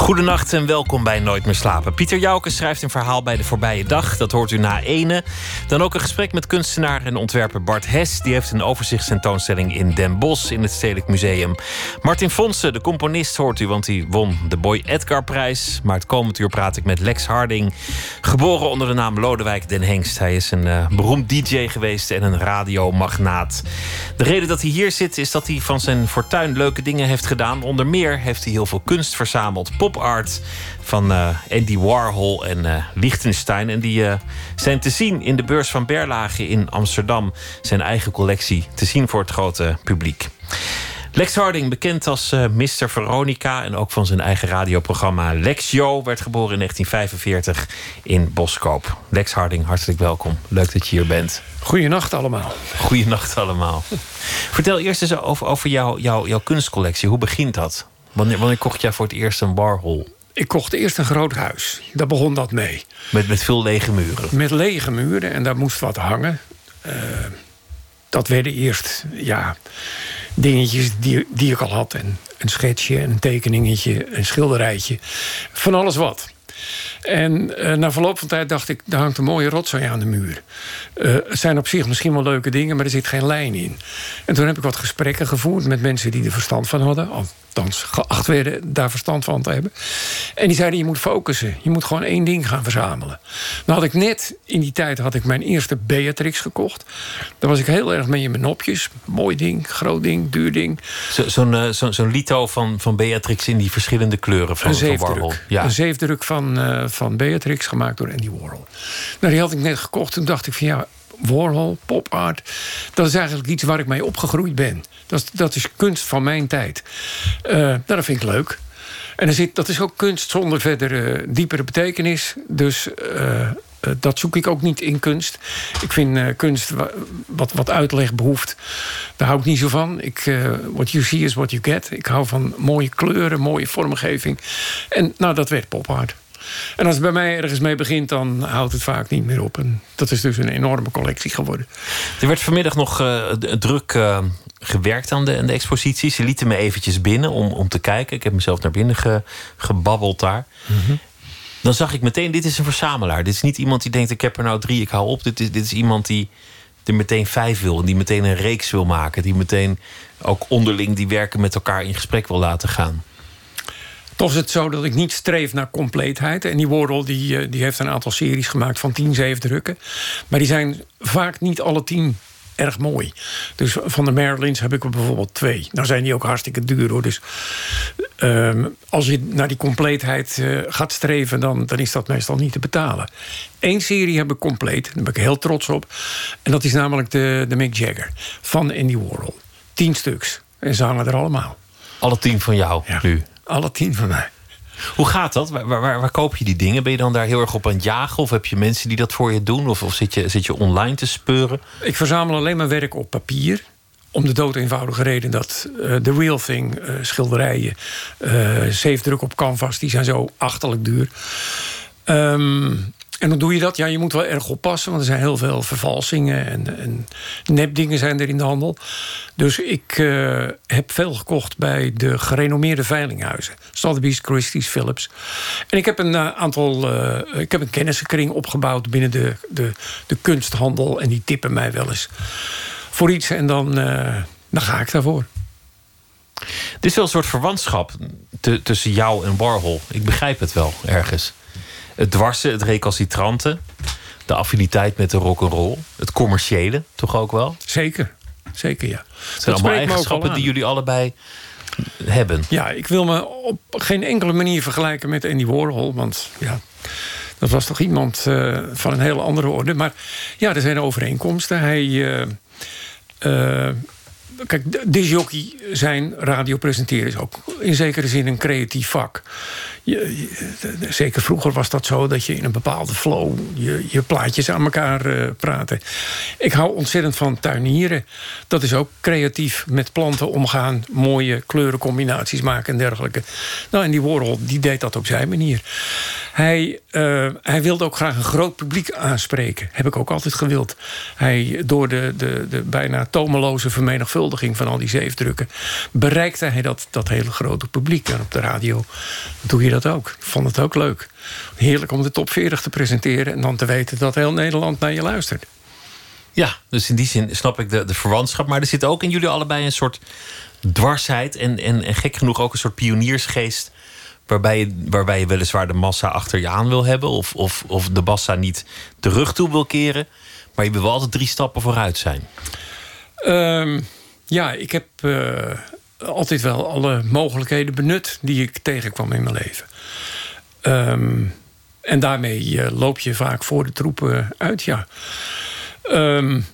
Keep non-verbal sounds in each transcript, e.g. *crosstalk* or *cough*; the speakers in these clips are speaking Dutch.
Goedenacht en welkom bij Nooit meer slapen. Pieter Jouke schrijft een verhaal bij de voorbije dag. Dat hoort u na ene. Dan ook een gesprek met kunstenaar en ontwerper Bart Hes. Die heeft een overzichtstentoonstelling in Den Bosch in het Stedelijk Museum. Martin Fonsen, de componist, hoort u, want hij won de Boy Edgar prijs. Maar het komend uur praat ik met Lex Harding. Geboren onder de naam Lodewijk den Hengst. Hij is een uh, beroemd DJ geweest en een radiomagnaat. De reden dat hij hier zit is dat hij van zijn fortuin leuke dingen heeft gedaan. Onder meer heeft hij heel veel kunst verzameld. Pop art van uh, Andy Warhol en uh, Liechtenstein. En die uh, zijn te zien in de beurs van Berlage in Amsterdam. Zijn eigen collectie te zien voor het grote publiek. Lex Harding, bekend als uh, Mr. Veronica en ook van zijn eigen radioprogramma Lex Jo, werd geboren in 1945 in Boskoop. Lex Harding, hartelijk welkom. Leuk dat je hier bent. Goedenacht allemaal. Goedenacht allemaal. *laughs* Vertel eerst eens over, over jou, jou, jouw kunstcollectie. Hoe begint dat? Wanneer, wanneer kocht jij voor het eerst een Warhol? Ik kocht eerst een groot huis. Daar begon dat mee. Met, met veel lege muren? Met lege muren en daar moest wat hangen. Uh, dat werden eerst ja, dingetjes die, die ik al had. En een schetsje, een tekeningetje, een schilderijtje. Van alles wat. En uh, na verloop van tijd dacht ik, daar hangt een mooie rotzooi aan de muur. Uh, het zijn op zich misschien wel leuke dingen, maar er zit geen lijn in. En toen heb ik wat gesprekken gevoerd met mensen die er verstand van hadden. Althans, geacht werden daar verstand van te hebben. En die zeiden, je moet focussen. Je moet gewoon één ding gaan verzamelen. Nou had ik net, in die tijd had ik mijn eerste Beatrix gekocht. Daar was ik heel erg mee in mijn nopjes. Mooi ding, groot ding, duur ding. Zo'n zo uh, zo, zo lito van, van Beatrix in die verschillende kleuren van, een zeefdruk. van Warhol. Ja. Een zeefdruk van, van Beatrix, gemaakt door Andy Warhol. Nou, die had ik net gekocht. Toen dacht ik van ja, Warhol, pop art. Dat is eigenlijk iets waar ik mee opgegroeid ben. Dat dat is kunst van mijn tijd. Uh, nou, dat vind ik leuk. En er zit, dat is ook kunst zonder verdere diepere betekenis. Dus uh, uh, dat zoek ik ook niet in kunst. Ik vind kunst wat, wat uitleg behoeft. Daar hou ik niet zo van. Ik, what you see is what you get. Ik hou van mooie kleuren, mooie vormgeving. En nou, dat werd pop art. En als het bij mij ergens mee begint, dan houdt het vaak niet meer op. En dat is dus een enorme collectie geworden. Er werd vanmiddag nog uh, druk uh, gewerkt aan de, aan de expositie. Ze lieten me eventjes binnen om, om te kijken. Ik heb mezelf naar binnen ge, gebabbeld daar. Mm -hmm. Dan zag ik meteen, dit is een verzamelaar. Dit is niet iemand die denkt, ik heb er nou drie, ik hou op. Dit is, dit is iemand die er meteen vijf wil. En die meteen een reeks wil maken. Die meteen ook onderling die werken met elkaar in gesprek wil laten gaan. Toch is het zo dat ik niet streef naar compleetheid. En die Warhol die, die heeft een aantal series gemaakt van tien zeefdrukken. Maar die zijn vaak niet alle tien erg mooi. Dus van de Marylands heb ik er bijvoorbeeld twee. Nou zijn die ook hartstikke duur hoor. Dus um, als je naar die compleetheid uh, gaat streven... Dan, dan is dat meestal niet te betalen. Eén serie heb ik compleet. Daar ben ik heel trots op. En dat is namelijk de, de Mick Jagger van Andy Warhol. Tien stuks. En ze hangen er allemaal. Alle tien van jou ja. nu? Alle tien van mij. Hoe gaat dat? Waar, waar, waar, koop je die dingen? Ben je dan daar heel erg op aan het jagen? Of heb je mensen die dat voor je doen? Of, of zit, je, zit je online te speuren? Ik verzamel alleen mijn werk op papier. Om de dood eenvoudige reden dat uh, The Real Thing, uh, schilderijen, uh, zeefdruk op canvas, die zijn zo achterlijk duur. Um, en hoe doe je dat? Ja, je moet wel erg oppassen, want er zijn heel veel vervalsingen en, en nepdingen zijn er in de handel. Dus ik uh, heb veel gekocht bij de gerenommeerde veilinghuizen. Sotheby's, Christie's, Philips. En ik heb een uh, aantal, uh, ik heb een kennissenkring opgebouwd binnen de, de, de kunsthandel. En die tippen mij wel eens voor iets en dan, dan ga ik daarvoor. Het is wel een soort verwantschap tussen jou en Warhol. Ik begrijp het wel ergens het dwarsen, het recalcitrante, de affiniteit met de rock and roll, het commerciële toch ook wel? Zeker, zeker ja. Het zijn allemaal eigenschappen die jullie allebei hebben. Ja, ik wil me op geen enkele manier vergelijken met Andy Warhol, want ja. Dat was toch iemand uh, van een hele andere orde. Maar ja, er zijn overeenkomsten. Hij, uh, uh, kijk, disjockey zijn, radio presenteren is ook in zekere zin een creatief vak. Je, zeker vroeger was dat zo dat je in een bepaalde flow je, je plaatjes aan elkaar uh, praten. Ik hou ontzettend van tuinieren. Dat is ook creatief met planten omgaan, mooie kleurencombinaties maken en dergelijke. Nou, en die Warhol die deed dat op zijn manier. Hij, uh, hij wilde ook graag een groot publiek aanspreken. Heb ik ook altijd gewild. Hij, door de, de, de bijna tomeloze vermenigvuldiging van al die zeefdrukken... bereikte hij dat, dat hele grote publiek. En op de radio doe je dat ook. Ik vond het ook leuk. Heerlijk om de top 40 te presenteren... en dan te weten dat heel Nederland naar je luistert. Ja, dus in die zin snap ik de, de verwantschap. Maar er zit ook in jullie allebei een soort dwarsheid... en, en, en gek genoeg ook een soort pioniersgeest waarbij je, waarbij je weliswaar de massa achter je aan wil hebben, of, of, of de massa niet de rug toe wil keren, maar je wil wel altijd drie stappen vooruit zijn. Um, ja, ik heb uh, altijd wel alle mogelijkheden benut die ik tegenkwam in mijn leven. Um, en daarmee uh, loop je vaak voor de troepen uit, ja. Um,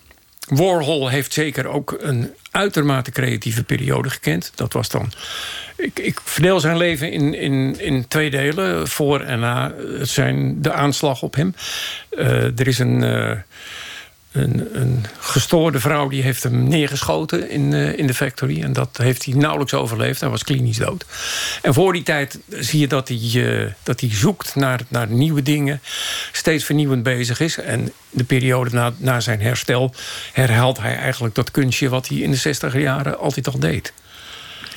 Warhol heeft zeker ook een uitermate creatieve periode gekend. Dat was dan ik, ik verdeel zijn leven in, in, in twee delen. Voor en na zijn de aanslag op hem. Er is een, een, een, gestoorde vrouw die heeft hem neergeschoten in, uh, in de factory. En dat heeft hij nauwelijks overleefd. Hij was klinisch dood. En voor die tijd zie je dat hij, dat hij zoekt naar, naar nieuwe dingen. Steeds vernieuwend bezig is. En de periode na, na zijn herstel herhaalt hij eigenlijk dat kunstje... wat hij in de 60 jaren altijd al deed.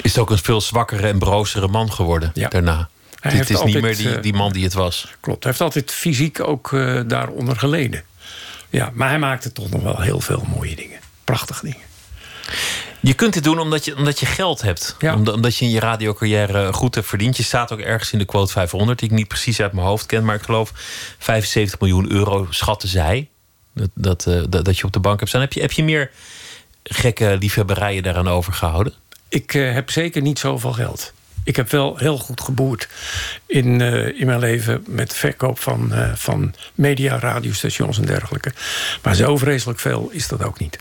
Is het ook een veel zwakkere en brozere man geworden ja. daarna? Hij het is niet meer die, eh, die man die het was. Klopt, hij heeft altijd fysiek ook uh, daaronder geleden. Ja, maar hij maakte toch nog wel heel veel mooie dingen. Prachtige dingen. Je kunt dit doen omdat je, omdat je geld hebt. Ja. Omdat je in je radiocarrière goed hebt verdiend. Je staat ook ergens in de quote 500, die ik niet precies uit mijn hoofd ken. Maar ik geloof 75 miljoen euro schatten zij. Dat, dat, uh, dat, dat je op de bank hebt staan. Heb je, heb je meer gekke liefhebberijen daaraan overgehouden? Ik uh, heb zeker niet zoveel geld. Ik heb wel heel goed geboerd in, uh, in mijn leven met verkoop van, uh, van media, radiostations en dergelijke. Maar zo vreselijk veel is dat ook niet.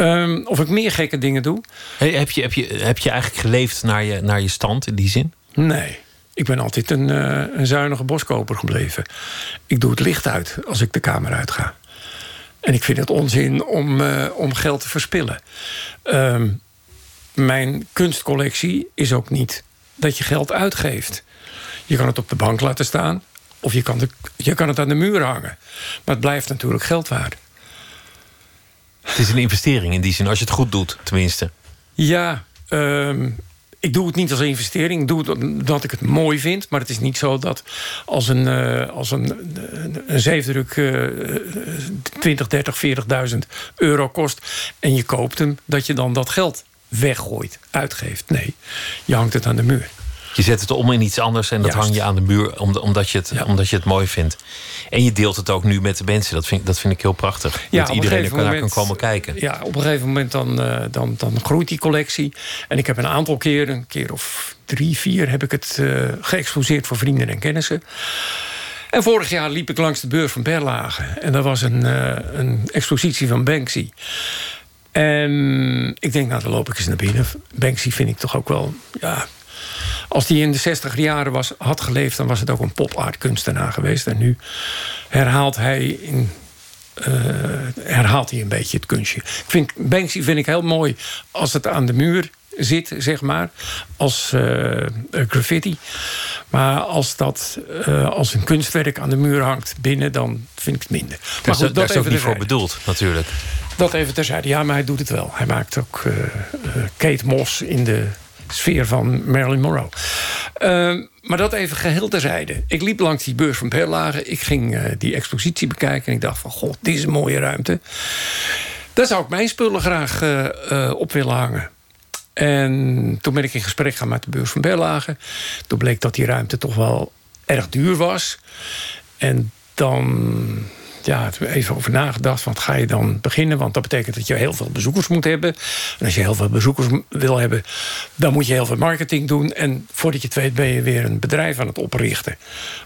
Um, of ik meer gekke dingen doe. Hey, heb, je, heb, je, heb je eigenlijk geleefd naar je, naar je stand in die zin? Nee. Ik ben altijd een, uh, een zuinige boskoper gebleven. Ik doe het licht uit als ik de kamer uitga. En ik vind het onzin om, om geld te verspillen. Um, mijn kunstcollectie is ook niet dat je geld uitgeeft. Je kan het op de bank laten staan. Of je kan, de, je kan het aan de muur hangen. Maar het blijft natuurlijk geld waard. Het is een investering in die zin, als je het goed doet, tenminste. Ja, um, ik doe het niet als investering. Ik doe het omdat ik het mooi vind. Maar het is niet zo dat als een, uh, als een, een zeefdruk uh, 20, 30, 40.000 euro kost... en je koopt hem, dat je dan dat geld weggooit, uitgeeft. Nee, je hangt het aan de muur. Je zet het om in iets anders en dat hang je aan de muur omdat je, het, omdat je het mooi vindt. En je deelt het ook nu met de mensen. Dat vind, dat vind ik heel prachtig. Ja, dat iedereen er moment, kan komen kijken. Ja, op een gegeven moment dan, uh, dan, dan groeit die collectie. En ik heb een aantal keren, een keer of drie, vier... heb ik het uh, geëxposeerd voor vrienden en kennissen. En vorig jaar liep ik langs de beurs van Berlage. En dat was een, uh, een expositie van Banksy. En ik denk, nou, dan loop ik eens naar binnen. Banksy vind ik toch ook wel, ja... Als die in de 60 jaren was, had geleefd... dan was het ook een pop-art kunstenaar geweest. En nu herhaalt hij in uh, herhaalt hij een beetje het kunstje. Ik vind, Banksy vind ik heel mooi als het aan de muur zit, zeg maar. Als uh, graffiti. Maar als dat uh, als een kunstwerk aan de muur hangt binnen... dan vind ik het minder. Maar goed, dat, dat is ook niet voor bedoeld, natuurlijk. Dat even terzijde. Ja, maar hij doet het wel. Hij maakt ook uh, Kate Moss in de sfeer van Marilyn Monroe. Uh, maar dat even geheel terzijde. Ik liep langs die beurs van Perlage. Ik ging uh, die expositie bekijken. En ik dacht van, god, dit is een mooie ruimte. Daar zou ik mijn spullen graag op willen hangen. En toen ben ik in gesprek gaan met de beurs van Berlage. Toen bleek dat die ruimte toch wel erg duur was. En dan ja, even over nagedacht. Wat ga je dan beginnen? Want dat betekent dat je heel veel bezoekers moet hebben. En als je heel veel bezoekers wil hebben, dan moet je heel veel marketing doen. En voordat je het weet, ben je weer een bedrijf aan het oprichten.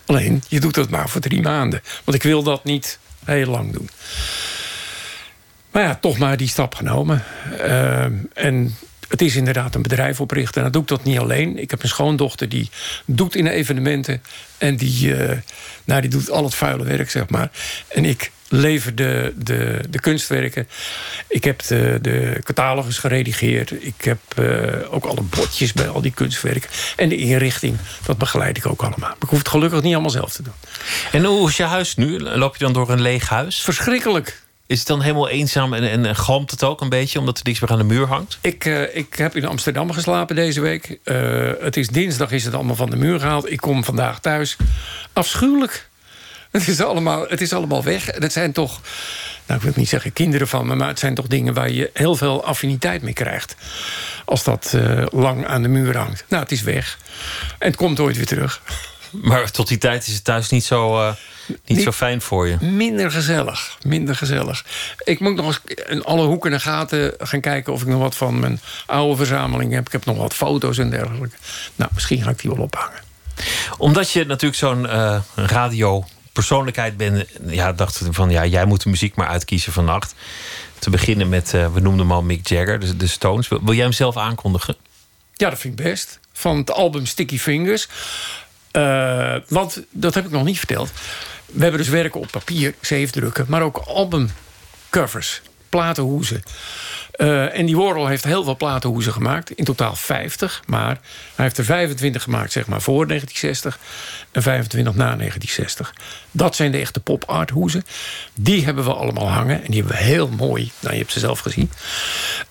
Alleen, je doet het maar voor drie maanden. Want ik wil dat niet heel lang doen. Maar ja, toch maar die stap genomen. Uh, en het is inderdaad een bedrijf oprichten. En dat doe ik dat niet alleen. Ik heb een schoondochter die doet in de evenementen. En die, uh, nou, die doet al het vuile werk, zeg maar. En ik lever de, de, de kunstwerken. Ik heb de, de catalogus geredigeerd. Ik heb uh, ook alle bordjes bij al die kunstwerken. En de inrichting, dat begeleid ik ook allemaal. ik hoef het gelukkig niet allemaal zelf te doen. En hoe is je huis nu? Loop je dan door een leeg huis? Verschrikkelijk. Is het dan helemaal eenzaam en, en, en galmt het ook een beetje... omdat er niks meer aan de muur hangt? Ik, uh, ik heb in Amsterdam geslapen deze week. Uh, het is dinsdag, is het allemaal van de muur gehaald. Ik kom vandaag thuis. Afschuwelijk. Het is allemaal, het is allemaal weg. En het zijn toch, nou, ik wil niet zeggen kinderen van me... maar het zijn toch dingen waar je heel veel affiniteit mee krijgt. Als dat uh, lang aan de muur hangt. Nou, het is weg. En het komt ooit weer terug. Maar tot die tijd is het thuis niet zo... Niet zo fijn voor je. Minder gezellig. Minder gezellig. Ik moet nog eens in alle hoeken en gaten gaan kijken... of ik nog wat van mijn oude verzameling heb. Ik heb nog wat foto's en dergelijke. Nou, misschien ga ik die wel ophangen. Omdat je natuurlijk zo'n uh, radio persoonlijkheid bent... Ja, dachten we van, ja, jij moet de muziek maar uitkiezen vannacht. Te beginnen met, uh, we noemden hem al Mick Jagger, de, de Stones. Wil, wil jij hem zelf aankondigen? Ja, dat vind ik best. Van het album Sticky Fingers. Uh, want, dat heb ik nog niet verteld... We hebben dus werken op papier, zeefdrukken, maar ook albumcovers, platenhoezen. Uh, en die Warhol heeft heel veel platenhoezen gemaakt. In totaal 50. Maar hij heeft er 25 gemaakt zeg maar, voor 1960. En 25 na 1960. Dat zijn de echte pop-art hoezen. Die hebben we allemaal hangen. En die hebben we heel mooi, nou je hebt ze zelf gezien...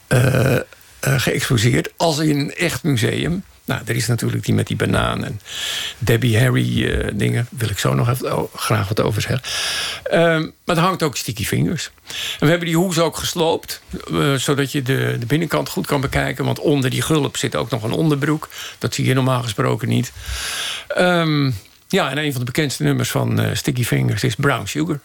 Uh, geëxposeerd als in een echt museum. Nou, er is natuurlijk die met die banaan en Debbie Harry uh, dingen. Wil ik zo nog even oh, graag wat over zeggen. Um, maar er hangt ook sticky fingers. En we hebben die hoes ook gesloopt. Uh, zodat je de, de binnenkant goed kan bekijken. Want onder die gulp zit ook nog een onderbroek. Dat zie je normaal gesproken niet. Um, ja, en een van de bekendste nummers van uh, Sticky Fingers is Brown Sugar.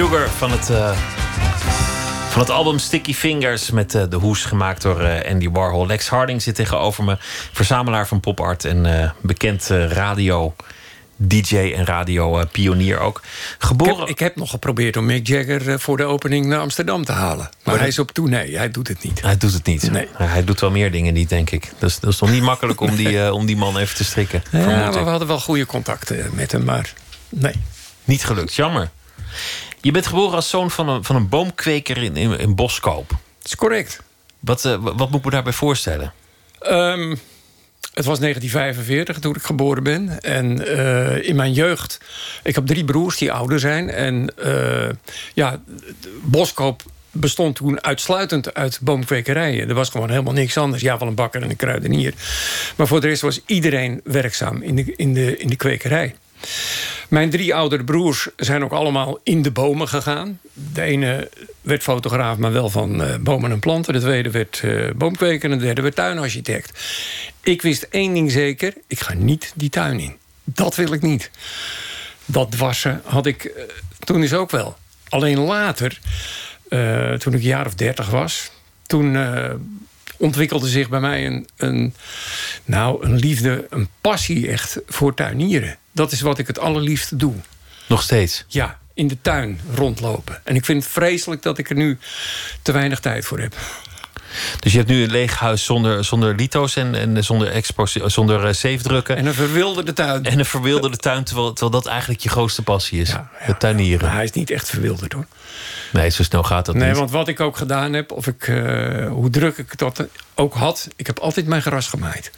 Sugar van het, uh, van het album Sticky Fingers. Met uh, de hoes gemaakt door uh, Andy Warhol. Lex Harding zit tegenover me. Verzamelaar van popart en bekend radio. DJ en radio-pionier ook. Geboren... Ik heb, ik, heb, nog geprobeerd om Mick Jagger voor de opening naar Amsterdam te halen. Maar, hij is op tournee, hij doet het niet. Hij doet het niet. Nee. Hij doet wel meer dingen niet, denk ik. Dat is, dat is toch niet makkelijk om die, om die man even te strikken. Ja, maar we hadden wel goede contacten met hem, maar nee. Niet gelukt, jammer. Je bent geboren als zoon van een, van een boomkweker in, in, in Boskoop. Dat is correct. Wat, uh, wat moet ik me daarbij voorstellen? Um, het was 1945 toen ik geboren ben. En uh, in mijn jeugd... Ik heb drie broers die ouder zijn. En uh, ja, Boskoop bestond toen uitsluitend uit boomkwekerijen. Er was gewoon helemaal niks anders. Ja, wel een bakker en een kruidenier. Maar voor de rest was iedereen werkzaam in de, in de, in de kwekerij. Mijn drie oudere broers zijn ook allemaal in de bomen gegaan. De ene werd fotograaf, maar wel van uh, bomen en planten. De tweede werd uh, boomkweker en de derde werd tuinarchitect. Ik wist één ding zeker, ik ga niet die tuin in. Dat wil ik niet. Dat wassen had ik uh, toen is ook wel. Alleen later, toen ik een jaar of dertig was... toen ontwikkelde zich bij mij een, een, nou, een liefde, een passie echt voor tuinieren. Dat is wat ik het allerliefste doe. Nog steeds? Ja, in de tuin rondlopen. En ik vind het vreselijk dat ik er nu te weinig tijd voor heb. Dus je hebt nu een leeg huis zonder, zonder lito's en, en zonder, expo, zonder uh, zeefdrukken. En een verwilderde tuin. En een verwilderde tuin, terwijl, terwijl dat eigenlijk je grootste passie is. Ja, ja, het tuinieren. Hij is niet echt verwilderd hoor. Nee, zo snel gaat dat nee, niet. Nee, want wat ik ook gedaan heb, of ik, uh, hoe druk ik dat ook had... ik heb altijd mijn gras gemaaid.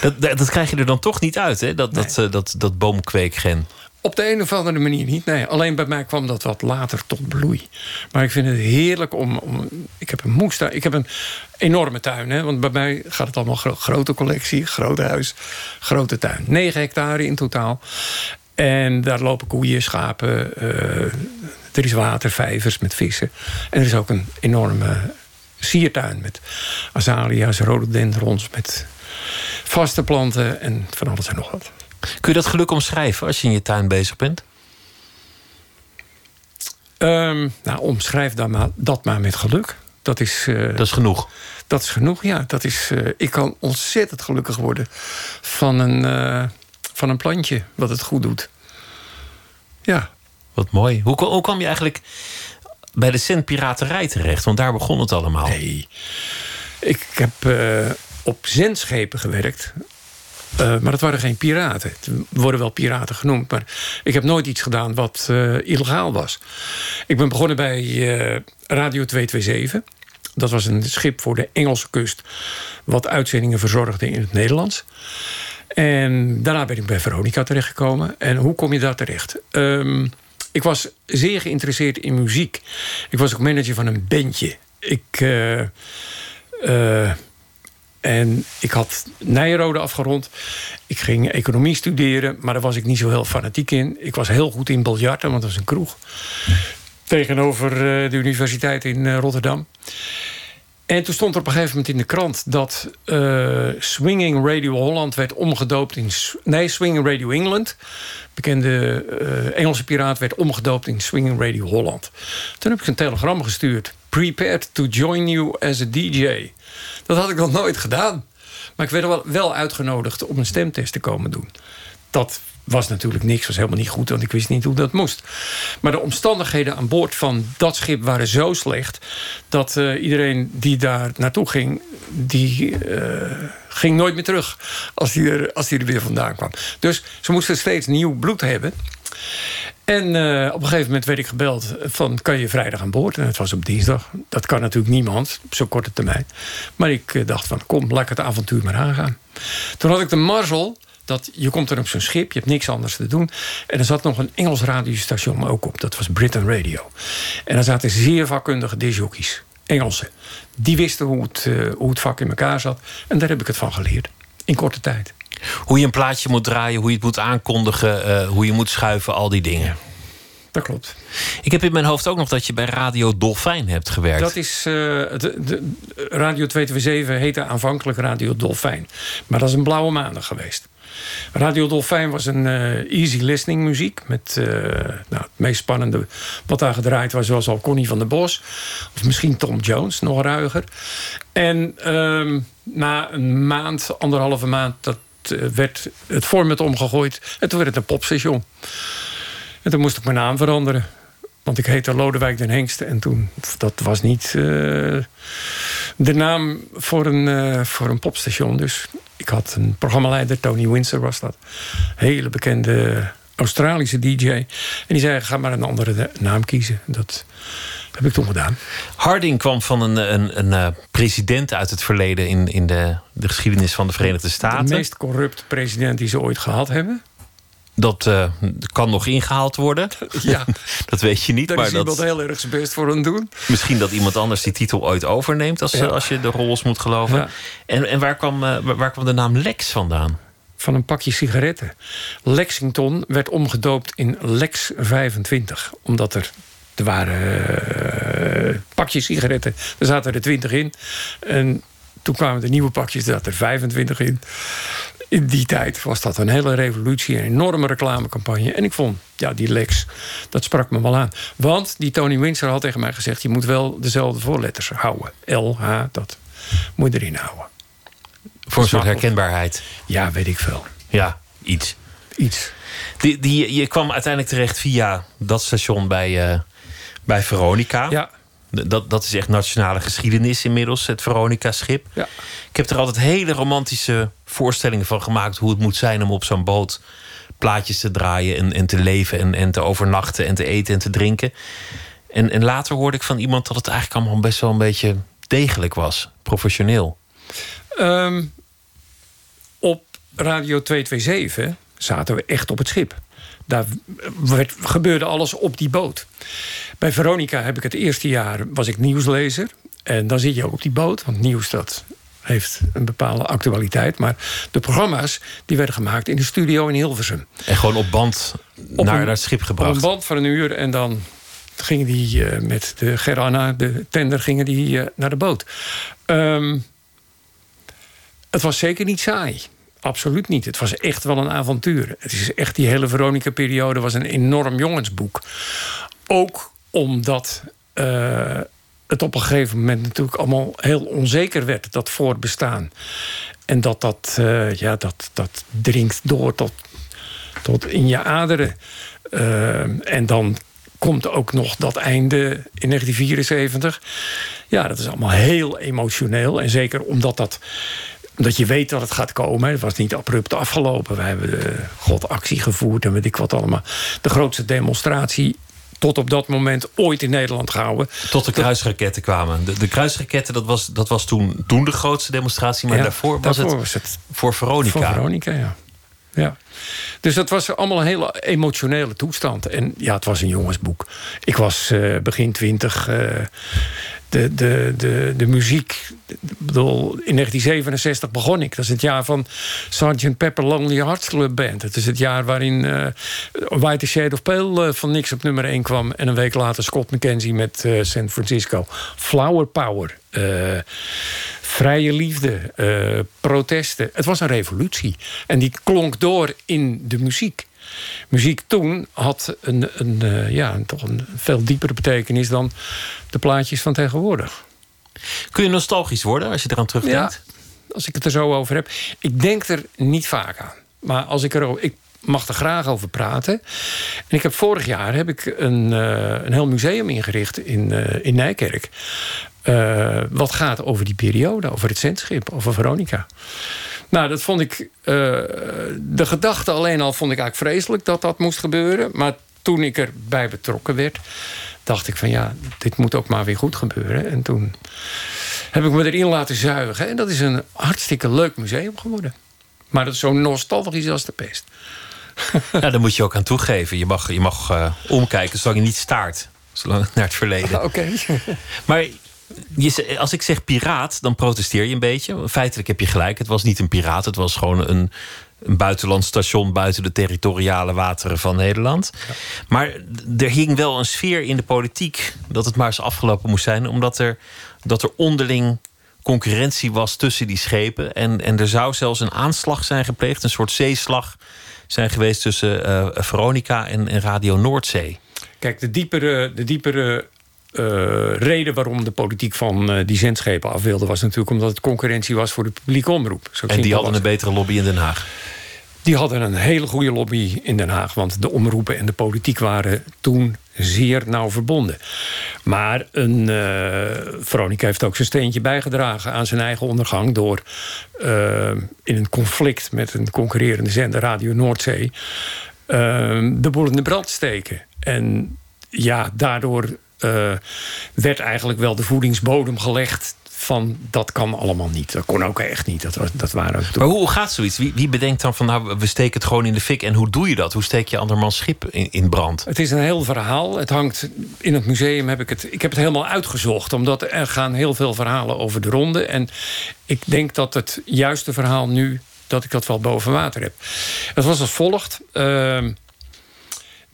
Dat, dat, dat, krijg je er dan toch niet uit, hè? Dat, nee. dat, uh, dat, dat boomkweekgen. Op de een of andere manier niet. Nee, alleen bij mij kwam dat wat later tot bloei. Maar ik vind het heerlijk om. om ik heb een moestuin. Ik heb een enorme tuin. Hè, want bij mij gaat het allemaal gro grote collectie, groot huis, grote tuin. 9 hectare in totaal. En daar lopen koeien, schapen. Uh, er is water, vijvers met vissen. En er is ook een enorme siertuin met azalea's, rhododendrons, met vaste planten en van alles en nog wat. Kun je dat geluk omschrijven als je in je tuin bezig bent? Um, nou, omschrijf dat maar, dat maar met geluk. Dat is, uh, dat is genoeg. Dat is genoeg, ja. Dat is, uh, ik kan ontzettend gelukkig worden van een, uh, van een plantje wat het goed doet. Ja. Wat mooi. Hoe, hoe kwam je eigenlijk bij de zendpiraterij terecht? Want daar begon het allemaal. Nee. Ik heb op zendschepen gewerkt. Uh, maar dat waren geen piraten. Het worden wel piraten genoemd. Maar ik heb nooit iets gedaan wat uh, illegaal was. Ik ben begonnen bij uh, Radio 227. Dat was een schip voor de Engelse kust. Wat uitzendingen verzorgde in het Nederlands. En daarna ben ik bij Veronica terechtgekomen. En hoe kom je daar terecht? Um, ik was zeer geïnteresseerd in muziek. Ik was ook manager van een bandje. Ik... En ik had Nijrode afgerond. Ik ging economie studeren, maar daar was ik niet zo heel fanatiek in. Ik was heel goed in biljarten, want dat was een kroeg. Tegenover de universiteit in Rotterdam. En toen stond er op een gegeven moment in de krant... dat uh, Swinging Radio Holland werd omgedoopt in... Nee, Swinging Radio England. Bekende uh, Engelse piraat werd omgedoopt in Swinging Radio Holland. Toen heb ik een telegram gestuurd. Prepared to join you as a DJ. Dat had ik nog nooit gedaan. Maar ik werd wel, wel uitgenodigd om een stemtest te komen doen. Dat was natuurlijk niks, was helemaal niet goed... want ik wist niet hoe dat moest. Maar de omstandigheden aan boord van dat schip waren zo slecht... dat uh, iedereen die daar naartoe ging... die uh, ging nooit meer terug als die, er, als er weer vandaan kwam. Dus ze moesten steeds nieuw bloed hebben... En uh, op een gegeven moment werd ik gebeld van... kan je vrijdag aan boord? En het was op dinsdag. Dat kan natuurlijk niemand, op zo'n korte termijn. Maar ik dacht van, kom, laat ik het avontuur maar aangaan. Toen had ik de marzel dat je komt er op zo'n schip, je hebt niks anders te doen. En er zat nog een Engels radiostation ook op. Dat was Britain Radio. En daar zaten zeer vakkundige disjockeys. Engelsen. Die wisten hoe het, uh, hoe het vak in elkaar zat. En daar heb ik het van geleerd. In korte tijd. Hoe je een plaatje moet draaien, hoe je het moet aankondigen, uh, hoe je moet schuiven, al die dingen. dat klopt. Ik heb in mijn hoofd ook nog dat je bij Radio Dolfijn hebt gewerkt. Dat is. Uh, de, de, Radio 227 heette aanvankelijk Radio Dolfijn. Maar dat is een blauwe maandag geweest. Radio Dolfijn was een uh, easy listening muziek. Met uh, nou, het meest spannende wat daar gedraaid was, was al Connie van der Bos. Of misschien Tom Jones, nog ruiger. En um, na een maand, anderhalve maand, dat werd het format omgegooid. En toen werd het een popstation. En toen moest ik mijn naam veranderen. Want ik heette Lodewijk den Hengst. En toen, dat was niet de naam voor een, voor een popstation. Dus ik had een programmaleider, Tony Windsor was dat. Hele bekende Australische DJ. En die zei, ga maar een andere naam kiezen. Dat heb ik toen gedaan. Harding kwam van een, een, een uh, president uit het verleden... in, in de, de geschiedenis van de Verenigde Staten. De meest corrupte president die ze ooit gehad hebben. Dat uh, kan nog ingehaald worden. *laughs* Ja. dat weet je niet. Daar maar is dat, iemand heel erg zijn best voor hem doen. Misschien dat iemand anders die titel ooit overneemt... als, Ja. als je de roles moet geloven. Ja. En, en waar, kwam, uh, waar kwam de naam Lex vandaan? Van een pakje sigaretten. Lexington werd omgedoopt in Lex 25. Omdat er... Er waren uh, pakjes sigaretten. Er zaten er 20 in. En toen kwamen de nieuwe pakjes. Er zaten er 25 in. In die tijd was dat een hele revolutie. Een enorme reclamecampagne. En ik vond, ja, die Lex, dat sprak me wel aan. Want die Tony Windsor had tegen mij gezegd... je moet wel dezelfde voorletters houden. L, H, dat moet je erin houden. Voor een soort herkenbaarheid. Ja, weet ik veel. Ja, iets. Iets. Die, die, je kwam uiteindelijk terecht via dat station bij, uh, bij Veronica. Ja, Dat, dat is echt nationale geschiedenis inmiddels, het Veronica-schip. ja. Ik heb er altijd hele romantische voorstellingen van gemaakt... hoe het moet zijn om op zo'n boot plaatjes te draaien... en, en te leven en, en te overnachten en te eten en te drinken. En, en later hoorde ik van iemand dat het eigenlijk allemaal best wel een beetje degelijk was. Professioneel. Ehm, op Radio 227 zaten we echt op het schip. Daar werd, gebeurde alles op die boot. Bij Veronica heb ik het eerste jaar was ik nieuwslezer. En dan zit je ook op die boot, want nieuws dat heeft een bepaalde actualiteit. Maar de programma's die werden gemaakt in de studio in Hilversum. En gewoon op band Op naar, een- naar het schip Op gebracht. een band van een uur en dan gingen die eh, met de Geranna, de tender, gingen die eh, naar de boot. Ehm, het was zeker niet saai. Absoluut niet. Het was echt wel een avontuur. Het is echt die hele Veronica-periode was een enorm jongensboek. Ook omdat eh, het op een gegeven moment natuurlijk allemaal heel onzeker werd, dat voortbestaan. En dat dat, eh, ja, dat, dat dringt door tot, tot in je aderen. Eh, en dan komt ook nog dat einde in 1974. Ja, dat is allemaal heel emotioneel. En zeker omdat dat omdat je weet dat het gaat komen. Het was niet abrupt afgelopen. We hebben de god actie gevoerd en weet ik wat allemaal. De grootste demonstratie tot op dat moment ooit in Nederland gehouden. Tot de kruisraketten kwamen. De, de kruisraketten, dat was, dat was toen, toen de grootste demonstratie. Maar Ja, daarvoor was daarvoor het was het voor Veronica. Voor Veronica, ja. ja. Dus dat was allemaal een hele emotionele toestand. En ja, het was een jongensboek. Ik was eh, begin twintig. eh, de, de, de, de muziek. Bedoel, in 1967 begon ik. Dat is het jaar van Sgt. Pepper Lonely Hearts Club Band. Het is het jaar waarin eh White Shade of Pale eh, van niks op nummer 1 kwam. En een week later Scott McKenzie met eh, San Francisco. Flower Power. vrije liefde, protesten. Het was een revolutie. En die klonk door in de muziek. Muziek toen had een, een, ja, toch een veel diepere betekenis dan de plaatjes van tegenwoordig. Kun je nostalgisch worden als je eraan terugdenkt? Als ik het er zo over heb. Ik denk er niet vaak aan. Maar als ik er ik mag er graag over praten. En ik heb vorig jaar heb ik een, eh, een heel museum ingericht in, eh, in Nijkerk. Eh, wat gaat over die periode, over het zendschip, over Veronica. Nou, dat vond ik. de gedachte alleen al vond ik eigenlijk vreselijk dat dat moest gebeuren. Maar toen ik erbij betrokken werd, dacht ik van ja, dit moet ook maar weer goed gebeuren. En toen heb ik me erin laten zuigen. En dat is een hartstikke leuk museum geworden. Maar dat is zo nostalgisch als de pest. *laughs* Ja, daar moet je ook aan toegeven. Je mag, je mag eh, omkijken zolang je niet staart. Zolang naar het verleden. *laughs* Oké. *laughs* Maar je, als ik zeg piraat, dan protesteer je een beetje. Feitelijk heb je gelijk. Het was niet een piraat. Het was gewoon een, een buitenlands station buiten de territoriale wateren van Nederland. Maar er hing wel een sfeer in de politiek dat het maar eens afgelopen moest zijn, omdat er, dat er onderling concurrentie was tussen die schepen. En, en er zou zelfs een aanslag zijn gepleegd, een soort zeeslag zijn geweest tussen uh, Veronica en, en Radio Noordzee. Kijk, de diepere, de diepere uh, reden waarom de politiek van uh, die zendschepen af wilde... was natuurlijk omdat het concurrentie was voor de publieke omroep. Zo en die hadden een betere lobby in Den Haag? Die hadden een hele goede lobby in Den Haag. Want de omroepen en de politiek waren toen zeer nauw verbonden. Maar een, uh, Veronica heeft ook zijn steentje bijgedragen aan zijn eigen ondergang... door in een conflict met een concurrerende zender, Radio Noordzee... de boel in de brand te steken. En ja, daardoor uh, werd eigenlijk wel de voedingsbodem gelegd van dat kan allemaal niet. Dat kon ook echt niet. Dat, was, dat waren maar hoe gaat zoiets? Wie, wie, bedenkt dan van nou, we steken het gewoon in de fik? En hoe doe je dat? Hoe steek je andermans schip in, in, brand? Het is een heel verhaal. Het hangt in het museum heb ik het. Ik heb het helemaal uitgezocht, omdat er gaan heel veel verhalen over de ronde. En ik denk dat het juiste verhaal nu dat ik dat wel boven water heb. Het was als volgt. Uh,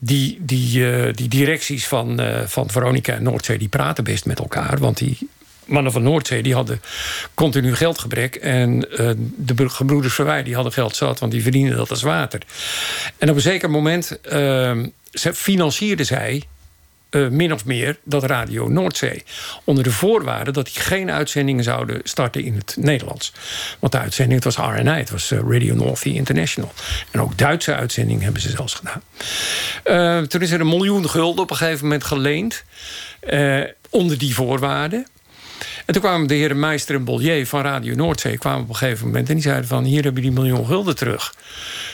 die, die, uh, die directies van, uh, van Veronica en Noordzee die praten best met elkaar. Want die mannen van Noordzee die hadden continu geldgebrek. En uh, de gebroeders Verwij die hadden geld zat, want die verdienden dat als water. En op een zeker moment financierden zij uh, min of meer dat Radio Noordzee. Onder de voorwaarde dat die geen uitzendingen zouden starten in het Nederlands. Want de uitzending, het was RNI, het was uh, Radio North International. En ook Duitse uitzendingen hebben ze zelfs gedaan. Uh, toen is er een miljoen gulden op een gegeven moment geleend. onder die voorwaarden. En toen kwamen de heren Meister en Bollier van Radio Noordzee... kwamen op een gegeven moment en die zeiden van... hier heb je die miljoen gulden terug.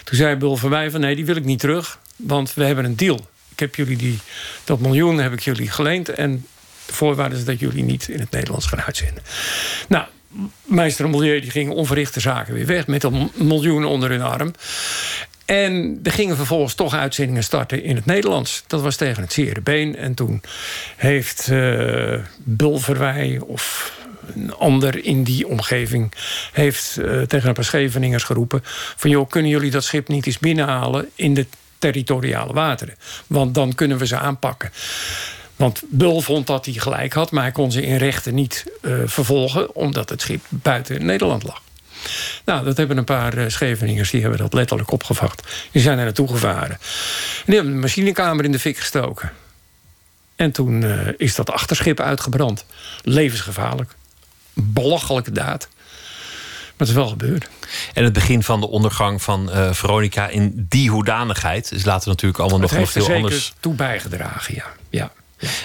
Toen zei Bul van mij van nee, die wil ik niet terug... want we hebben een deal ik heb jullie die, dat miljoen heb ik jullie geleend. En de voorwaarde is dat jullie niet in het Nederlands gaan uitzenden. Nou, Meester Milieu die gingen onverrichte zaken weer weg met een miljoen onder hun arm. En er gingen vervolgens toch uitzendingen starten in het Nederlands. Dat was tegen het zere been. En toen heeft uh, Bulverwij of een ander in die omgeving... heeft uh, tegen een paar Scheveningers geroepen... van joh, kunnen jullie dat schip niet eens binnenhalen... in de territoriale wateren. Want dan kunnen we ze aanpakken. Want Bul vond dat hij gelijk had, maar hij kon ze in rechten niet uh, vervolgen, omdat het schip buiten Nederland lag. Nou, dat hebben een paar uh, Scheveningers, die hebben dat letterlijk opgevat. Die zijn er naartoe gevaren. En die hebben de machinekamer in de fik gestoken. En toen uh, is dat achterschip uitgebrand. Levensgevaarlijk. Belachelijke daad. Maar het is wel gebeurd. En het begin van de ondergang van uh, Veronica in die hoedanigheid is later natuurlijk allemaal nog, nog veel anders. Toe bijgedragen, ja. ja.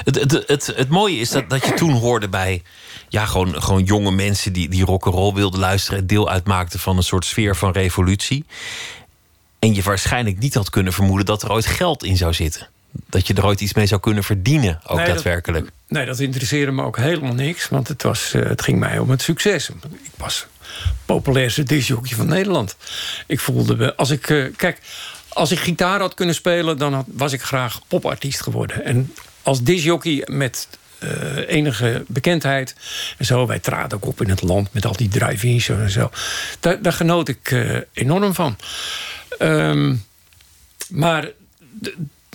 Het, het, het, het, mooie is dat, dat je toen hoorde bij ja, gewoon, gewoon jonge mensen die, die rock'n'roll wilden luisteren en deel uitmaakten van een soort sfeer van revolutie. En je waarschijnlijk niet had kunnen vermoeden dat er ooit geld in zou zitten. Dat je er ooit iets mee zou kunnen verdienen, ook nee, daadwerkelijk. Dat, nee, dat interesseerde me ook helemaal niks. Want het, was, uh, het ging mij om het succes. Ik was populairste disjockey van Nederland. Ik voelde, als ik, uh, kijk, als ik gitaar had kunnen spelen, dan had, was ik graag popartiest geworden. En als disjockey met uh, enige bekendheid. En zo, wij traden ook op in het land met al die drive-ins en zo. Daar, daar genoot ik uh, enorm van. Um, maar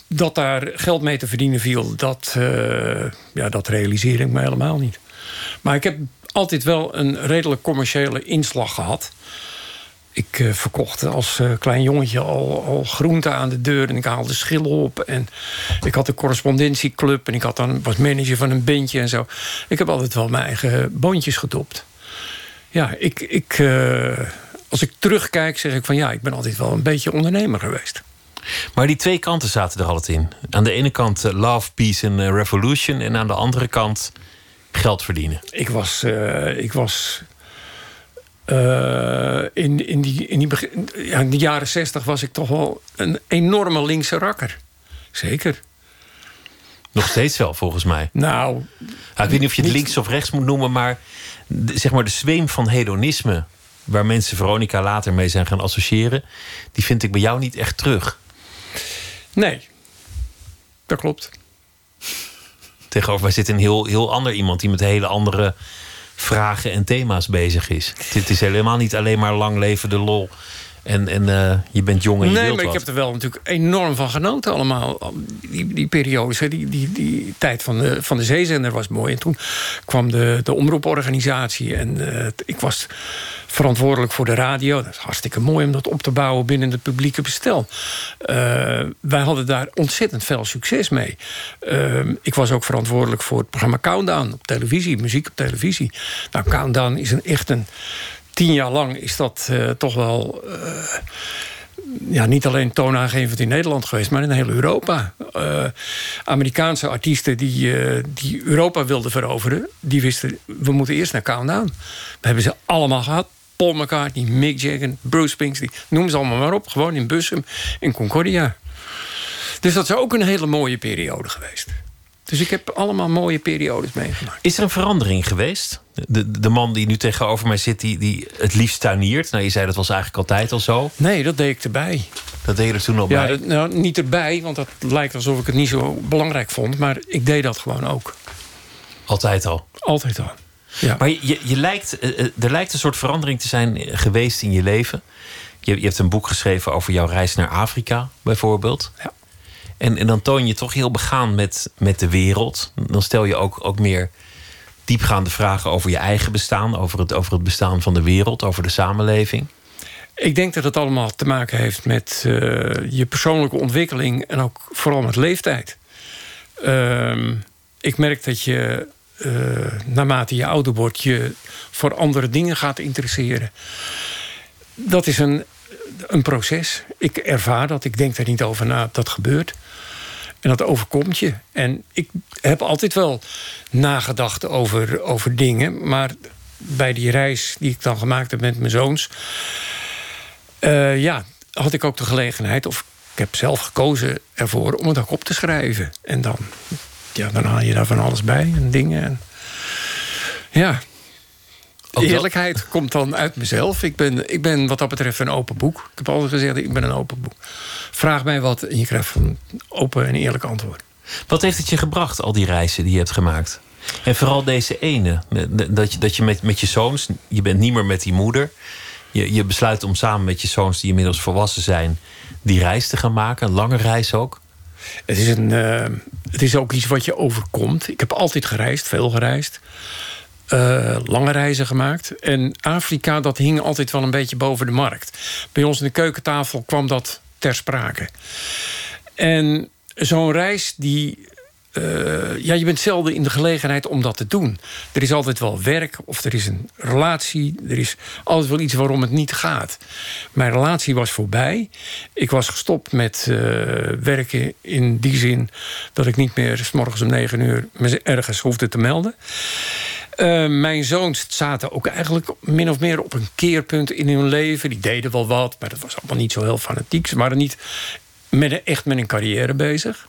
dat daar geld mee te verdienen viel, dat, uh, ja, dat realiseer ik me helemaal niet. Maar ik heb altijd wel een redelijk commerciële inslag gehad. Ik uh, verkocht als uh, klein jongetje al, al groenten aan de deur en ik haalde schillen op. En ik had een correspondentieclub en ik had dan, was manager van een bandje en zo. Ik heb altijd wel mijn eigen boontjes gedopt. Ja, ik, ik, als ik terugkijk zeg ik van ja, ik ben altijd wel een beetje ondernemer geweest. Maar die twee kanten zaten er altijd in. Aan de ene kant love, peace en revolution. En aan de andere kant geld verdienen? Ik was, uh, ik was uh, in, in, die, in, die begin, ja, in de jaren zestig was ik toch wel een enorme linkse rakker. Zeker. Nog steeds wel, volgens mij. Nou, ik weet niet of je het links of rechts moet noemen, maar de, zeg maar de zweem van hedonisme, waar mensen Veronica later mee zijn gaan associëren, die vind ik bij jou niet echt terug. Nee, dat klopt. Tegenover wij zit een heel, heel ander iemand die met hele andere vragen en thema's bezig is. Het is helemaal niet alleen maar lang leven de lol En, en eh, je bent jong en je nee, wilt maar wat. ik heb er wel natuurlijk enorm van genoten allemaal. Die, die periodes, die, die, die tijd van de, van de zeezender was mooi. En toen kwam de, de omroeporganisatie. En eh, ik was verantwoordelijk voor de radio. Dat is hartstikke mooi om dat op te bouwen binnen het publieke bestel. Eh, wij hadden daar ontzettend veel succes mee. Ik was ook verantwoordelijk voor het programma Countdown op televisie. Muziek op televisie. Nou, Countdown is een echt een... Tien jaar lang is dat eh, toch wel eh, ja, niet alleen toonaangevend in Nederland geweest, maar in heel Europa. Eh, Amerikaanse artiesten die, die Europa wilden veroveren, die wisten, we moeten eerst naar Countdown. We hebben ze allemaal gehad. Paul McCartney, Mick Jagger, Bruce Springsteen, noem ze allemaal maar op. Gewoon in Bussum, in Concordia. Dus dat is ook een hele mooie periode geweest. Dus ik heb allemaal mooie periodes meegemaakt. Is er een verandering geweest? De, de man die nu tegenover mij zit, die, die het liefst tuiniert. Nou, je zei dat was eigenlijk altijd al zo. Nee, dat deed ik erbij. Dat deed je er toen al Ja, bij. dat, nou, niet erbij, want dat lijkt alsof ik het niet zo belangrijk vond. Maar ik deed dat gewoon ook. Altijd al. Altijd al. Ja. Maar je, je, je lijkt, eh, eh, er lijkt een soort verandering te zijn eh, geweest in je leven. Je, je hebt een boek geschreven over jouw reis naar Afrika, bijvoorbeeld. Ja. En, en dan toon je toch heel begaan met, met de wereld. Dan stel je ook, ook meer diepgaande vragen over je eigen bestaan, over het, over het bestaan van de wereld, over de samenleving. Ik denk dat het allemaal te maken heeft met eh, je persoonlijke ontwikkeling en ook vooral met leeftijd. Ehm, ik merk dat je eh, naarmate je ouder wordt, je voor andere dingen gaat interesseren. Dat is een, een proces. Ik ervaar dat, ik denk er niet over na, dat gebeurt. En dat overkomt je. En ik heb altijd wel nagedacht over, over dingen. Maar bij die reis die ik dan gemaakt heb met mijn zoons... eh, ja, had ik ook de gelegenheid... of ik heb zelf gekozen ervoor om het ook op te schrijven. En dan, ja, dan haal je daar van alles bij en dingen. En, ja, Eerlijkheid komt dan uit mezelf. Ik ben, ik ben wat dat betreft een open boek. Ik heb altijd gezegd, ik ben een open boek. Vraag mij wat en je krijgt een open en eerlijk antwoord. Wat heeft het je gebracht, al die reizen die je hebt gemaakt? En vooral deze ene, dat je, dat je met, met je zoons, je bent niet meer met die moeder. Je, je besluit om samen met je zoons, die inmiddels volwassen zijn, die reis te gaan maken. Een lange reis ook. Het is, een, eh, het is ook iets wat je overkomt. Ik heb altijd gereisd, veel gereisd. Eh, lange reizen gemaakt. En Afrika, dat hing altijd wel een beetje boven de markt. Bij ons in de keukentafel kwam dat ter sprake. En zo'n reis die... eh, ja, je bent zelden in de gelegenheid om dat te doen. Er is altijd wel werk of er is een relatie. Er is altijd wel iets waarom het niet gaat. Mijn relatie was voorbij. Ik was gestopt met eh, werken in die zin... dat ik niet meer s morgens om negen uur me ergens hoefde te melden. Eh, mijn zoons zaten ook eigenlijk min of meer op een keerpunt in hun leven. Die deden wel wat, maar dat was allemaal niet zo heel fanatiek. Ze waren niet met echt met een carrière bezig.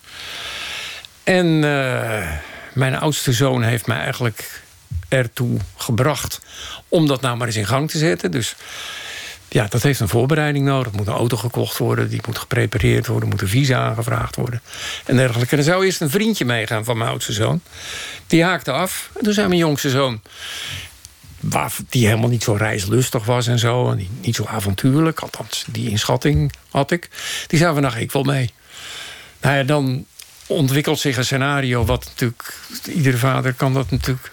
En eh, mijn oudste zoon heeft mij eigenlijk ertoe gebracht om dat nou maar eens in gang te zetten. Dus ja, dat heeft een voorbereiding nodig. Er moet een auto gekocht worden, die moet geprepareerd worden, moet een visa aangevraagd worden en dergelijke. En er zou eerst een vriendje meegaan van mijn oudste zoon. Die haakte af. En toen zei mijn jongste zoon, waar, die helemaal niet zo reislustig was en zo, en niet zo avontuurlijk, althans die inschatting had ik. Die zei van, nou, ik wil mee. Nou ja, dan ontwikkelt zich een scenario wat natuurlijk... iedere vader kan dat natuurlijk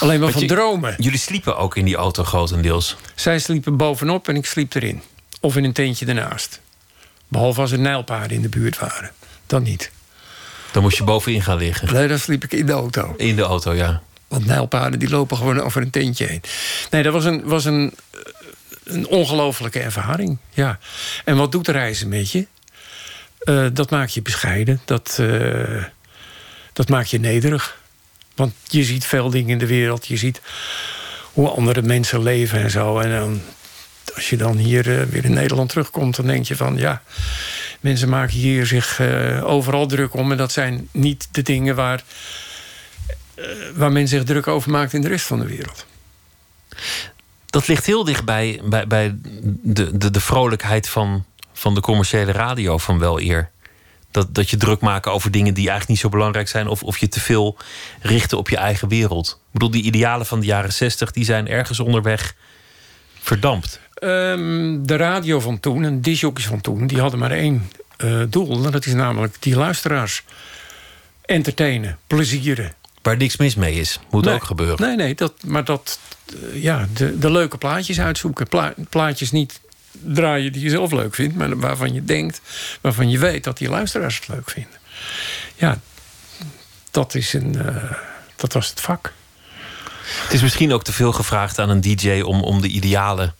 alleen maar van dromen. Jullie sliepen ook in die auto grotendeels. Zij sliepen bovenop en ik sliep erin. Of in een tentje ernaast. Behalve als er nijlpaarden in de buurt waren. Dan niet. Dan moest je bovenin gaan liggen. Nee, dan sliep ik in de auto. In de auto, ja. Want nijlpaarden die lopen gewoon over een tentje heen. Nee, dat was een, was een, een ongelofelijke ervaring. Ja. En wat doet reizen met je? Eh, dat maakt je bescheiden. Dat, eh, dat maakt je nederig. Want je ziet veel dingen in de wereld. Je ziet hoe andere mensen leven en zo. En dan, als je dan hier eh, weer in Nederland terugkomt... dan denk je van ja... mensen maken hier zich overal druk om. En dat zijn niet de dingen waar waar men zich druk over maakt in de rest van de wereld. Dat ligt heel dicht bij, bij, bij de, de, de vrolijkheid van, van de commerciële radio van wel eer. Dat, dat je druk maken over dingen die eigenlijk niet zo belangrijk zijn. Of, of je te veel richten op je eigen wereld. Ik bedoel, die idealen van de jaren zestig, die zijn ergens onderweg Verdampt? Ehm, de radio van toen en disjockeys van toen... die hadden maar één uh, doel. En dat is namelijk die luisteraars entertainen, plezieren. Waar niks mis mee is. Moet ook gebeuren. Nee, nee, dat, maar dat... Uh, ja, de, de leuke plaatjes uitzoeken. Pla plaatjes niet draaien die je zelf leuk vindt... maar waarvan je denkt, waarvan je weet dat die luisteraars het leuk vinden. Ja, dat, is een, uh, dat was het vak. Het is misschien ook te veel gevraagd aan een DJ om, om de idealen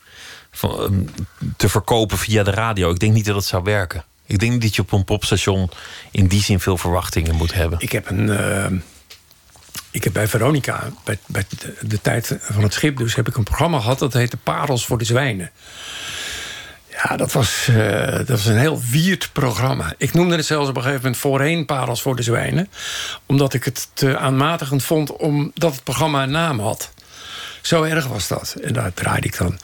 van, um, te verkopen via de radio. Ik denk niet dat het zou werken. Ik denk niet dat je op een popstation in die zin veel verwachtingen moet hebben. Ik heb een. Uh, ik heb bij Veronica, bij, bij de, de, tijd van het schip, dus heb ik een programma gehad dat heette Parels voor de Zwijnen. Ja, dat was, uh, dat was een heel wierd programma. Ik noemde het zelfs op een gegeven moment voorheen Parels voor de Zwijnen. Omdat ik het te aanmatigend vond omdat het programma een naam had. Zo erg was dat. En daar draaide ik dan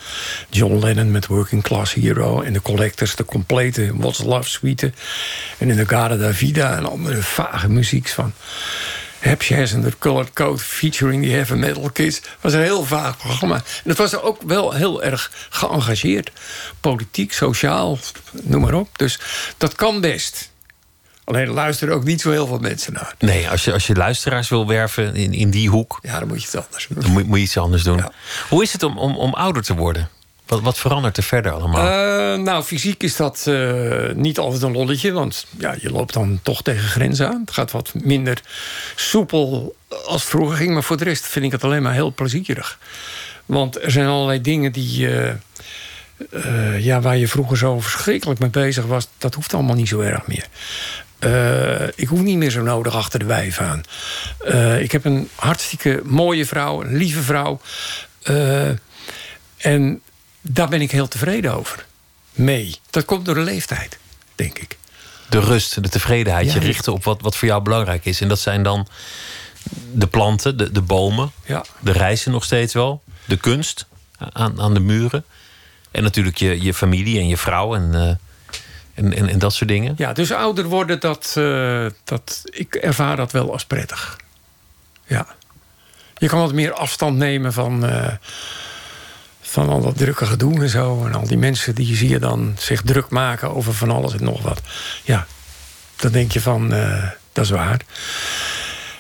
John Lennon met Working Class Hero... en de Collectors, de complete What's Love suite... en in de Garda Davida en andere vage muziek van... Jazz en The Colored Code featuring die heavy metal kids. Het was een heel vaag programma. En het was ook wel heel erg geëngageerd. Politiek, sociaal, noem maar op. Dus dat kan best. Alleen luisteren ook niet zo heel veel mensen naar. Nee, als je, als je luisteraars wil werven in, in die hoek... Ja, dan moet je het anders doen. Dan moet, moet je iets anders doen. Hoe is het om, om, om ouder te worden? Wat, wat verandert er verder allemaal? Uh, nou, fysiek is dat uh, niet altijd een lolletje. Want ja, je loopt dan toch tegen grenzen aan. Het gaat wat minder soepel als vroeger ging. Maar voor de rest vind ik het alleen maar heel plezierig. Want er zijn allerlei dingen die... Uh, ja, waar je vroeger zo verschrikkelijk mee bezig was... dat hoeft allemaal niet zo erg meer. Ik hoef niet meer zo nodig achter de wijf aan. Ik heb een hartstikke mooie vrouw, een lieve vrouw. En daar ben ik heel tevreden over. Mee. Dat komt door de leeftijd, denk ik. De rust, de tevredenheid. Ja, je richten op wat, wat voor jou belangrijk is. En dat zijn dan de planten, de, de bomen. Ja. De reizen nog steeds wel. De kunst aan, aan de muren. En natuurlijk je, je familie en je vrouw. En en, en, en, dat soort dingen? Ja, dus ouder worden, dat, uh, dat, ik ervaar dat wel als prettig. Ja. Je kan wat meer afstand nemen van, uh, van al dat drukke gedoe en zo. En al die mensen die zie je dan zich druk maken over van alles en nog wat. Ja, dan denk je van, uh, dat is waar.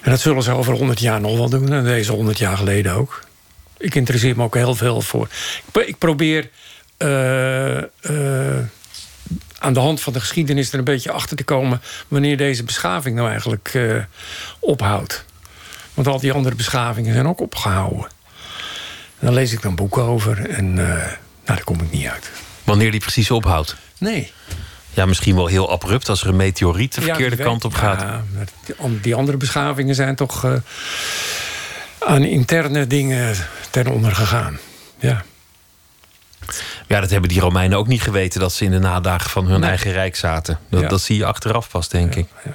En dat zullen ze over 100 jaar nog wel doen. En deze 100 jaar geleden ook. Ik interesseer me ook heel veel voor. Ik, probeer aan de hand van de geschiedenis er een beetje achter te komen... wanneer deze beschaving nou eigenlijk ophoudt. Want al die andere beschavingen zijn ook opgehouden. En dan lees ik dan boeken over en uh, nou, daar kom ik niet uit. Wanneer die precies ophoudt? Nee. Ja, misschien wel heel abrupt als er een meteoriet de verkeerde ja, kant op gaat. Ja, die andere beschavingen zijn toch uh, aan interne dingen ten onder gegaan. Ja. Ja, dat hebben die Romeinen ook niet geweten dat ze in de nadagen van hun eigen rijk zaten. Dat, ja. dat zie je achteraf pas, denk ja, ik. Ja.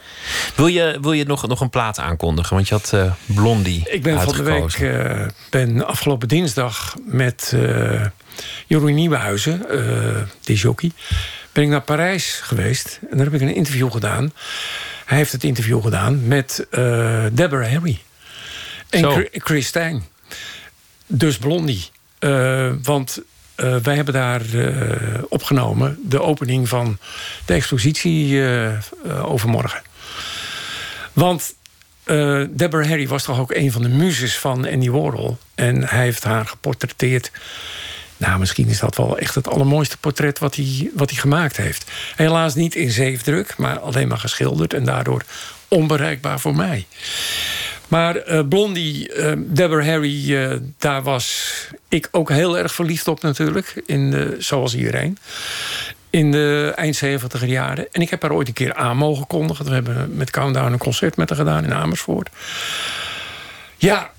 Wil je, wil je nog, nog een plaat aankondigen? Want je had uh, Blondie. Ik ben van de week uh, ben afgelopen dinsdag met uh, Jeroen Nieuwenhuizen, de jockey, ben ik naar Parijs geweest. En daar heb ik een interview gedaan. Hij heeft het interview gedaan met Deborah Harry. En Zo. Chris Stijn. Dus Blondie. want uh, wij hebben daar uh, opgenomen de opening van de expositie uh, overmorgen. Want Deborah Harry was toch ook een van de muzes van Andy Warhol. En hij heeft haar geportretteerd. Nou, misschien is dat wel echt het allermooiste portret wat hij, wat hij gemaakt heeft. Helaas niet in zeefdruk, maar alleen maar geschilderd. En daardoor onbereikbaar voor mij. Maar uh, Blondie, uh, Deborah Harry, uh, daar was ik ook heel erg verliefd op natuurlijk. In zoals iedereen. In de eind 70 jaren. En ik heb haar ooit een keer aan mogen kondigen. We hebben met Countdown een concert met haar gedaan in Amersfoort. Ja,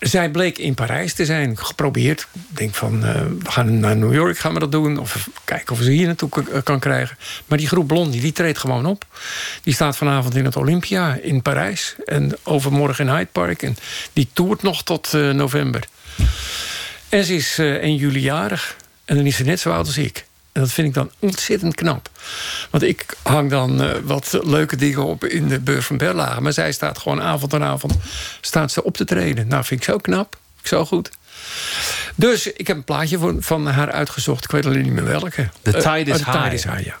zij bleek in Parijs te zijn. Geprobeerd. Ik denk van, uh, we gaan naar New York, gaan we dat doen. Of kijken of we ze hier naartoe kan krijgen. Maar die groep Blondie, die treedt gewoon op. Die staat vanavond in het Olympia in Parijs. En overmorgen in Hyde Park. En die toert nog tot uh, november. En ze is uh, 1 juli jarig. En dan is ze net zo oud als ik. En dat vind ik dan ontzettend knap. Want ik hang dan uh, wat leuke dingen op in de beurs van Berlage. Maar zij staat gewoon avond aan avond staat ze op te treden. Nou, vind ik zo knap. Zo goed. Dus ik heb een plaatje van, van haar uitgezocht. Ik weet alleen niet meer welke. The Tide is uh, High. Tide is High, ja.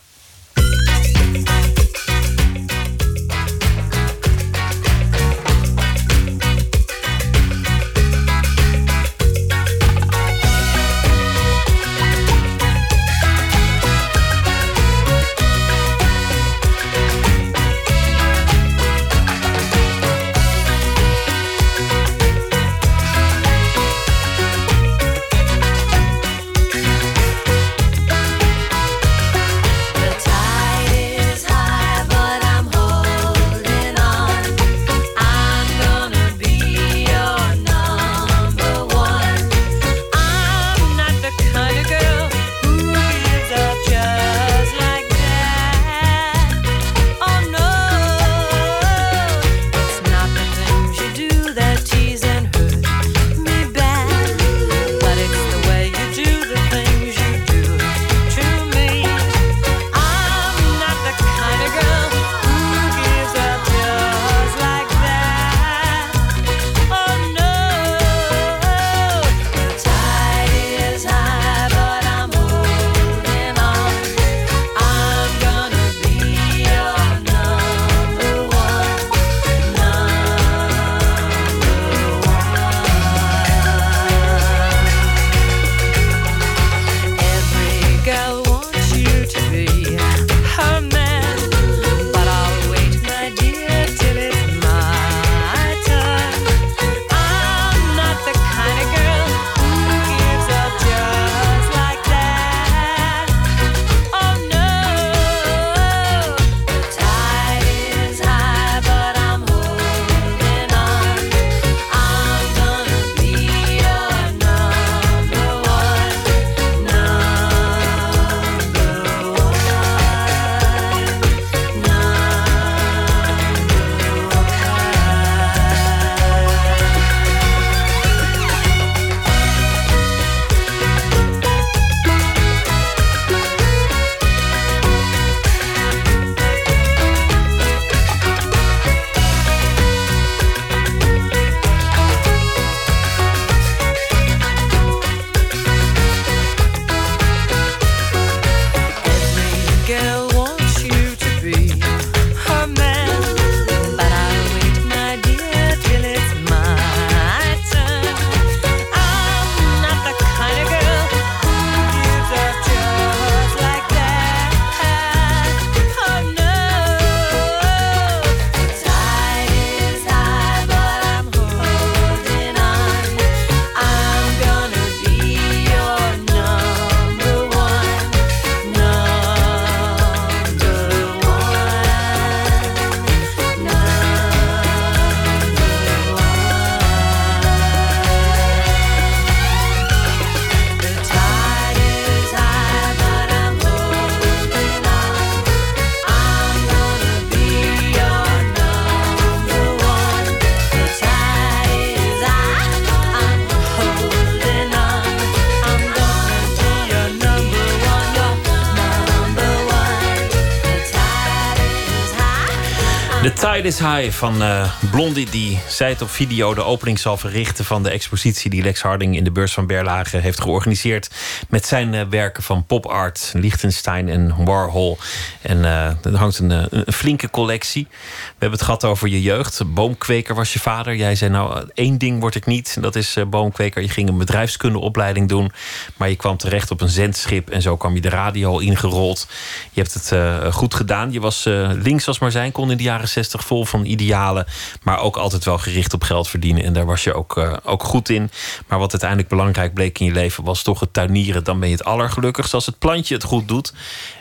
Is High van uh, Blondie, die zij op video de opening zal verrichten van de expositie die Lex Harding in de beurs van Berlage heeft georganiseerd. Met zijn uh, werken van pop art, Liechtenstein en Warhol. En uh, er hangt een, een, flinke collectie. We hebben het gehad over je jeugd. Boomkweker was je vader. Jij zei nou, één ding word ik niet. Dat is boomkweker. Je ging een bedrijfskundeopleiding doen. Maar je kwam terecht op een zendschip. En zo kwam je de radio ingerold. Je hebt het goed gedaan. Je was links als maar zijn kon in de jaren 60 vol van idealen. Maar ook altijd wel gericht op geld verdienen. En daar was je ook, uh, ook goed in. Maar wat uiteindelijk belangrijk bleek in je leven was toch het tuinieren. Dan ben je het allergelukkigst als het plantje het goed doet.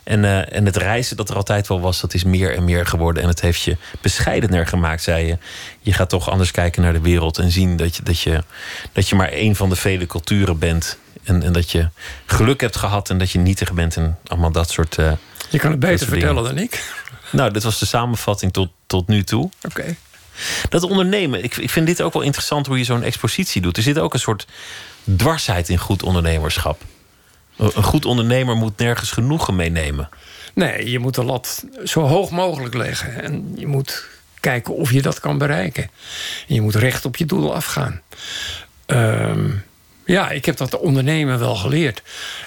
En, en het reizen dat er altijd wel was, dat is meer en meer geworden. En het heeft je bescheidener gemaakt, zei je. Je gaat toch anders kijken naar de wereld en zien dat je, dat je, dat je maar één van de vele culturen bent. En, en dat je geluk hebt gehad en dat je nietig bent en allemaal dat soort. Je kan het beter vertellen dan ik. Nou, dit was de samenvatting tot, tot nu toe. Oké. Okay. Dat ondernemen, ik, ik vind dit ook wel interessant hoe je zo'n expositie doet. Er zit ook een soort dwarsheid in goed ondernemerschap. Een goed ondernemer moet nergens genoegen meenemen. Nee, je moet de lat zo hoog mogelijk leggen. En je moet kijken of je dat kan bereiken. En je moet recht op je doel afgaan. Um, Ja, ik heb dat ondernemen wel geleerd.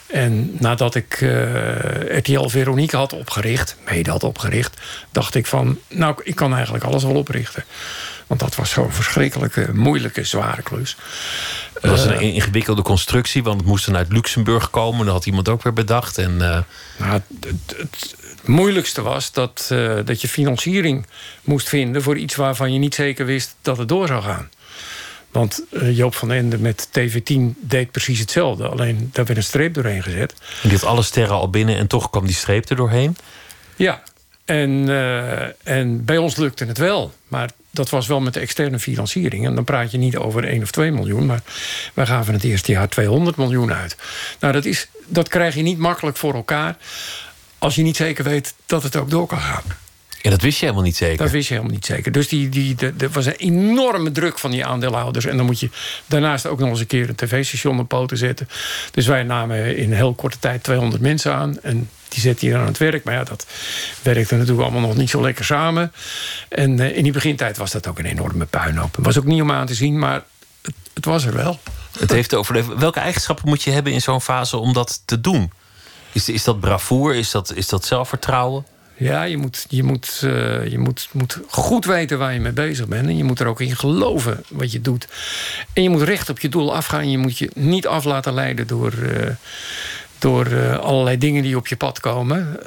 En nadat ik uh, RTL Veronique had opgericht, mede had opgericht, dacht ik van, nou, ik kan eigenlijk alles wel oprichten. Want dat was zo'n verschrikkelijke, moeilijke, zware klus. Het was een uh, ingewikkelde constructie, want het moest dan uit Luxemburg komen. Dat had iemand ook weer bedacht. En, uh... nou, het, het, moeilijkste was dat, uh, dat je financiering moest vinden voor iets waarvan je niet zeker wist dat het door zou gaan. Want uh, Joop van Ende met TV10 deed precies hetzelfde. Alleen daar werd een streep doorheen gezet. En die had alle sterren al binnen en toch kwam die streep er doorheen? Ja, en, uh, en bij ons lukte het wel. Maar dat was wel met de externe financiering. En dan praat je niet over 1 of 2 miljoen. Maar wij gaven het eerste jaar 200 miljoen uit. Nou, dat, is, dat krijg je niet makkelijk voor elkaar. Als je niet zeker weet dat het ook door kan gaan. En dat wist je helemaal niet zeker? Dat wist je helemaal niet zeker. Dus die, die, er was een enorme druk van die aandeelhouders. En dan moet je daarnaast ook nog eens een keer een tv-station op poten zetten. Dus wij namen in heel korte tijd 200 mensen aan. En die zetten hier aan het werk. Maar ja, dat werkte natuurlijk allemaal nog niet zo lekker samen. En uh, in die begintijd was dat ook een enorme puinhoop. Het was ook niet om aan te zien, maar het, het was er wel. Het heeft overleefd. Welke eigenschappen moet je hebben in zo'n fase om dat te doen? Is, is dat bravoer? Is dat, is dat zelfvertrouwen? Ja, je, moet, je, moet, uh, je moet, moet goed weten waar je mee bezig bent. En je moet er ook in geloven wat je doet. En je moet recht op je doel afgaan. Je moet je niet af laten leiden door, uh, door uh, allerlei dingen die op je pad komen.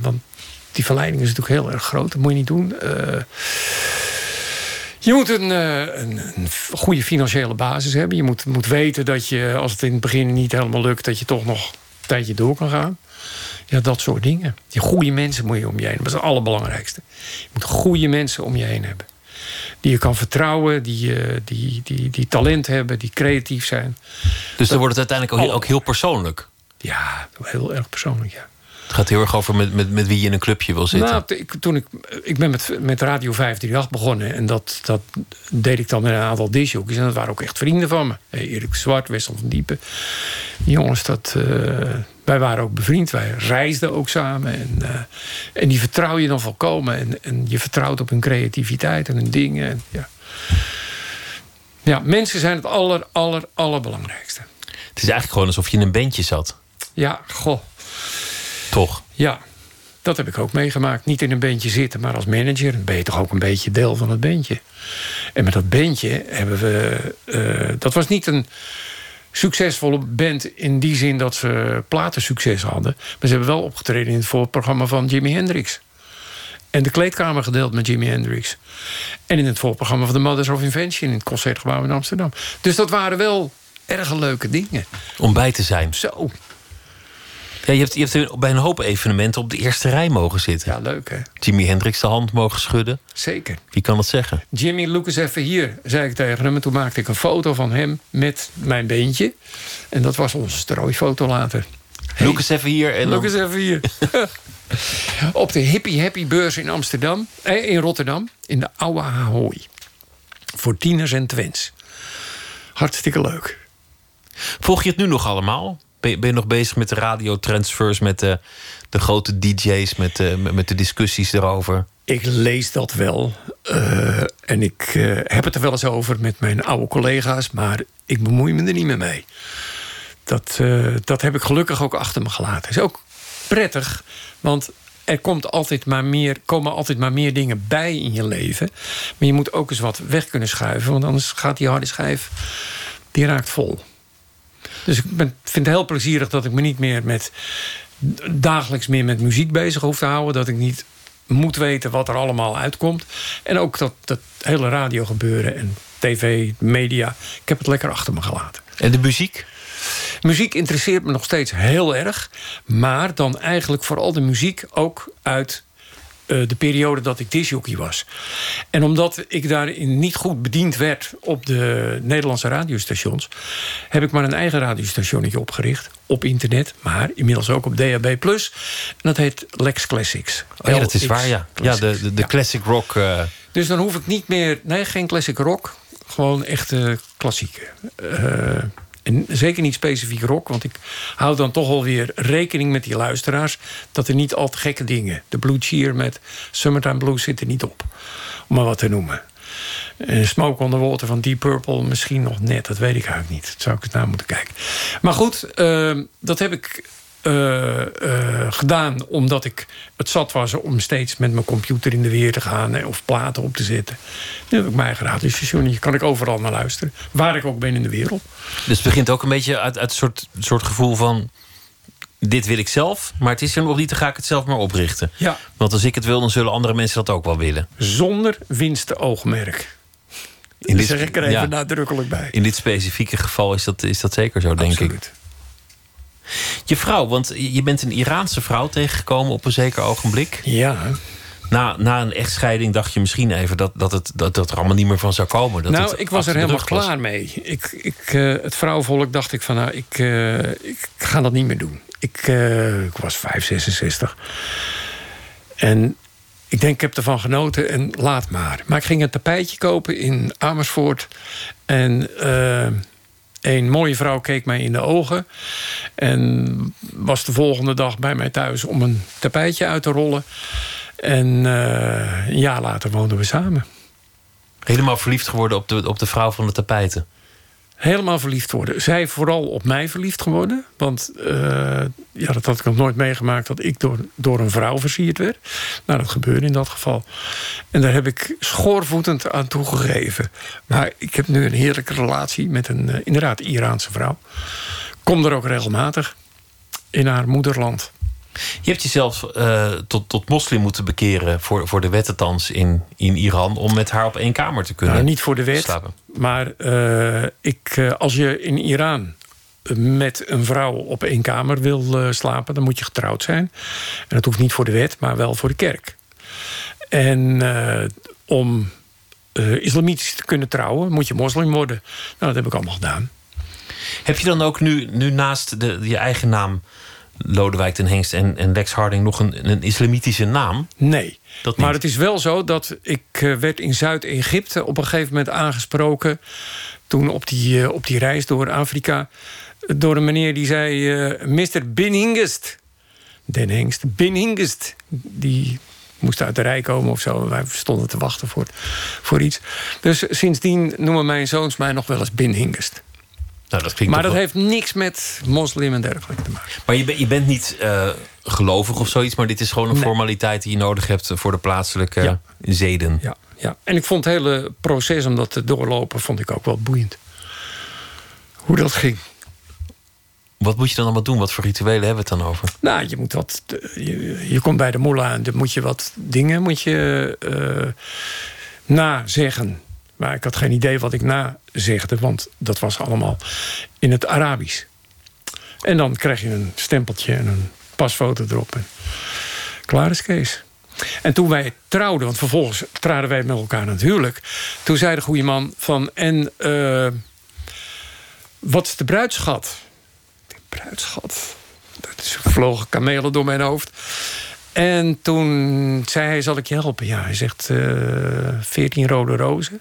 want die verleiding is natuurlijk heel erg groot. Dat moet je niet doen. Je moet een, een, een, goede financiële basis hebben. Je moet, moet weten dat je, als het in het begin niet helemaal lukt... dat je toch nog een tijdje door kan gaan. Ja, dat soort dingen. Die goede mensen moet je om je heen hebben. Dat is het allerbelangrijkste. Je moet goede mensen om je heen hebben. Die je kan vertrouwen, die, die, die, die talent hebben, die creatief zijn. Dus dan wordt het uiteindelijk ook, ook heel persoonlijk? Ja, heel erg persoonlijk, ja. Het gaat heel erg over met, met, met wie je in een clubje wil zitten. Nou, ik, toen ik, ik ben met, met Radio 538 begonnen. En dat, dat deed ik dan met een aantal disjockeys. En dat waren ook echt vrienden van me. Erik Zwart, Wessel van Diepen. Die jongens, dat, uh, wij waren ook bevriend. Wij reisden ook samen. En, uh, en die vertrouw je dan volkomen. En, en je vertrouwt op hun creativiteit en hun dingen. En, ja. ja, mensen zijn het aller, aller, allerbelangrijkste. Het is eigenlijk gewoon alsof je in een bandje zat. Ja, goh. Toch? Ja, dat heb ik ook meegemaakt. Niet in een bandje zitten, maar als manager ben je toch ook een beetje deel van het bandje. En met dat bandje hebben we. Uh, dat was niet een succesvolle band in die zin dat ze platensucces hadden. Maar ze hebben wel opgetreden in het voorprogramma van Jimi Hendrix. En de kleedkamer gedeeld met Jimi Hendrix. En in het voorprogramma van de Mothers of Invention in het Concertgebouw in Amsterdam. Dus dat waren wel erg leuke dingen. Om bij te zijn. Zo. Ja, je, hebt, je hebt bij een hoop evenementen op de eerste rij mogen zitten. Ja, leuk hè. Jimi Hendrix de hand mogen schudden. Zeker. Wie kan dat zeggen? Jimmy, eens even hier, zei ik tegen hem. En toen maakte ik een foto van hem met mijn beentje. En dat was onze strooifoto later. Hey, eens even hier. En eens even hier. *laughs* op de Hippie Happy beurs in Amsterdam. Eh, in Rotterdam. In de Oude Ahoy. Voor tieners en twins. Hartstikke leuk. Volg je het nu nog allemaal? Ben je, nog bezig met de radiotransfers, met de, de grote DJ's, met de, met de discussies erover? Ik lees dat wel. Uh, en ik uh, heb het er wel eens over met mijn oude collega's, maar ik bemoei me er niet meer mee. Dat, dat heb ik gelukkig ook achter me gelaten. Is ook prettig, want er komt altijd maar meer, komen altijd maar meer dingen bij in je leven. Maar je moet ook eens wat weg kunnen schuiven, want anders gaat die harde schijf, die raakt vol. Dus ik ben, vind het heel plezierig dat ik me niet meer met dagelijks meer met muziek bezig hoef te houden. Dat ik niet moet weten wat er allemaal uitkomt. En ook dat, dat hele radio gebeuren en tv, media. Ik heb het lekker achter me gelaten. En de muziek? Muziek interesseert me nog steeds heel erg. Maar dan eigenlijk vooral de muziek ook uit de periode dat ik disjockey was. En omdat ik daarin niet goed bediend werd op de Nederlandse radiostations... heb ik maar een eigen radiostationnetje opgericht op internet... maar inmiddels ook op DAB+. En dat heet Lex Classics. Oh ja, dat is waar, ja. Ja, de, de, de ja. classic rock... Uh... Dus dan hoef ik niet meer... Nee, geen classic rock. Gewoon echte klassieke. Uh, en zeker niet specifiek rock, want ik hou dan toch alweer rekening met die luisteraars... dat er niet al te gekke dingen... de Blue Cheer met Summertime Blues zit er niet op, om maar wat te noemen. En Smoke on the Water van Deep Purple misschien nog net. Dat weet ik eigenlijk niet. Dat zou ik eens naar moeten kijken. Maar goed, ehm, dat heb ik uh, gedaan omdat ik het zat was om steeds met mijn computer in de weer te gaan of platen op te zetten. Nu heb ik mijn eigen radiostation. Hier kan ik overal naar luisteren, waar ik ook ben in de wereld. Dus het begint ook een beetje uit, uit een soort, soort gevoel van dit wil ik zelf, maar het is er nog niet, dan ga ik het zelf maar oprichten. Ja. Want als ik het wil, dan zullen andere mensen dat ook wel willen. Zonder winstoogmerk. In dit, zeg ik er even nadrukkelijk bij. In dit specifieke geval is dat, is dat zeker zo, denk ik. Je vrouw, want je bent een Iraanse vrouw tegengekomen op een zeker ogenblik. Ja. Na, na een echtscheiding dacht je misschien even dat, dat, het, dat, dat er allemaal niet meer van zou komen. Dat nou, ik was er helemaal klaar mee. Ik, ik, uh, het vrouwvolk dacht ik van, nou, ik, uh, ik ga dat niet meer doen. Ik, uh, ik was 5, 66. En ik denk, ik heb ervan genoten en laat maar. Maar ik ging een tapijtje kopen in Amersfoort. En een mooie vrouw keek mij in de ogen. En was de volgende dag bij mij thuis om een tapijtje uit te rollen. En uh, een jaar later woonden we samen. Helemaal verliefd geworden op de, op de vrouw van de tapijten? Helemaal verliefd worden. Zij vooral op mij verliefd geworden. Want uh, ja, dat had ik nog nooit meegemaakt dat ik door, door een vrouw versierd werd. Nou, dat gebeurde in dat geval. En daar heb ik schoorvoetend aan toegegeven. Maar ik heb nu een heerlijke relatie met een uh, inderdaad Iraanse vrouw. Kom er ook regelmatig in haar moederland. Je hebt jezelf uh, tot, tot moslim moeten bekeren voor, voor de wettentans in, in Iran om met haar op één kamer te kunnen. Nou, niet voor de wet, slapen. maar uh, ik, uh, als je in Iran met een vrouw op één kamer wil slapen, dan moet je getrouwd zijn. En dat hoeft niet voor de wet, maar wel voor de kerk. En om islamitisch te kunnen trouwen, moet je moslim worden. Nou, dat heb ik allemaal gedaan. Heb je dan ook nu, nu naast de, je eigen naam Lodewijk ten Hengst en, en Lex Harding nog een, een islamitische naam? Nee. maar het is wel zo dat ik uh, werd in Zuid-Egypte op een gegeven moment aangesproken. Toen op die, uh, op die reis door Afrika. Door een meneer die zei: uh, Mr. Bin Hingest. Den Hengst. Bin Hingest. Die moest uit de rij komen of zo. Wij stonden te wachten voor, voor iets. Dus sindsdien noemen mijn zoons mij nog wel eens Bin Hingest. Nou, dat maar dat heeft niks met moslim en dergelijke te maken. Maar je, je bent niet uh, gelovig of zoiets, maar dit is gewoon een nee. formaliteit die je nodig hebt voor de plaatselijke ja. zeden. Ja, ja, en ik vond het hele proces om dat te doorlopen, vond ik ook wel boeiend. Hoe dat ging. Wat moet je dan allemaal doen? Wat voor rituelen hebben we het dan over? Nou, je moet wat. Je, je komt bij de moela en dan moet je wat dingen moet je, uh, nazeggen. Maar ik had geen idee wat ik nazegde, want dat was allemaal in het Arabisch. En dan krijg je een stempeltje en een pasfoto erop. En klaar is Kees. En toen wij trouwden, want vervolgens traden wij met elkaar natuurlijk. Toen zei de goede man van, en uh, wat is de bruidschat? De bruidschat? Dat is vlogen kamelen door mijn hoofd. En toen zei hij, zal ik je helpen? Ja, hij zegt, veertien uh, rode rozen.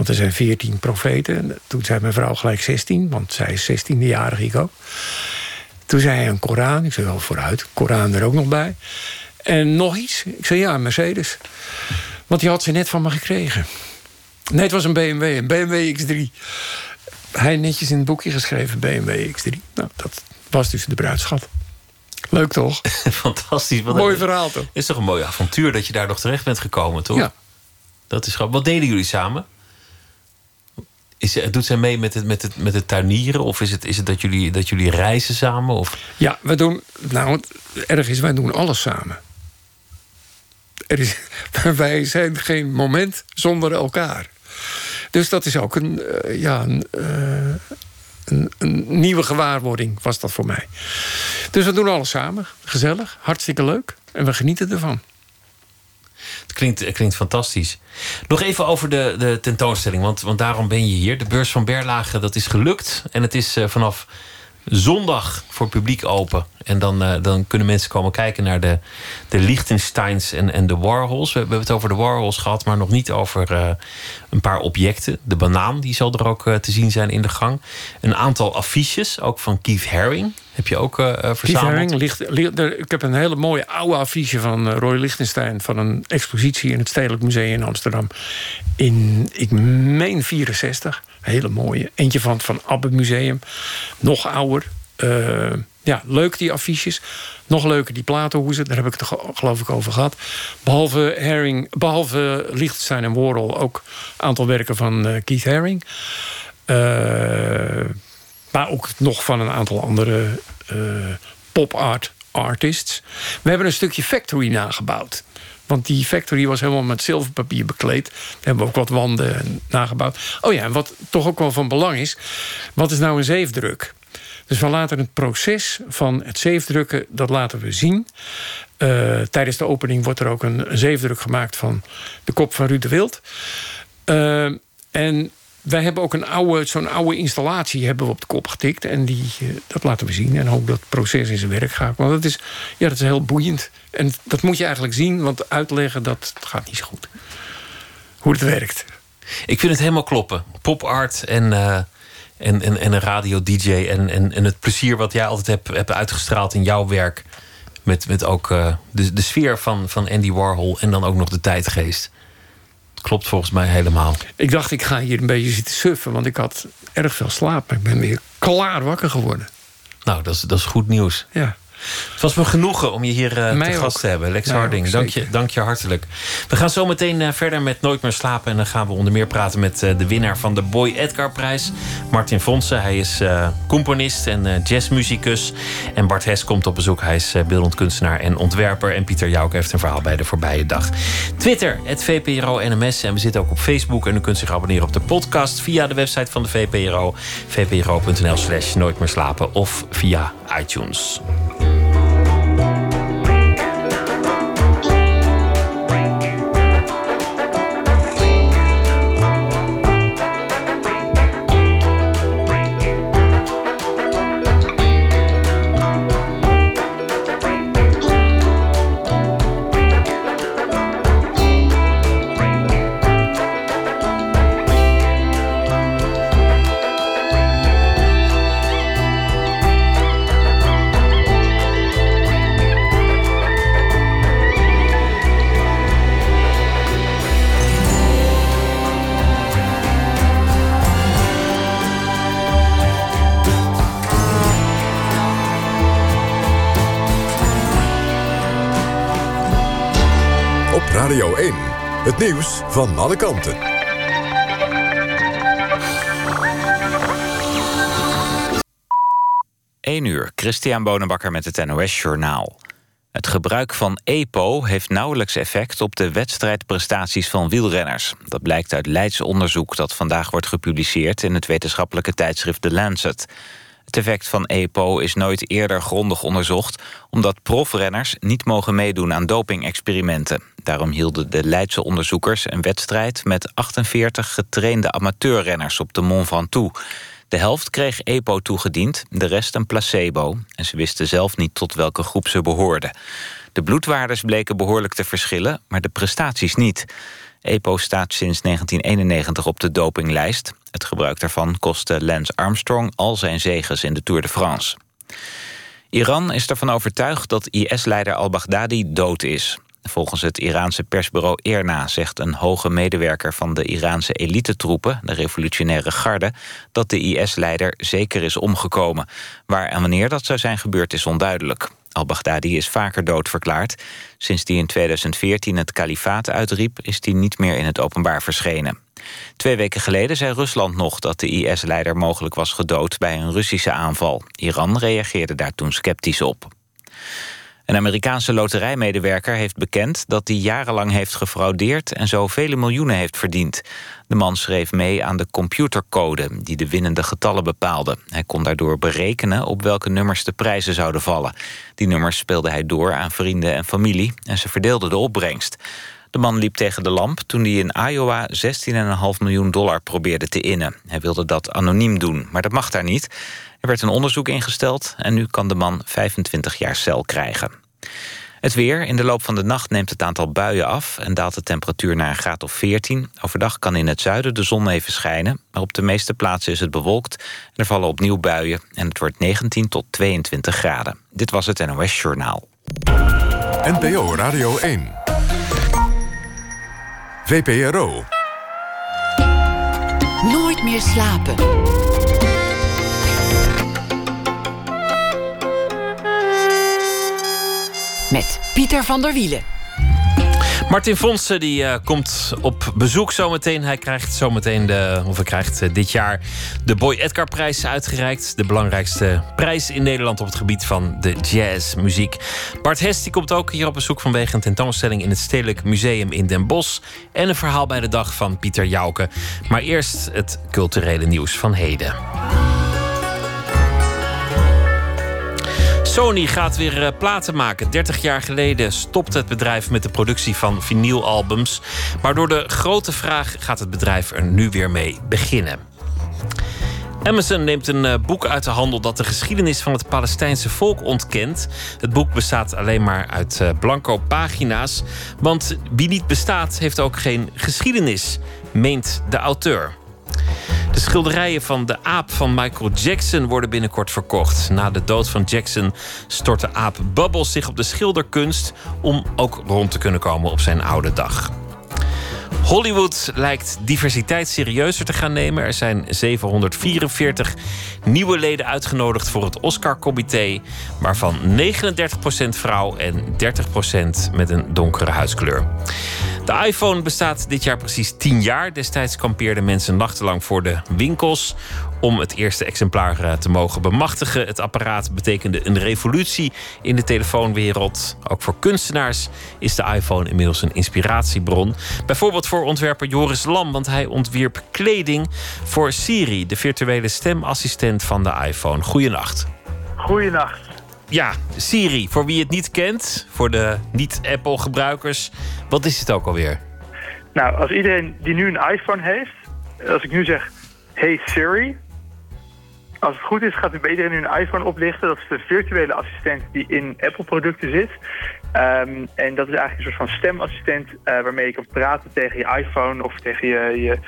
Want er zijn veertien profeten. Toen zei mijn vrouw gelijk 16, want zij is 16e-jarig, ik ook. Toen zei hij een Koran. Ik zei wel vooruit, Koran er ook nog bij. En nog iets. Ik zei ja, een Mercedes. Want die had ze net van me gekregen. Nee, het was een BMW, een BMW X3. Hij netjes in het boekje geschreven, BMW X3. Nou, dat was dus de bruidschat. Leuk toch? *laughs* Fantastisch. Wat mooi verhaal toch? Is toch een mooi avontuur dat je daar nog terecht bent gekomen, toch? Ja. Dat is grappig. Wat deden jullie samen? Is, doet zij mee met het, met het, met het tuinieren? Of is het, is het dat, jullie, dat jullie reizen samen? Of? Ja, we doen. Nou, erg is, wij doen alles samen. Er is, *laughs* wij zijn geen moment zonder elkaar. Dus dat is ook een, uh, ja, een, een, nieuwe gewaarwording, was dat voor mij. Dus we doen alles samen. Gezellig, hartstikke leuk. En we genieten ervan. Het klinkt, klinkt fantastisch. Nog even over de, de tentoonstelling, want, want daarom ben je hier. De beurs van Berlage, dat is gelukt. En het is uh, vanaf zondag voor publiek open. En dan, eh, dan kunnen mensen komen kijken naar de, de Liechtensteins en, en de Warhols. We, hebben het over de Warhols gehad, maar nog niet over eh, een paar objecten. De banaan, die zal er ook eh, te zien zijn in de gang. Een aantal affiches, ook van Keith Haring. Heb je ook verzameld? Keith Haring, ik heb een hele mooie oude affiche van Roy Lichtenstein... van een expositie in het Stedelijk Museum in Amsterdam. In, ik meen 64. Hele mooie. Eentje van het Van Abbe Museum. Nog ouder. Uh, ja, leuk die affiches. Nog leuker die platenhoezen. Daar heb ik het geloof ik over gehad. Behalve, Herring, behalve Liechtenstein en Warhol ook een aantal werken van uh, Keith Haring. Uh, maar ook nog van een aantal andere pop art artists. We hebben een stukje factory nagebouwd. Want die factory was helemaal met zilverpapier bekleed. Daar hebben we ook wat wanden nagebouwd. Oh ja, en wat toch ook wel van belang is... wat is nou een zeefdruk? Dus we laten het proces van het zeefdrukken, dat laten we zien. Uh, tijdens de opening wordt er ook een, zeefdruk gemaakt van de kop van Ruud de Wild. Uh, en wij hebben ook een oude, zo'n oude installatie hebben we op de kop getikt. En die, uh, dat laten we zien. En hoop dat het proces in zijn werk gaat. Want dat is, ja, dat is heel boeiend. En dat moet je eigenlijk zien, want uitleggen dat gaat niet zo goed. Hoe het werkt. Ik vind het helemaal kloppen. Pop art en en, en, en een radio-dj. En, en, en het plezier wat jij altijd hebt, hebt uitgestraald in jouw werk. Met, met ook uh, de, de sfeer van, van Andy Warhol en dan ook nog de tijdgeest. Klopt volgens mij helemaal. Ik dacht, ik ga hier een beetje zitten suffen, want ik had erg veel slaap. Ik ben weer klaar wakker geworden. Nou, dat is, dat is goed nieuws. Ja. Het was me genoegen om je hier uh, te gast te hebben. Lex Harding, dank je, dank je hartelijk. We gaan zo meteen uh, verder met Nooit meer slapen. En dan gaan we onder meer praten met uh, de winnaar van de Boy Edgar prijs. Martin Fonsen. Hij is componist en jazzmuzikus. En Bart Hes komt op bezoek. Hij is beeldend kunstenaar en ontwerper. En Pieter Jouwk heeft een verhaal bij de voorbije dag. Twitter, het VPRO NMS. En we zitten ook op Facebook. En u kunt zich abonneren op de podcast via de website van de VPRO. vpro.nl slash nooit meer slapen. Of via iTunes. Het nieuws van alle kanten. 1 uur, Christian Bonenbakker met het NOS Journaal. Het gebruik van EPO heeft nauwelijks effect op de wedstrijdprestaties van wielrenners. Dat blijkt uit Leids onderzoek dat vandaag wordt gepubliceerd... in het wetenschappelijke tijdschrift The Lancet. Het effect van EPO is nooit eerder grondig onderzocht... omdat profrenners niet mogen meedoen aan dopingexperimenten. Daarom hielden de Leidse onderzoekers een wedstrijd... met 48 getrainde amateurrenners op de Mont Ventoux. De helft kreeg EPO toegediend, de rest een placebo... en ze wisten zelf niet tot welke groep ze behoorden. De bloedwaardes bleken behoorlijk te verschillen, maar de prestaties niet... EPO staat sinds 1991 op de dopinglijst. Het gebruik daarvan kostte Lance Armstrong al zijn zegens in de Tour de France. Iran is ervan overtuigd dat IS-leider al-Baghdadi dood is. Volgens het Iraanse persbureau IRNA zegt een hoge medewerker van de Iraanse elitetroepen, de revolutionaire garde, dat de IS-leider zeker is omgekomen. Waar en wanneer dat zou zijn gebeurd is onduidelijk. Al-Baghdadi is vaker doodverklaard. Sinds hij in 2014 het kalifaat uitriep... is hij niet meer in het openbaar verschenen. Twee weken geleden zei Rusland nog dat de IS-leider mogelijk was gedood... bij een Russische aanval. Iran reageerde daar toen sceptisch op. Een Amerikaanse loterijmedewerker heeft bekend dat hij jarenlang heeft gefraudeerd en zo vele miljoenen heeft verdiend. De man schreef mee aan de computercode die de winnende getallen bepaalde. Hij kon daardoor berekenen op welke nummers de prijzen zouden vallen. Die nummers speelde hij door aan vrienden en familie en ze verdeelden de opbrengst. De man liep tegen de lamp toen hij in Iowa 16,5 miljoen dollar probeerde te innen. Hij wilde dat anoniem doen, maar dat mag daar niet. Er werd een onderzoek ingesteld en nu kan de man 25 jaar cel krijgen. Het weer. In de loop van de nacht neemt het aantal buien af... en daalt de temperatuur naar een graad of 14. Overdag kan in het zuiden de zon even schijnen... maar op de meeste plaatsen is het bewolkt... en er vallen opnieuw buien en het wordt 19 tot 22 graden. Dit was het NOS Journaal. NPO Radio 1. VPRO. Nooit meer slapen. Met Pieter van der Wielen. Martin Fonsen die, uh, komt op bezoek zometeen. Hij krijgt zometeen de, of krijgt uh, dit jaar de Boy Edgar prijs uitgereikt. De belangrijkste prijs in Nederland op het gebied van de jazzmuziek. Bart Hest die komt ook hier op bezoek vanwege een tentoonstelling in het Stedelijk Museum in Den Bosch. En een verhaal bij de dag van Pieter Jouke. Maar eerst het culturele nieuws van heden. Sony gaat weer eh, platen maken. 30 jaar geleden stopte het bedrijf met de productie van vinylalbums. Maar door de grote vraag gaat het bedrijf er nu weer mee beginnen. Amazon neemt een eh, boek uit de handel dat de geschiedenis van het Palestijnse volk ontkent. Het boek bestaat alleen maar uit eh, blanco pagina's. Want wie niet bestaat, heeft ook geen geschiedenis, meent de auteur. De schilderijen van de aap van Michael Jackson worden binnenkort verkocht. Na de dood van Jackson stort de aap Bubbles zich op de schilderkunst om ook rond te kunnen komen op zijn oude dag. Hollywood lijkt diversiteit serieuzer te gaan nemen. Er zijn 744 nieuwe leden uitgenodigd voor het Oscar-comité, waarvan 39% vrouw en 30% met een donkere huidskleur. De iPhone bestaat dit jaar precies 10 jaar. Destijds kampeerden mensen nachtenlang voor de winkels om het eerste exemplaar eh, te mogen bemachtigen. Het apparaat betekende een revolutie in de telefoonwereld. Ook voor kunstenaars is de iPhone inmiddels een inspiratiebron. Bijvoorbeeld voor ontwerper Joris Lam, want hij ontwierp kleding voor Siri, de virtuele stemassistent van de iPhone. Goeienacht. Goeienacht. Ja, Siri, voor wie het niet kent, voor de niet-Apple-gebruikers, wat is het ook alweer? Nou, als iedereen die nu een iPhone heeft, als ik nu zeg: Hey Siri, als het goed is, gaat u bij iedereen nu een iPhone oplichten. Dat is de virtuele assistent die in Apple-producten zit. Um, en dat is eigenlijk een soort van stemassistent uh, waarmee je kan praten tegen je iPhone of tegen je, je,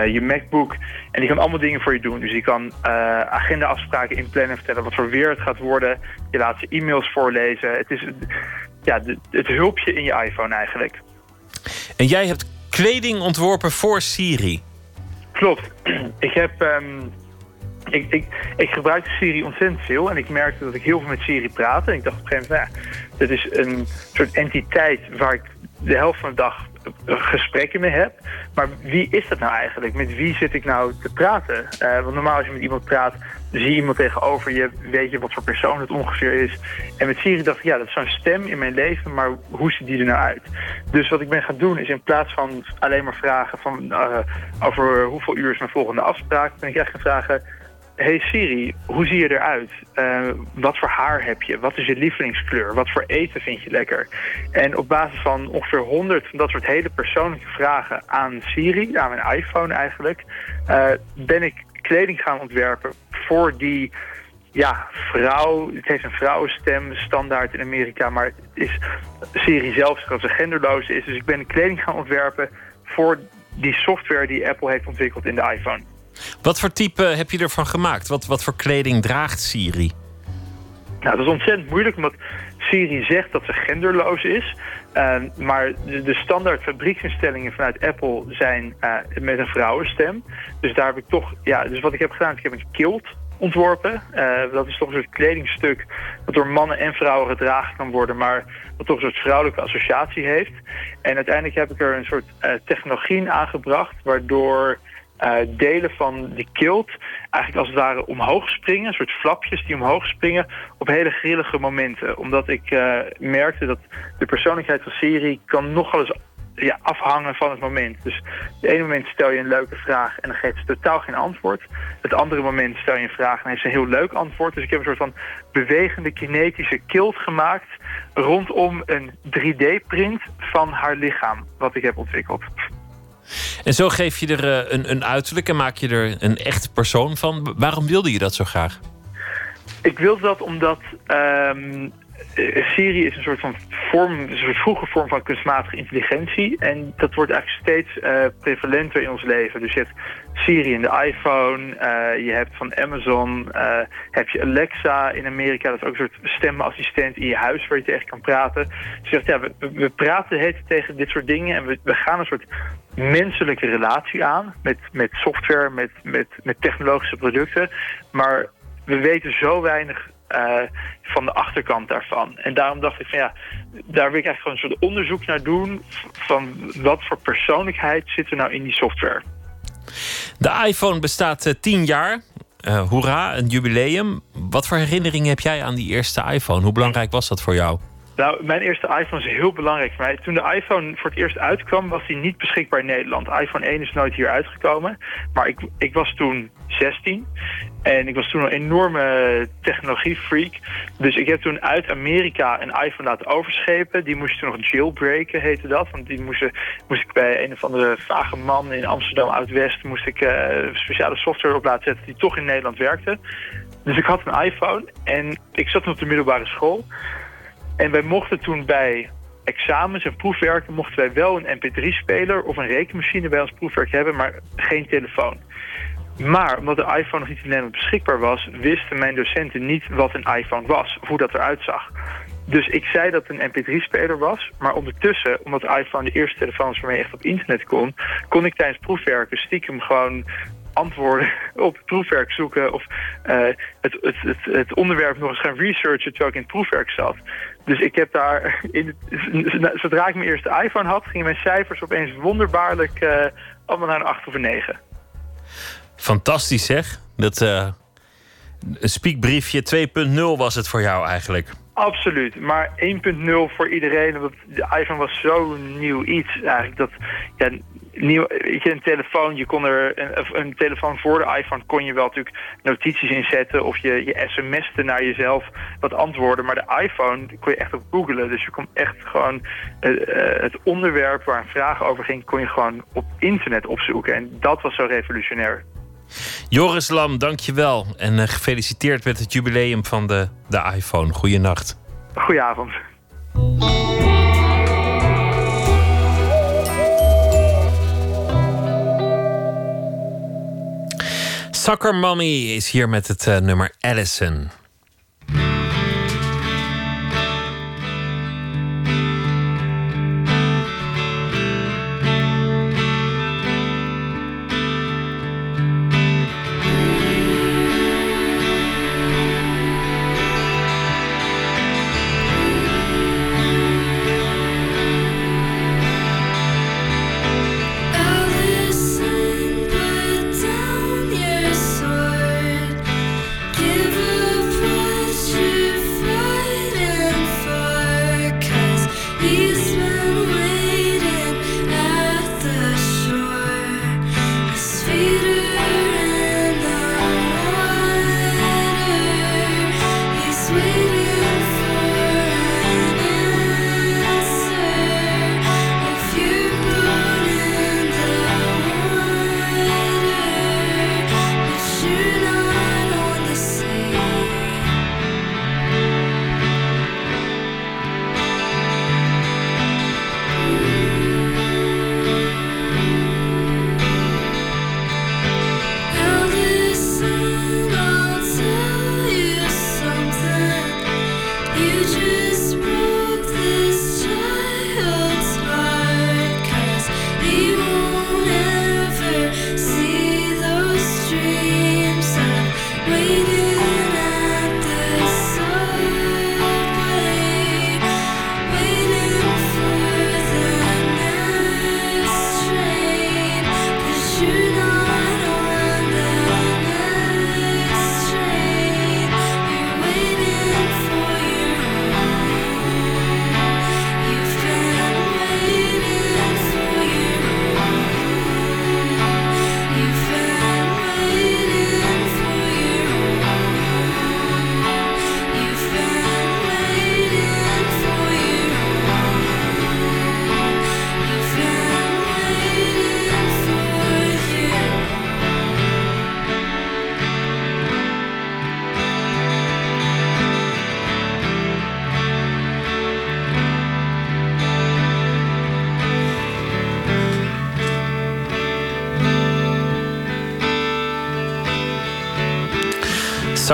uh, je MacBook. En die kan allemaal dingen voor je doen. Dus die kan uh, agenda-afspraken inplannen, vertellen wat voor weer het gaat worden. Je laat ze e-mails voorlezen. Het is ja, de, het hulpje in je iPhone eigenlijk. En jij hebt kleding ontworpen voor Siri. Klopt. Ik heb... Um, ik, ik, ik gebruik Siri ontzettend veel en ik merkte dat ik heel veel met Siri praatte. En ik dacht op een gegeven moment, ja, dit is een soort entiteit waar ik de helft van de dag gesprekken mee heb. Maar wie is dat nou eigenlijk? Met wie zit ik nou te praten? Uh, want normaal als je met iemand praat, zie je iemand tegenover je, weet je wat voor persoon het ongeveer is. En met Siri dacht ik, ja, dat is zo'n stem in mijn leven, maar hoe ziet die er nou uit? Dus wat ik ben gaan doen is in plaats van alleen maar vragen van uh, over hoeveel uur is mijn volgende afspraak, ben ik echt gaan vragen Hey Siri, hoe zie je eruit? Uh, wat voor haar heb je? Wat is je lievelingskleur? Wat voor eten vind je lekker? En op basis van ongeveer 100 van dat soort hele persoonlijke vragen aan Siri, aan mijn iPhone eigenlijk, uh, ben ik kleding gaan ontwerpen voor die ja, vrouw. Het heeft een vrouwenstem, standaard in Amerika, maar het is Siri zelf dat ze genderloos is. Dus ik ben kleding gaan ontwerpen voor die software die Apple heeft ontwikkeld in de iPhone. Wat voor type heb je ervan gemaakt? Wat, wat voor kleding draagt Siri? Nou, dat is ontzettend moeilijk, omdat Siri zegt dat ze genderloos is. Uh, maar de, de, standaard fabrieksinstellingen vanuit Apple zijn uh, met een vrouwenstem. Dus daar heb ik toch, ja, dus wat ik heb gedaan, ik heb een kilt ontworpen. Uh, dat is toch een soort kledingstuk dat door mannen en vrouwen gedragen kan worden, maar wat toch een soort vrouwelijke associatie heeft. En uiteindelijk heb ik er een soort technologie aangebracht, waardoor uh, delen van die kilt eigenlijk als het ware omhoog springen. Een soort flapjes die omhoog springen op hele grillige momenten. Omdat ik uh, merkte dat de persoonlijkheid van Siri kan nogal eens ja, afhangen van het moment. Dus het ene moment stel je een leuke vraag en dan geeft ze totaal geen antwoord. Het andere moment stel je een vraag en heeft ze een heel leuk antwoord. Dus ik heb een soort van bewegende kinetische kilt gemaakt rondom een 3D-print van haar lichaam, wat ik heb ontwikkeld. En zo geef je er eh, een, een uiterlijk en maak je er een echt persoon van. Waarom wilde je dat zo graag? Ik wilde dat omdat ehm, eh, Siri is een soort van vorm, een soort vroege vorm van kunstmatige intelligentie. En dat wordt eigenlijk steeds uh, prevalenter in ons leven. Dus je hebt Siri in de iPhone, uh, je hebt van Amazon, heb je Alexa in Amerika. Dat is ook een soort stemassistent in je huis waar je tegen kan praten. Dus je zegt, ja, we, praten tegen dit soort dingen en we, we gaan een soort menselijke relatie aan met, met software, met, met, met technologische producten. Maar we weten zo weinig uh, van de achterkant daarvan. En daarom dacht ik van ja, daar wil ik eigenlijk gewoon een soort onderzoek naar doen... van wat voor persoonlijkheid zit er nou in die software. De iPhone bestaat uh, tien jaar. Uh, hoera, een jubileum. Wat voor herinneringen heb jij aan die eerste iPhone? Hoe belangrijk was dat voor jou? Nou, mijn eerste iPhone is heel belangrijk voor mij. Toen de iPhone voor het eerst uitkwam, was hij niet beschikbaar in Nederland. iPhone 1 is nooit hier uitgekomen. Maar ik, ik was toen 16 en ik was toen een enorme technologiefreak. Dus ik heb toen uit Amerika een iPhone laten overschepen. Die moest je toen nog jailbreken, heette dat. Want die moest, moest ik bij een of andere vage man in Amsterdam Oud-West... moest ik uh, speciale software op laten zetten die toch in Nederland werkte. Dus ik had een iPhone en ik zat op de middelbare school... En wij mochten toen bij examens en proefwerken... mochten wij wel een mp3-speler of een rekenmachine bij ons proefwerk hebben... maar geen telefoon. Maar omdat de iPhone nog niet in beschikbaar was... wisten mijn docenten niet wat een iPhone was, hoe dat eruit zag. Dus ik zei dat het een mp3-speler was. Maar ondertussen, omdat de iPhone de eerste telefoon was waarmee je echt op internet kon... kon ik tijdens proefwerken stiekem gewoon antwoorden op het proefwerk zoeken... of uh, het, het, het, het, onderwerp nog eens gaan researchen terwijl ik in het proefwerk zat. Dus ik heb daar, in zodra ik mijn eerste iPhone had... gingen mijn cijfers opeens wonderbaarlijk uh, allemaal naar een 8 of een 9. Fantastisch zeg. Dat uh, speakbriefje 2.0 was het voor jou eigenlijk. Absoluut, maar 1.0 voor iedereen. Want de iPhone was zo'n nieuw iets eigenlijk. Dat, ja, nieuw, weet je, een telefoon, je kon er een, een, telefoon voor de iPhone kon je wel natuurlijk notities inzetten of je, je sms'te naar jezelf wat antwoorden. Maar de iPhone kon je echt op googlen. Dus je kon echt gewoon uh, het onderwerp waar een vraag over ging, kon je gewoon op internet opzoeken. En dat was zo revolutionair. Joris Lam, dankjewel. En uh, gefeliciteerd met het jubileum van de, de iPhone. Goeienacht. Goedenavond. Sucker Mommy is hier met het uh, nummer Allison.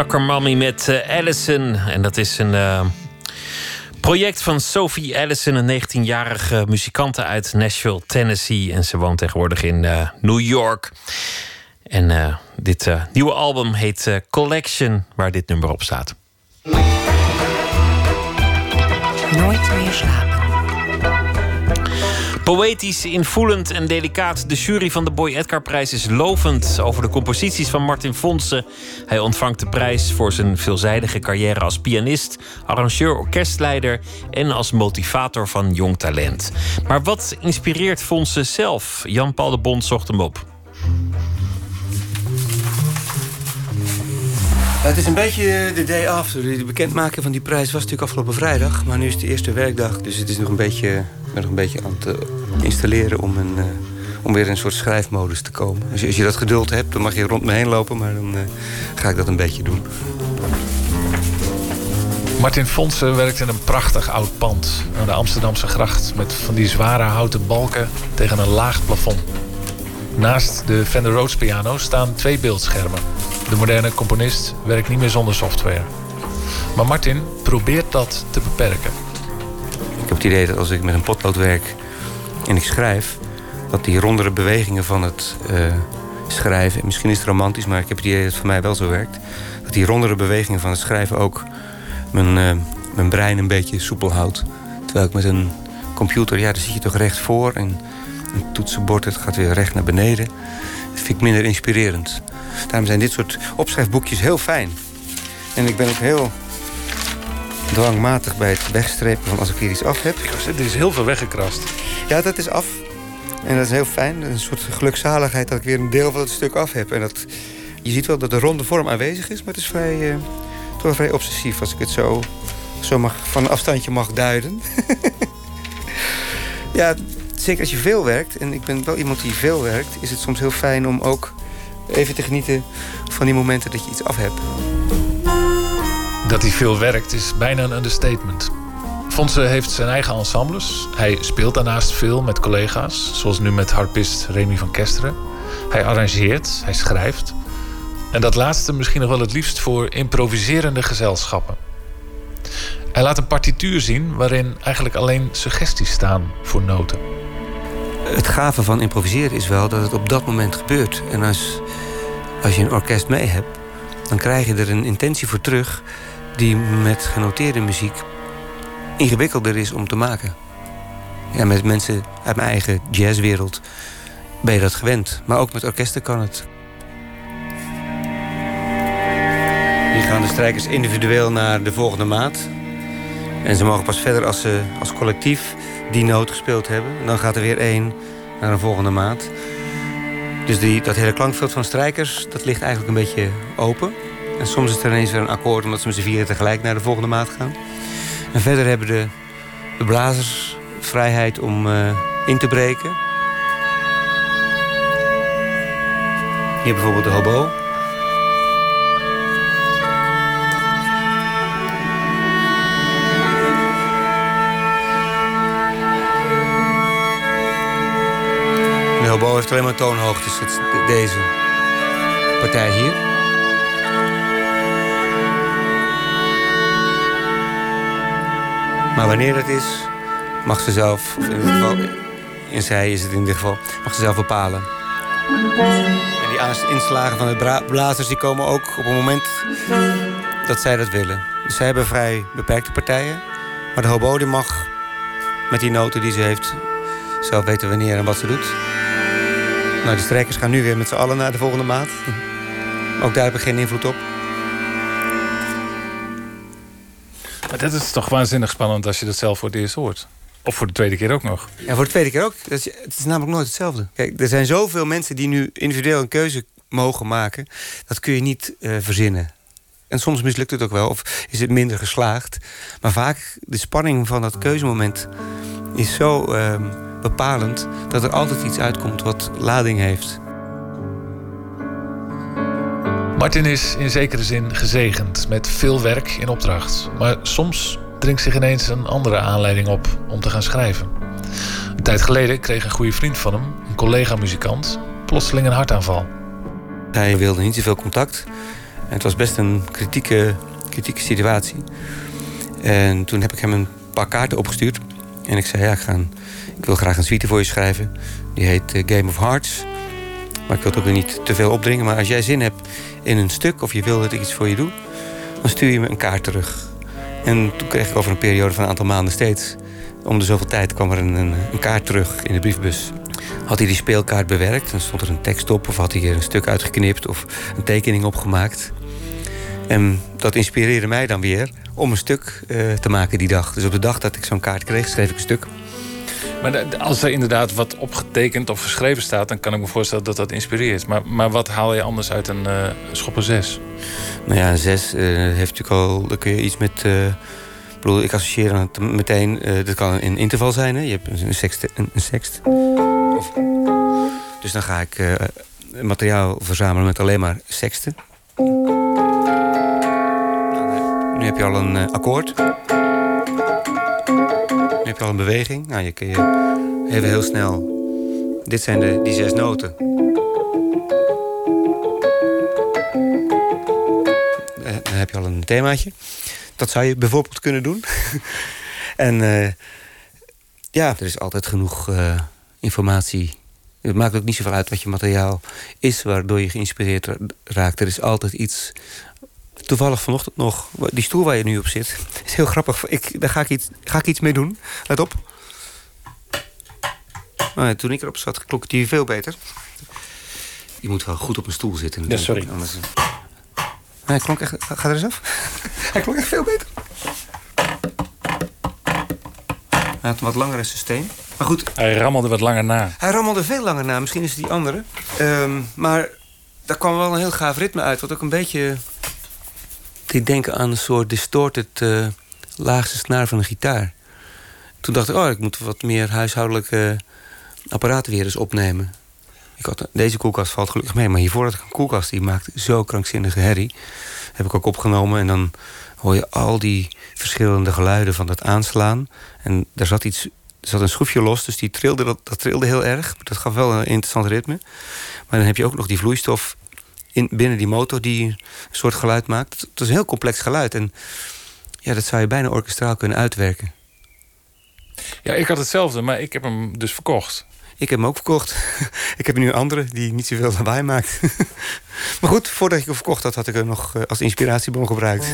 Mommy met uh, Allison. En dat is een uh, project van Sophie Allison, een 19-jarige muzikante uit Nashville, Tennessee. En ze woont tegenwoordig in uh, New York. En dit nieuwe album heet Collection, waar dit nummer op staat. Nooit meer slapen. Poëtisch, invoelend en delicaat. De jury van de Boy Edgar prijs is lovend over de composities van Martin Fonsen. Hij ontvangt de prijs voor zijn veelzijdige carrière als pianist, arrangeur, orkestleider en als motivator van jong talent. Maar wat inspireert Fonsen zelf? Jan-Paul de Bond zocht hem op. Het is een beetje de day after. De bekendmaking van die prijs was natuurlijk afgelopen vrijdag. Maar nu is het de eerste werkdag. Dus het is nog een beetje, nog een beetje aan het eh, installeren om, een, uh, om weer in een soort schrijfmodus te komen. Als je, als je dat geduld hebt, dan mag je rond me heen lopen. Maar dan uh, ga ik dat een beetje doen. Martin Fonsen werkt in een prachtig oud pand aan de Amsterdamse gracht... met van die zware houten balken tegen een laag plafond. Naast de Fender Rhodes piano staan twee beeldschermen. De moderne componist werkt niet meer zonder software. Maar Martin probeert dat te beperken. Ik heb het idee dat als ik met een potlood werk en ik schrijf... dat die rondere bewegingen van het uh, schrijven... misschien is het romantisch, maar ik heb het idee dat het voor mij wel zo werkt... dat die rondere bewegingen van het schrijven ook mijn, uh, mijn brein een beetje soepel houdt. Terwijl ik met een computer, ja, daar zit je toch recht voor... en een toetsenbord, het gaat weer recht naar beneden. Dat vind ik minder inspirerend. Daarom zijn dit soort opschrijfboekjes heel fijn. En ik ben ook heel dwangmatig bij het wegstrepen van als ik hier iets af heb. Er is heel veel weggekrast. Ja, dat is af. En dat is heel fijn. Een soort gelukzaligheid dat ik weer een deel van het stuk af heb. En dat, je ziet wel dat de ronde vorm aanwezig is, maar het is vrij, uh, toch vrij obsessief als ik het zo, zo mag, van een afstandje mag duiden. *laughs* ja, zeker als je veel werkt, en ik ben wel iemand die veel werkt, is het soms heel fijn om ook even te genieten van die momenten dat je iets af hebt. Dat hij veel werkt is bijna een understatement. Fonse heeft zijn eigen ensembles. Hij speelt daarnaast veel met collega's, zoals nu met harpist Remy van Kesteren. Hij arrangeert, hij schrijft. En dat laatste misschien nog wel het liefst voor improviserende gezelschappen. Hij laat een partituur zien waarin eigenlijk alleen suggesties staan voor noten. Het gave van improviseren is wel dat het op dat moment gebeurt. En als, als je een orkest mee hebt, dan krijg je er een intentie voor terug die met genoteerde muziek ingewikkelder is om te maken. Ja, met mensen uit mijn eigen jazzwereld ben je dat gewend. Maar ook met orkesten kan het. Hier gaan de strijkers individueel naar de volgende maat. En ze mogen pas verder als ze als collectief die noot gespeeld hebben. En dan gaat er weer één naar een volgende maat. Dus die, dat hele klankveld van strijkers, dat ligt eigenlijk een beetje open. En soms is er ineens weer een akkoord omdat ze met z'n vieren tegelijk naar de volgende maat gaan. En verder hebben de, de blazers vrijheid om uh, in te breken. Hier bijvoorbeeld de hobo. Hobo heeft alleen maar toonhoogtes. Het deze partij hier. Maar wanneer dat is, mag ze zelf, of in ieder geval, in zij is het in ieder geval, mag ze zelf bepalen. En die inslagen van de blazers die komen ook op het moment dat zij dat willen. Dus zij hebben vrij beperkte partijen. Maar de hobo die mag met die noten die ze heeft zelf weten wanneer en wat ze doet. Nou, de strijkers gaan nu weer met z'n allen naar de volgende maat. Ook daar heb ik geen invloed op. Maar dat is toch waanzinnig spannend als je dat zelf voor het eerst hoort. Of voor de tweede keer ook nog. Ja, voor de tweede keer ook. Het is namelijk nooit hetzelfde. Kijk, er zijn zoveel mensen die nu individueel een keuze mogen maken. Dat kun je niet uh, verzinnen. En soms mislukt het ook wel, of is het minder geslaagd. Maar vaak de spanning van dat keuzemoment is zo uh, bepalend dat er altijd iets uitkomt wat lading heeft. Martin is in zekere zin gezegend met veel werk in opdracht. Maar soms dringt zich ineens een andere aanleiding op om te gaan schrijven. Een tijd geleden kreeg een goede vriend van hem, een collega-muzikant, plotseling een hartaanval. Hij wilde niet zoveel contact. En het was best een kritieke, kritieke situatie. En toen heb ik hem een paar kaarten opgestuurd. En ik zei, ja, ik, ga een- ik wil graag een suite voor je schrijven. Die heet eh, Game of Hearts. Maar ik wil het ook weer niet te veel opdringen. Maar als jij zin hebt in een stuk of je wil dat ik iets voor je doe... dan stuur je me een kaart terug. En toen kreeg ik over een periode van een aantal maanden steeds... om de zoveel tijd kwam er een, een, kaart terug in de briefbus. Had hij die speelkaart bewerkt, dan stond er een tekst op... of had hij er een stuk uitgeknipt of een tekening opgemaakt. En dat inspireerde mij dan weer om een stuk eh, te maken die dag. Dus op de dag dat ik zo'n kaart kreeg, schreef ik een stuk. Maar als er inderdaad wat opgetekend of geschreven staat... dan kan ik me voorstellen dat dat inspireert. Maar, maar wat haal je anders uit een eh schopper 6? Nou ja, een zes eh, heeft natuurlijk al... Dan kun je iets met... eh, ik bedoel, ik associeer het meteen... dat kan een interval zijn, hè. Je hebt een sext. Een, een sext. Of, dus dan ga ik materiaal verzamelen met alleen maar sexten. Nu heb je al een akkoord. Heb al een beweging. Nou, je kun je even heel snel... Dit zijn de, die zes noten. Eh, dan heb je al een themaatje. Dat zou je bijvoorbeeld kunnen doen. *laughs* en eh, ja, er is altijd genoeg eh, informatie. Het maakt ook niet zoveel uit wat je materiaal is... waardoor je geïnspireerd ra- raakt. Er is altijd iets... Toevallig vanochtend nog, die stoel waar je nu op zit... *laughs* is heel grappig. Ik, daar ga ik, iets, ga ik iets mee doen. Let op. Nou ja, toen ik erop zat, klonk die veel beter. Je moet wel goed op een stoel zitten. Ja, sorry. Anders, Nee, hij klonk echt... Ga er eens af. *laughs* hij klonk echt veel beter. Hij had een wat langere systeem. Maar goed, Hij rammelde wat langer na. hij rammelde veel langer na. Misschien is het die andere. Ehm, maar daar kwam wel een heel gaaf ritme uit. Wat ook een beetje... deed denken aan een soort distorted eh, laagste snaar van een gitaar. Toen dacht ik, oh, ik moet wat meer huishoudelijke apparaten weer eens opnemen. Ik had, deze koelkast valt gelukkig mee. Maar hiervoor had ik een koelkast die maakt zo krankzinnige herrie. Heb ik ook opgenomen. En dan hoor je al die verschillende geluiden van dat aanslaan. En daar zat iets... Er zat een schroefje los, dus die trilde, dat, dat trilde heel erg. Dat gaf wel een interessant ritme. Maar dan heb je ook nog die vloeistof in, binnen die motor... die een soort geluid maakt. Het is een heel complex geluid. En ja, dat zou je bijna orkestraal kunnen uitwerken. Ja, ik had hetzelfde, maar ik heb hem dus verkocht. Ik heb hem ook verkocht. *laughs* ik heb nu een andere die niet zoveel *laughs* lawaai maakt. *laughs* maar goed, voordat ik hem verkocht had, had ik hem nog eh, als inspiratiebron gebruikt.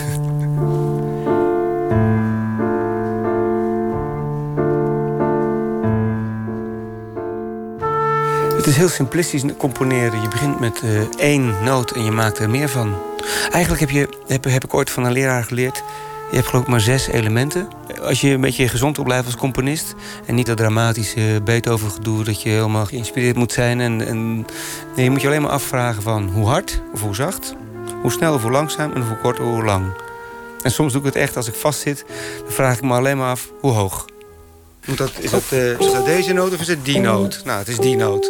Het is heel simplistisch componeren. Je begint met eh, één noot en je maakt er meer van. Eigenlijk heb, je, heb, ik ooit van een leraar geleerd... je hebt geloof ik maar zes elementen. Als je een beetje gezond wil blijven als componist... en niet dat dramatische Beethoven-gedoe... dat je helemaal geïnspireerd moet zijn. En, je moet je alleen maar afvragen van hoe hard of hoe zacht... hoe snel of hoe langzaam en hoe kort of hoe lang. En soms doe ik het echt als ik vastzit... dan vraag ik me alleen maar af hoe hoog. Dat, is, dat, eh, is dat deze noot of is het die noot? Nou, het is die noot.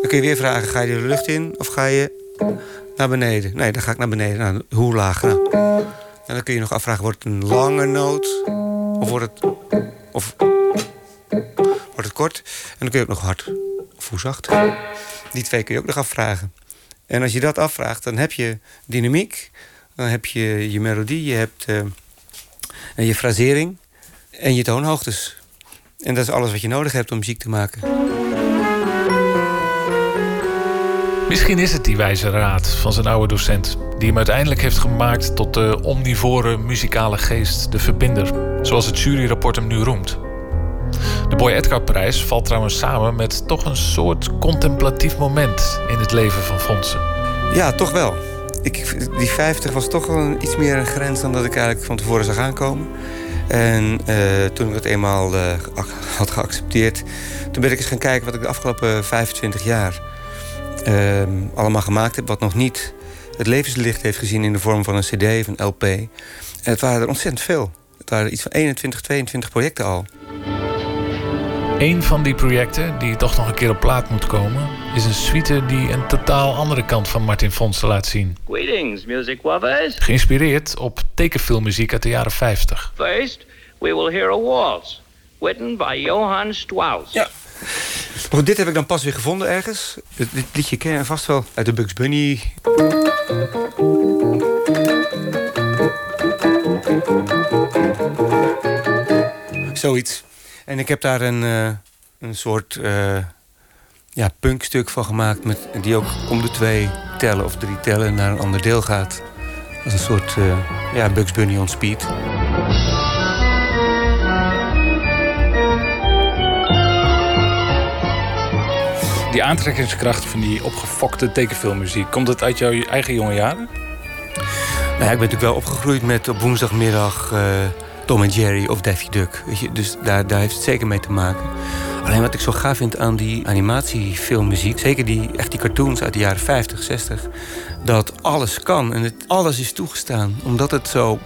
Dan kun je weer vragen, ga je de lucht in of ga je naar beneden? Nee, dan ga ik naar beneden. Nou, hoe laag? Nou. En dan kun je nog afvragen, wordt het een lange noot? Of wordt het, of, wordt het kort? En dan kun je ook nog hard of zacht. Die twee kun je ook nog afvragen. En als je dat afvraagt, dan heb je dynamiek. Dan heb je je melodie, je hebt eh, je frasering en je toonhoogtes. En dat is alles wat je nodig hebt om muziek te maken. Misschien is het die wijze raad van zijn oude docent... die hem uiteindelijk heeft gemaakt tot de omnivore muzikale geest, de verbinder... zoals het juryrapport hem nu roemt. De Boy Edgar-prijs valt trouwens samen met toch een soort contemplatief moment... in het leven van Fonsen. Ja, toch wel. Ik, die 50 was toch wel een, iets meer een grens dan dat ik eigenlijk van tevoren zag aankomen. En eh, toen ik dat eenmaal eh, had geaccepteerd, toen ben ik eens gaan kijken wat ik de afgelopen 25 jaar eh, allemaal gemaakt heb, wat nog niet het levenslicht heeft gezien in de vorm van een CD of een LP. En het waren er ontzettend veel. Het waren iets van 21, 22 projecten al. Een van die projecten, die toch nog een keer op plaat moet komen... is een suite die een totaal andere kant van Martin Fonsen laat zien. Greetings, music lovers. Geïnspireerd op tekenfilmmuziek uit de jaren 50. First, we will hear a waltz, written by Johann Strauss. Ja. Maar goed, dit heb ik dan pas weer gevonden ergens. Dit, dit liedje ken je vast wel uit de Bugs Bunny. Zoiets. En ik heb daar een, uh, een soort uh, ja, punkstuk van gemaakt... Met, die ook om de twee tellen of drie tellen naar een ander deel gaat. Als een soort uh, ja, Bugs Bunny on speed. Die aantrekkingskracht van die opgefokte tekenfilmmuziek... komt dat uit jouw eigen jonge jaren? Nou ja, ik ben natuurlijk wel opgegroeid met op woensdagmiddag... Uh, Tom en Jerry of Daffy Duck. Weet je? Dus daar, daar heeft het zeker mee te maken. Alleen wat ik zo gaaf vind aan die animatiefilmmuziek... zeker die, echt die cartoons uit de jaren 50, 60... dat alles kan en alles is toegestaan. Omdat het zo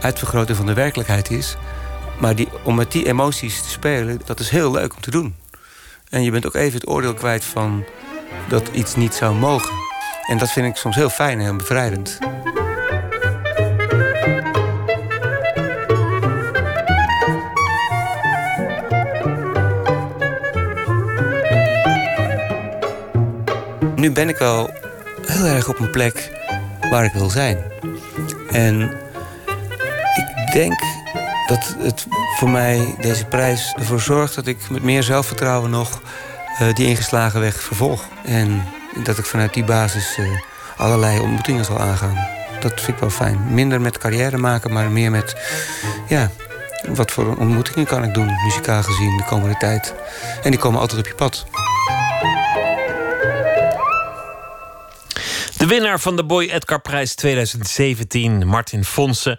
uitvergroten van de werkelijkheid is. Maar die, om met die emoties te spelen, dat is heel leuk om te doen. En je bent ook even het oordeel kwijt van dat iets niet zou mogen. En dat vind ik soms heel fijn en bevrijdend. Nu ben ik al heel erg op een plek waar ik wil zijn. En ik denk dat het voor mij, deze prijs, ervoor zorgt dat ik met meer zelfvertrouwen nog uh, die ingeslagen weg vervolg. En dat ik vanuit die basis uh, allerlei ontmoetingen zal aangaan. Dat vind ik wel fijn. Minder met carrière maken, maar meer met... Ja, wat voor ontmoetingen kan ik doen, muzikaal gezien, de komende tijd. En die komen altijd op je pad. Winnaar van de Boy Edgar Prijs 2017, Martin Fonsen.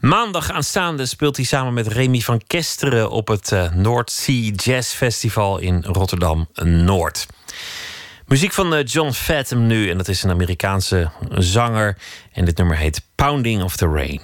Maandag aanstaande speelt hij samen met Remy van Kesteren op het uh, North Sea Jazz Festival in Rotterdam Noord. Muziek van uh, John Fathom nu, en dat is een Amerikaanse zanger. En dit nummer heet Pounding of the Rain.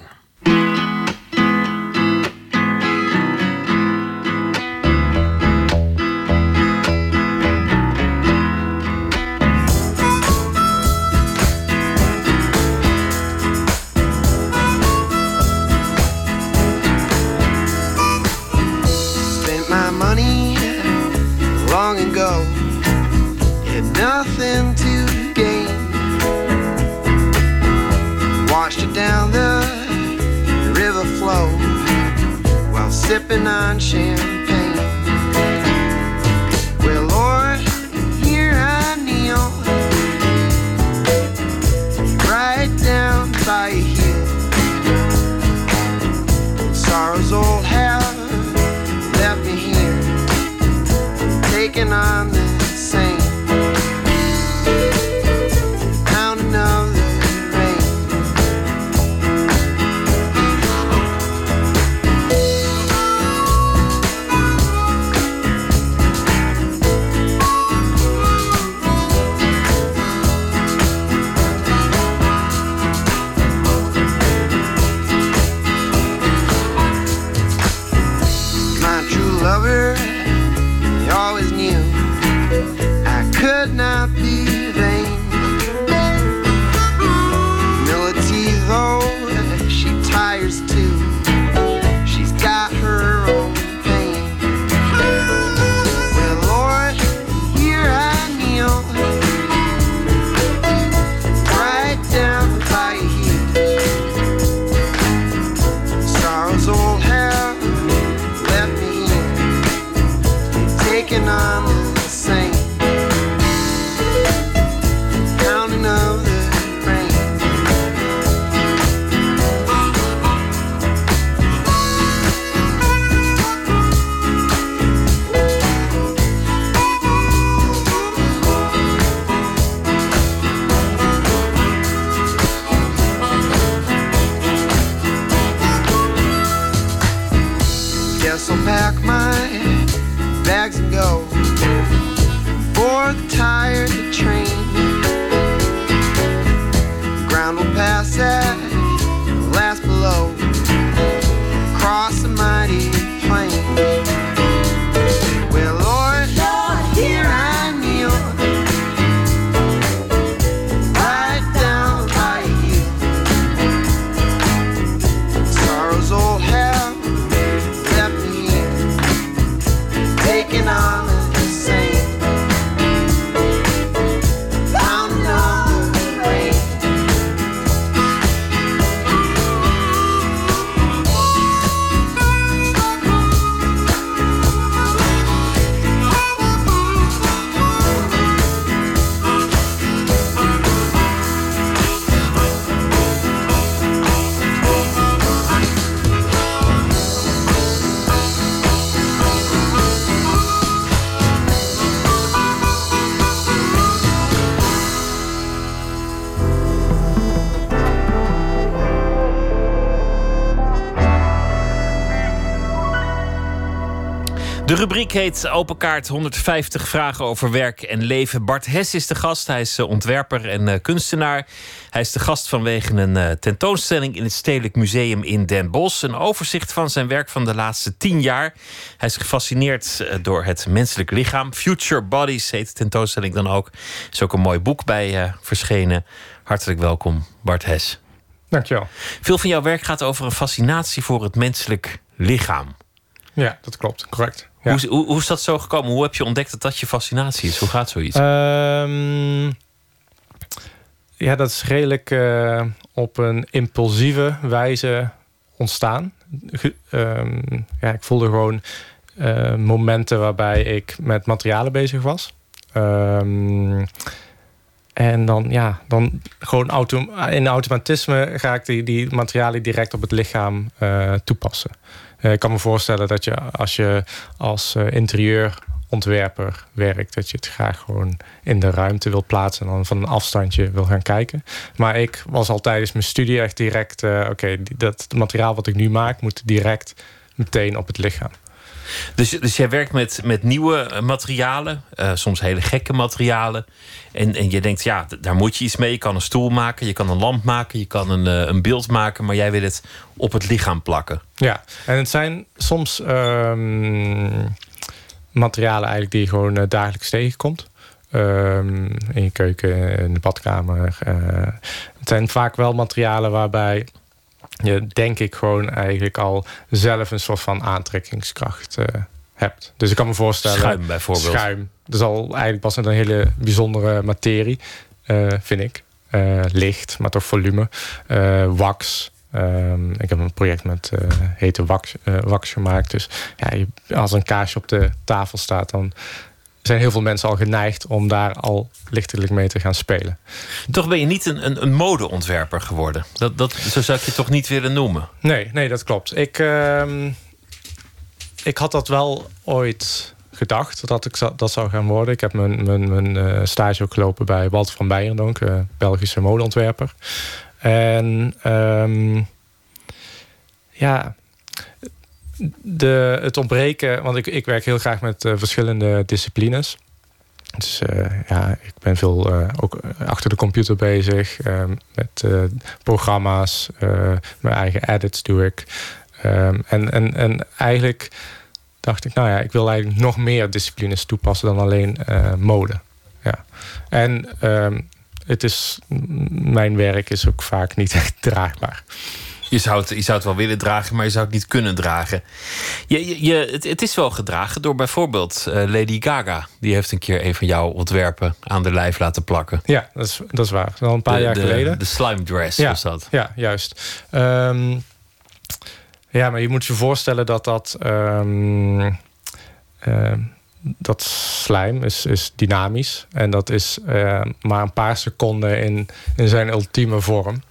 Rubriek heet Open Kaart 150 vragen over werk en leven. Bart Hes is de gast. Hij is eh, ontwerper en eh, kunstenaar. Hij is de gast vanwege een eh, tentoonstelling in het Stedelijk Museum in Den Bosch. Een overzicht van zijn werk van de laatste tien jaar. Hij is gefascineerd door het menselijk lichaam. Future Bodies heet de tentoonstelling dan ook. Er is ook een mooi boek bij verschenen. Hartelijk welkom, Bart Hes. Dankjewel. Veel van jouw werk gaat over een fascinatie voor het menselijk lichaam. Ja, dat klopt. Correct. Hoe, hoe, hoe, is dat zo gekomen? Hoe heb je ontdekt dat dat je fascinatie is? Hoe gaat zoiets? Um, ja, dat is redelijk uh, op een impulsieve wijze ontstaan. Um, ja, ik voelde gewoon uh, momenten waarbij ik met materialen bezig was. Um, en dan, ja, dan gewoon auto, in automatisme ga ik die, die materialen direct op het lichaam uh, toepassen. Uh, ik kan me voorstellen dat je als je als uh, interieurontwerper werkt, dat je het graag gewoon in de ruimte wil plaatsen en dan van een afstandje wil gaan kijken. Maar ik was al tijdens mijn studie echt direct, oké, dat materiaal wat ik nu maak moet direct meteen op het lichaam. Dus, dus jij werkt met, met nieuwe eh, materialen, uh, soms hele gekke materialen. En, en je denkt, ja, daar moet je iets mee. Je kan een stoel maken, je kan een lamp maken, je kan een, uh, een beeld maken, maar jij wil het op het lichaam plakken. Ja, en het zijn soms um, materialen eigenlijk die je gewoon dagelijks tegenkomt. Um, in je keuken, in de badkamer. het zijn vaak wel materialen waarbij je denk ik gewoon eigenlijk al zelf een soort van aantrekkingskracht uh, hebt. Dus ik kan me voorstellen... Schuim bijvoorbeeld. Schuim. Dat is al eigenlijk pas een hele bijzondere materie, uh, vind ik. Uh, licht, maar toch volume. wax. Um, ik heb een project met hete wax, wax gemaakt. Dus ja, je, als een kaasje op de tafel staat... dan zijn heel veel mensen al geneigd om daar al lichtelijk mee te gaan spelen. Toch ben je niet een, een, een modeontwerper geworden. Dat, dat, zo zou ik je toch niet willen noemen? Nee, nee dat klopt. Ik, uh, ik had dat wel ooit gedacht dat ik dat zou gaan worden. Ik heb mijn, mijn, mijn uh, stage ook gelopen bij Walter van Beijendonk, uh, Belgische modeontwerper. En um, ja, de, het ontbreken, want ik, ik werk heel graag met uh, verschillende disciplines. Dus uh, ja, ik ben veel uh, ook achter de computer bezig met programma's. mijn eigen edits doe ik. Um, en, en, en eigenlijk dacht ik, nou ja, ik wil eigenlijk nog meer disciplines toepassen dan alleen mode. Ja. En um, het is, mijn werk is ook vaak niet *laughs* echt draagbaar. Je zou, het, je zou het wel willen dragen, maar je zou het niet kunnen dragen. Je, je, je het, het, is wel gedragen door bijvoorbeeld uh, Lady Gaga. Die heeft een keer een van jouw ontwerpen aan de lijf laten plakken. Ja, dat is, dat is waar. Al een paar de, jaar de, geleden. De slime dress ja, was dat. Ja, juist. Um, ja, maar je moet je voorstellen dat dat... Um, uh, dat slijm is, is dynamisch. En dat is uh, maar een paar seconden in, in zijn ultieme vorm.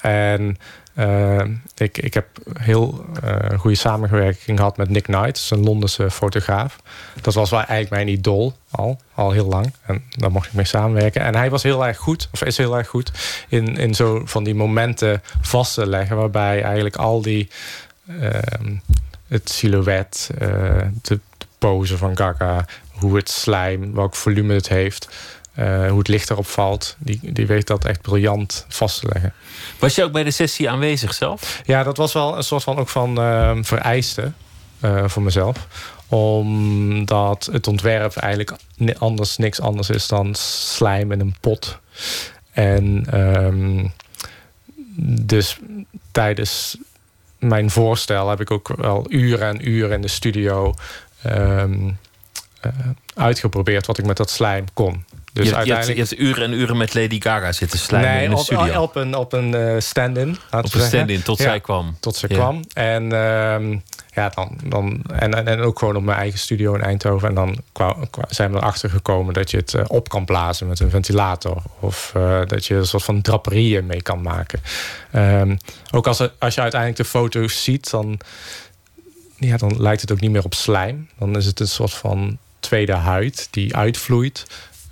En uh, ik, ik heb heel uh, goede samenwerking gehad met Nick Knight, een Londense fotograaf. Dat was wel eigenlijk mijn idool al, al heel lang. En daar mocht ik mee samenwerken. En hij was heel erg goed, of is heel erg goed, in, in zo van die momenten vast te leggen. Waarbij eigenlijk al die, uh, het silhouet, de, de pose van Gaga, hoe het slijm, welk volume het heeft. Uh, hoe het licht erop valt. Die, die weet dat echt briljant vast te leggen. Was je ook bij de sessie aanwezig zelf? Ja, dat was wel een soort van ook van uh, vereiste uh, voor mezelf. Omdat het ontwerp eigenlijk anders, niks anders is dan slijm in een pot. En um, dus tijdens mijn voorstel heb ik ook wel uren en uren in de studio um, uitgeprobeerd wat ik met dat slijm kon. Dus je, uiteindelijk... je, hebt, je hebt uren en uren met Lady Gaga zitten slijmen nee, in de op, studio. op een, op een uh, stand-in. Op een stand-in, tot ja, zij kwam. Tot ze ja. kwam. En, uh, ja, dan, dan, en, en ook gewoon op mijn eigen studio in Eindhoven. En dan zijn we erachter gekomen dat je het uh, op kan blazen met een ventilator. Of uh, dat je een soort van draperieën mee kan maken. Um, ook als, als je uiteindelijk de foto's ziet, dan, ja, dan lijkt het ook niet meer op slijm. Dan is het een soort van tweede huid die uitvloeit.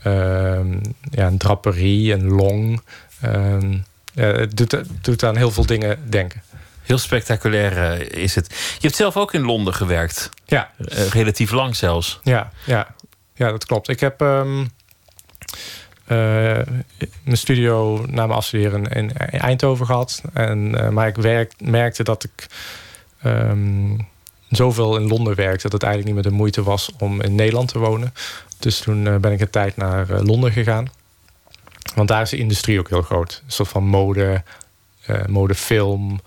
Um, ja, een draperie, een long. Ja, het doet, doet aan heel veel dingen denken. Heel spectaculair eh, is het. Je hebt zelf ook in Londen gewerkt. Ja. Eh, relatief lang zelfs. Ja, ja. ja dat klopt. Ik heb ehm, eh, mijn studio na mijn afstuderen in Eindhoven gehad. En, maar ik werk, merkte dat ik ehm, zoveel in Londen werkte... dat het eigenlijk niet meer de moeite was om in Nederland te wonen. Dus toen eh, ben ik een tijd naar eh, Londen gegaan. Want daar is de industrie ook heel groot. Een soort van mode, eh modefilm,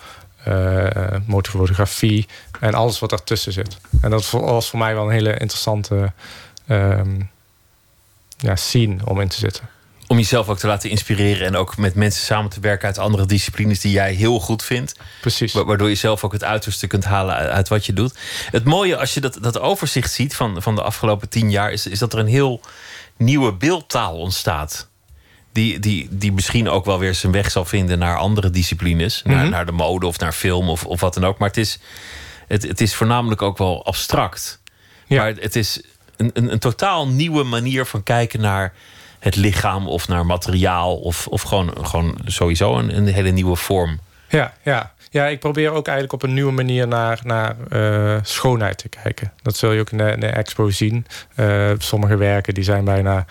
motorfotografie en alles wat daartussen zit. En dat was voor mij wel een hele interessante ehm, ja, scene om in te zitten. Om jezelf ook te laten inspireren en ook met mensen samen te werken uit andere disciplines die jij heel goed vindt. Precies. Waardoor je zelf ook het uiterste kunt halen uit, uit wat je doet. Het mooie als je dat, dat overzicht ziet van, van de afgelopen tien jaar, is, is dat er een heel nieuwe beeldtaal ontstaat. Die, die, die misschien ook wel weer zijn weg zal vinden naar andere disciplines. naar, Mhm. naar de mode of naar film of, of wat dan ook. Maar het is, het, het is voornamelijk ook wel abstract. Maar het- het is een, een, een totaal nieuwe manier van kijken naar het lichaam of naar materiaal. Of, of gewoon, gewoon sowieso een, een hele nieuwe vorm. Ja, ja. ja, ik probeer ook eigenlijk op een nieuwe manier naar, naar eh, schoonheid te kijken. Dat zul je ook in de, in de expo zien. Eh, sommige werken die zijn bijna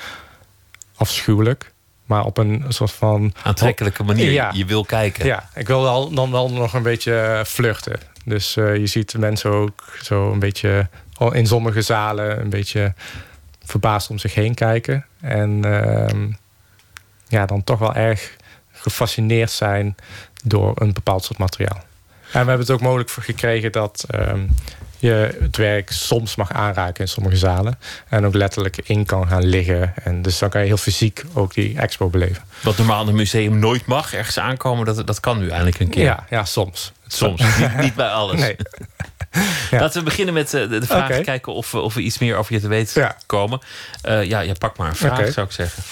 afschuwelijk. Maar op een soort van... Aantrekkelijke manier. Ja. Je wil kijken. Ja, ik wil wel, dan wel nog een beetje eh, flirten. Dus eh, je ziet mensen ook zo een beetje al in sommige zalen een beetje verbaasd om zich heen kijken. En ehm, ja, dan toch wel erg gefascineerd zijn door een bepaald soort materiaal. En we hebben het ook mogelijk voor gekregen dat ehm, je het werk soms mag aanraken in sommige zalen. En ook letterlijk in kan gaan liggen. En dus dan kan je heel fysiek ook die expo beleven. Wat normaal in een museum nooit mag, ergens aankomen, dat, dat kan nu eindelijk een keer. Ja, ja soms. Soms. *laughs* niet, niet bij alles. Nee. Laten we beginnen met eh, de, de vraag. Kijken of, we- of we iets meer over je te weten komen. Eh, ja, ja, pak maar een vraag, zou ik zeggen.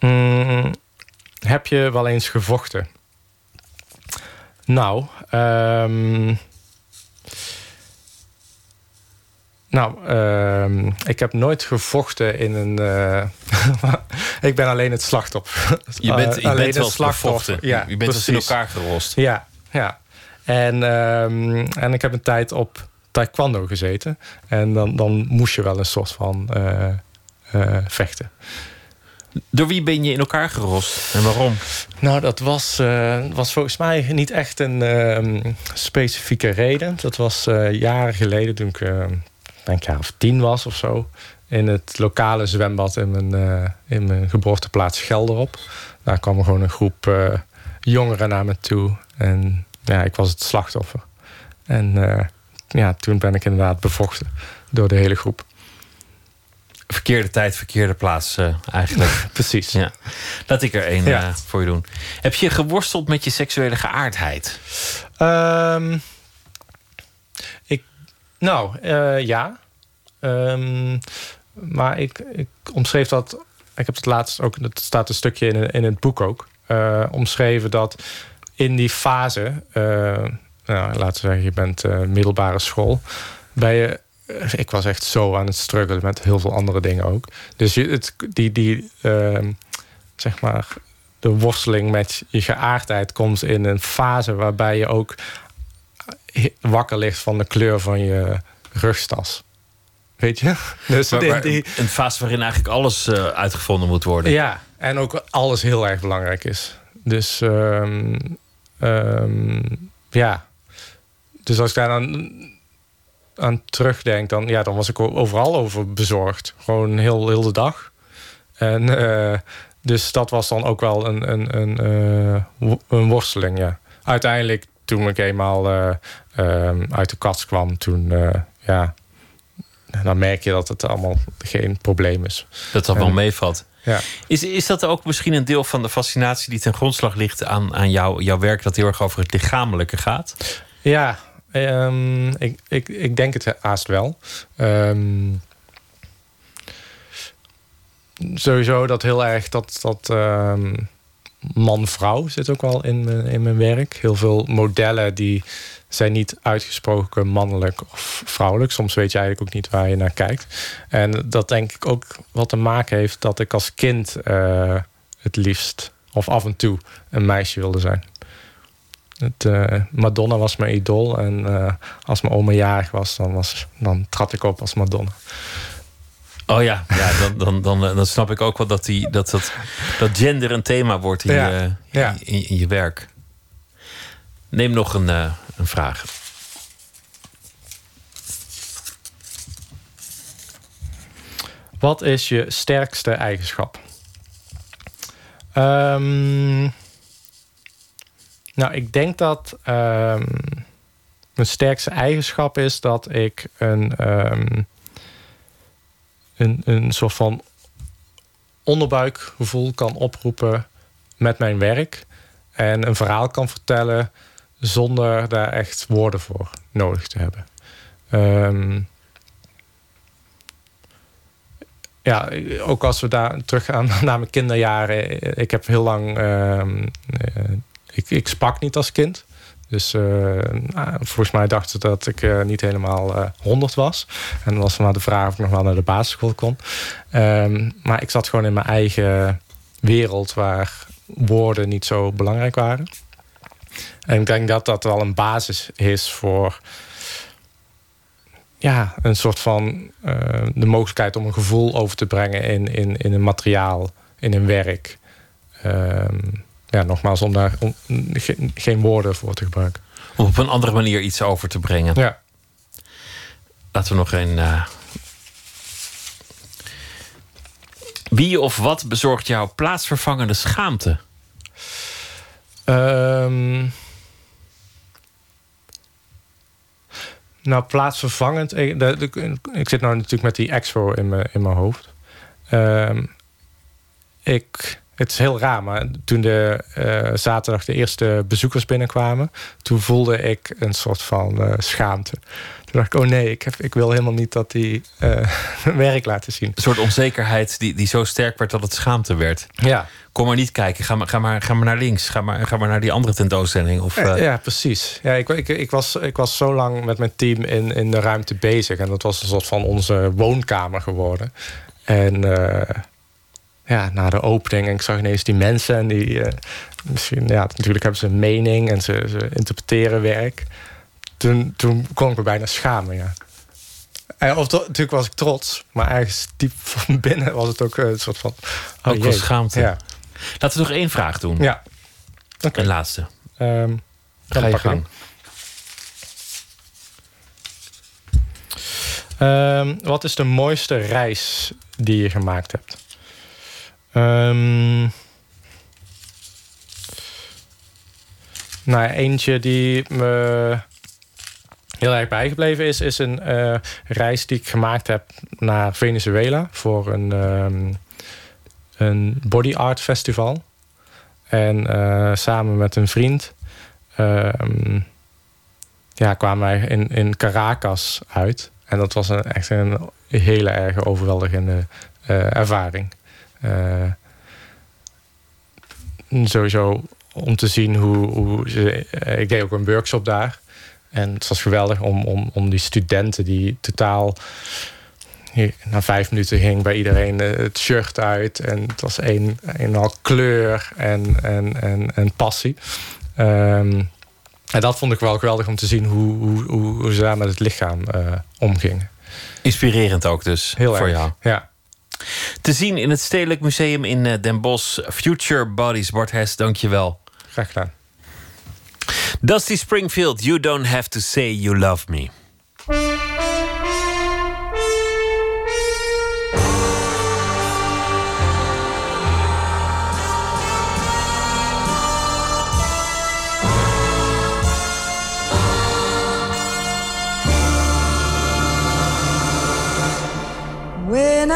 Mm, heb je wel eens gevochten? Nou, ehm, nou, ehm, ik heb nooit gevochten in een. eh, *laughs* ik ben alleen het slachtoffer. Je bent, je Eh, alleen bent bevochten. Ja, je bent eens in precies. elkaar gerost. Ja, ja. En, ehm, en ik heb een tijd op taekwondo gezeten. En dan, dan moest je wel een soort van eh, vechten. Door wie ben je in elkaar gerost en waarom? Nou, dat was, was volgens mij niet echt een ehm, specifieke reden. Dat was jaren geleden, toen ik denk jaar of tien was of zo. In het lokale zwembad in mijn, eh, in mijn geboorteplaats Gelderop. Daar kwam gewoon een groep eh, jongeren naar me toe. En ja, ik was het slachtoffer. En eh, ja, toen ben ik inderdaad bevochten door de hele groep. Verkeerde tijd, verkeerde plaats eigenlijk. *laughs* Precies. Ja. Laat ik er één Ja. voor je doen. Heb je geworsteld met je seksuele geaardheid? Ehm, nou, eh, ja. Ehm, maar ik, ik omschreef dat. Ik heb het laatst ook. Het staat een stukje in, in het boek ook. eh, omschreven dat in die fase. eh, nou, laten we zeggen, je bent middelbare school. Ben je. Ik was echt zo aan het struggelen met heel veel andere dingen ook. Dus het, die, die ehm, zeg maar, de worsteling met je geaardheid komt in een fase waarbij je ook wakker ligt van de kleur van je rugstas. Weet je? *laughs* Dus die- een fase waarin eigenlijk alles eh, uitgevonden moet worden. ja, en ook alles heel erg belangrijk is. Dus ehm, ehm, ja. Dus als ik daar aan, aan terugdenk, dan, ja, dan was ik overal over bezorgd. Gewoon heel, heel de dag. En eh, dus dat was dan ook wel een, een, een, eh, een worsteling, ja. Uiteindelijk, toen ik eenmaal eh, ehm, uit de kast kwam, toen, eh, ja, dan merk je dat het allemaal geen probleem is. Dat dat wel meevalt. Ja. Is, is dat ook misschien een deel van de fascinatie die ten grondslag ligt aan, aan jou, jouw werk, dat heel erg over het lichamelijke gaat? Ja, ehm, ik, ik, ik denk het haast wel. Ehm, sowieso dat heel erg dat, dat man-vrouw zit ook wel in mijn, in mijn werk. Heel veel modellen die zijn niet uitgesproken mannelijk of vrouwelijk. Soms weet je eigenlijk ook niet waar je naar kijkt. En dat denk ik ook wat te maken heeft dat ik als kind eh, het liefst of af en toe een meisje wilde zijn. Het, eh, Madonna was mijn idool. En eh, als mijn oma jarig was, dan, was, dan trad ik op als Madonna. Oh ja, ja dan, dan, dan, eh, dan snap ik ook wel dat, die, dat, dat, dat gender een thema wordt in, Ja, je, ja. In, in je werk. Neem nog een, eh, een vraag. Wat is je sterkste eigenschap? Ehm, nou, ik denk dat ehm, mijn sterkste eigenschap is dat ik een, ehm, een, een soort van onderbuikgevoel kan oproepen met mijn werk. En een verhaal kan vertellen zonder daar echt woorden voor nodig te hebben. Ehm, ja, ook als we daar teruggaan *laughs* naar mijn kinderjaren. Ik heb heel lang. ehm, eh, ik, ik sprak niet als kind. Dus eh, nou, volgens mij dachten ze dat ik eh, niet helemaal eh 100 was. En dan was maar de vraag of ik nog wel naar de basisschool kon. Ehm, maar ik zat gewoon in mijn eigen wereld waar woorden niet zo belangrijk waren. En ik denk dat dat wel een basis is voor ja, een soort van de mogelijkheid om een gevoel over te brengen in, in, in een materiaal, in een werk. Ehm, ja, nogmaals, om daar om, geen, geen woorden voor te gebruiken. Om op een andere manier iets over te brengen. Ja. Laten we nog een. eh, Wie of wat bezorgt jou plaatsvervangende schaamte? Ehm, nou, plaatsvervangend. Ik zit nou natuurlijk met die expo in mijn, in mijn hoofd. Ehm, ik, het is heel raar, maar toen de eh, zaterdag de eerste bezoekers binnenkwamen, toen voelde ik een soort van eh, schaamte. Toen dacht ik, oh nee, ik, heb, ik wil helemaal niet dat die *laughs* mijn werk laten zien. Een soort onzekerheid die, die zo sterk werd dat het schaamte werd. Ja. Kom maar niet kijken, ga maar, ga maar, ga maar naar links. Ga maar, ga maar naar die andere tentoonstelling. Of, eh, Ja, precies. Ja, ik, ik, ik, was, ik was zo lang met mijn team in, in de ruimte bezig. En dat was een soort van onze woonkamer geworden. En ja, na de opening, en ik zag ineens die mensen. En die eh, misschien, ja, natuurlijk hebben ze een mening en ze, ze interpreteren werk. Toen, toen kon ik me bijna schamen, ja. En, of, to- natuurlijk was ik trots, maar ergens diep *laughs* van binnen was het ook eh, een soort van. oh ook wel schaamte. Ja. Laten we nog één vraag doen. Ja. Een laatste. Ehm, Ga je gang. Ehm, wat is de mooiste reis die je gemaakt hebt? Ehm, nou, ja, eentje die me heel erg bijgebleven is, is een eh, reis die ik gemaakt heb naar Venezuela voor een, ehm, een body art festival. En eh, samen met een vriend ehm, ja, kwamen wij in, in Caracas uit. En dat was een, echt een hele erg overweldigende eh, ervaring. Eh, sowieso om te zien hoe, hoe ze, eh, ik deed ook een workshop daar. En het was geweldig om, om, om die studenten die totaal na vijf minuten ging bij iedereen eh, het shirt uit. En het was een, een en al kleur en, en, en, en passie. Ehm, en dat vond ik wel geweldig om te zien hoe, hoe, hoe, hoe ze daar met het lichaam omgingen. Inspirerend ook dus Heel voor erg, jou. Ja. Te zien in het Stedelijk Museum in eh, Den Bosch. Future Bodies. Bart Hess, dank je wel. Graag gedaan. Dusty Springfield, You Don't Have to Say You Love Me.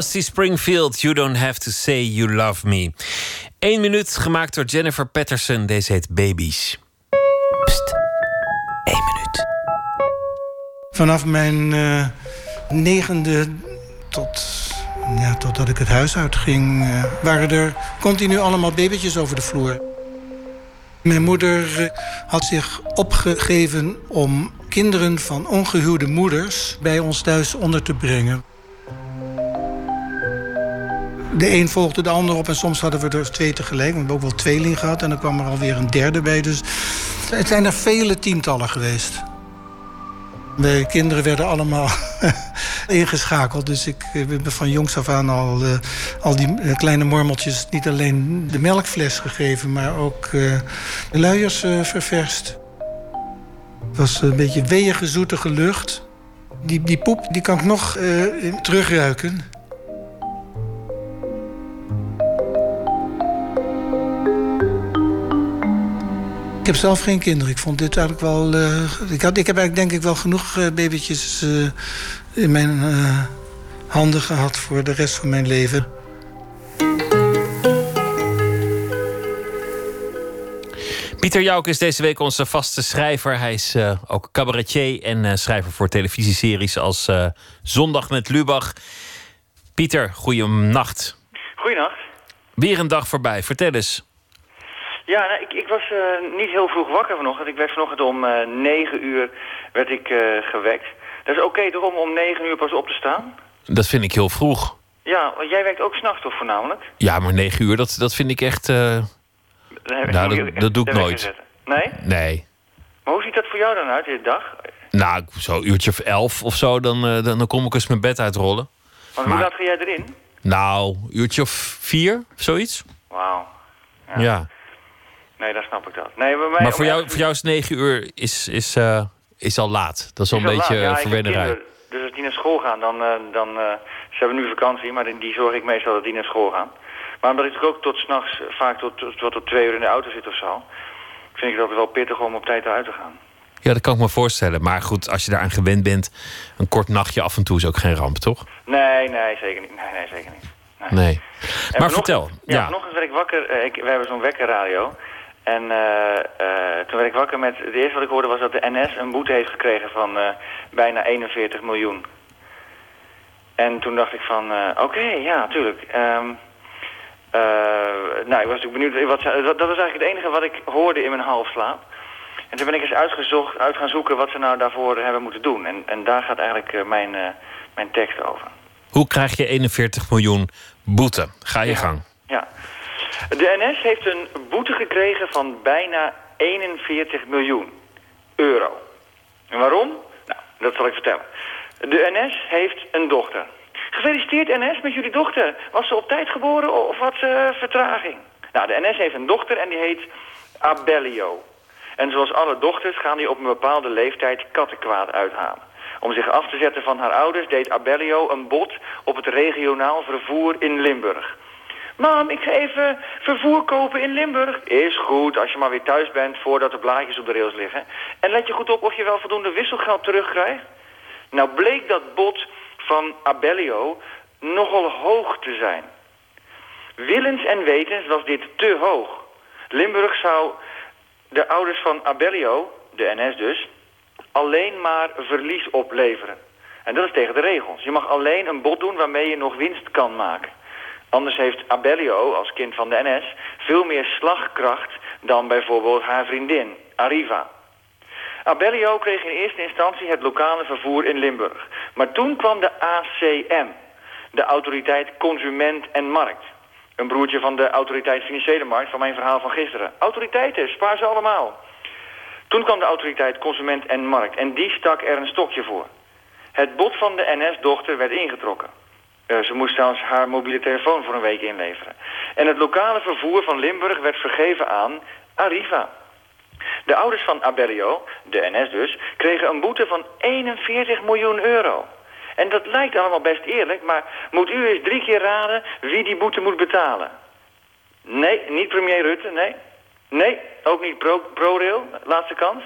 Dusty Springfield, You Don't Have to Say You Love Me. Eén minuut, gemaakt door Jennifer Patterson. Deze heet Babies. Vanaf mijn eh, negende tot, ja, totdat ik het huis uitging... eh, waren er continu allemaal babytjes over de vloer. Mijn moeder eh, had zich opgegeven om kinderen van ongehuwde moeders... bij ons thuis onder te brengen. De een volgde de ander op en soms hadden we er twee tegelijk. We hebben ook wel tweeling gehad en dan kwam er alweer een derde bij. Dus het zijn er vele tientallen geweest. De kinderen werden allemaal *laughs* ingeschakeld. Dus ik eh, ben van jongs af aan al, eh, al die eh, kleine mormeltjes... niet alleen de melkfles gegeven, maar ook de luiers eh, ververst. Het was een beetje weeige, zoetige lucht. Die, die poep die kan ik nog terugruiken. Heb zelf geen kinderen. Ik vond dit eigenlijk wel. eh, ik, had, ik heb eigenlijk denk ik wel genoeg eh, babytjes eh, in mijn eh, handen gehad voor de rest van mijn leven. Pieter Jouk is deze week onze vaste schrijver. Hij is eh, ook cabaretier en eh, schrijver voor televisieseries als eh, Zondag met Lubach. Pieter, goeienacht. Goeienacht. Weer een dag voorbij. Vertel eens. Ja, nou, ik, ik was eh, niet heel vroeg wakker vanochtend. Ik werd vanochtend om eh 9 uur werd ik, eh, gewekt. Dat is oké toch om om 9 uur pas op te staan? Dat vind ik heel vroeg. Ja, want jij werkt ook s'nachts toch voornamelijk? Ja, maar negen uur, dat, dat vind ik echt... Nou, dat- doe ik nooit. Nee? nee. Maar hoe ziet dat voor jou dan uit, de dag? Nou, zo'n uurtje of elf of zo, dan, dan, dan kom ik eens mijn bed uitrollen. Maar- hoe laat ga jij erin? Nou, uurtje of vier, of zoiets. Wauw. Ja. Nee, dan snap ik dat. Nee, bij mij Maar voor jou, voor jou is negen uur is, is, eh, is al laat. Dat is al een Is beetje. Ja, eh, verwennerij. Dus als die naar school gaan, dan... eh, dan ze hebben nu vakantie, maar die, zorg ik meestal dat die naar school gaan. Maar omdat ik ook tot s'nachts vaak tot, tot, tot, twee uur in de auto zit of zo... vind ik dat wel pittig om op tijd eruit te gaan. Ja, dat kan ik me voorstellen. Maar goed, als je daaraan gewend bent, een kort nachtje af en toe is ook geen ramp, toch? Nee, nee, zeker niet. Nee, nee, zeker niet. Nee. Maar vertel. Ja, Ja. vanochtend werd ik wakker. ik, we hebben zo'n wekkerradio. En eh, eh, toen werd ik wakker met... Het eerste wat ik hoorde was dat de NS een boete heeft gekregen van eh, bijna 41 miljoen. En toen dacht ik van, oké, ja, tuurlijk. Ehm, eh, nou, ik was natuurlijk benieuwd. Wat, ze- dat, dat was eigenlijk het enige wat ik hoorde in mijn halfslaap. En toen ben ik eens uitgezocht, uit gaan zoeken wat ze nou daarvoor hebben moeten doen. En, en daar gaat eigenlijk mijn, mijn tekst over. Hoe krijg je 41 miljoen boete? Ga je gang. Ja. De NS heeft een boete gekregen van bijna 41 miljoen euro. En waarom? Nou, dat zal ik vertellen. De NS heeft een dochter. Gefeliciteerd NS met jullie dochter. Was ze op tijd geboren of had ze vertraging? Nou, de NS heeft een dochter en die heet Abellio. En zoals alle dochters gaan die op een bepaalde leeftijd kattenkwaad uithalen. Om zich af te zetten van haar ouders deed Abellio een bod op het regionaal vervoer in Limburg. Mam, ik ga even vervoer kopen in Limburg. Is goed, als je maar weer thuis bent voordat de blaadjes op de rails liggen. En let je goed op of je wel voldoende wisselgeld terugkrijgt. Nou bleek dat bod van Abellio nogal hoog te zijn. Willens en wetens was dit te hoog. Limburg zou de ouders van Abellio, de NS dus, alleen maar verlies opleveren. En dat is tegen de regels. Je mag alleen een bod doen waarmee je nog winst kan maken. Anders heeft Abellio, als kind van de NS, veel meer slagkracht dan bijvoorbeeld haar vriendin, Arriva. Abellio kreeg in eerste instantie het lokale vervoer in Limburg. Maar toen kwam de ACM, de Autoriteit Consument en Markt. Een broertje van de Autoriteit Financiële Markt van mijn verhaal van gisteren. Autoriteiten, spaar ze allemaal. Toen kwam de Autoriteit Consument en Markt en die stak er een stokje voor. Het bod van de NS-dochter werd ingetrokken. Eh, ze moest zelfs haar mobiele telefoon voor een week inleveren. En het lokale vervoer van Limburg werd vergeven aan Arriva. De ouders van Abellio, de NS dus, kregen een boete van 41 miljoen euro. En dat lijkt allemaal best eerlijk, maar moet u eens drie keer raden wie die boete moet betalen? Nee, niet premier Rutte, nee. Nee, ook niet Pro- ProRail, laatste kans.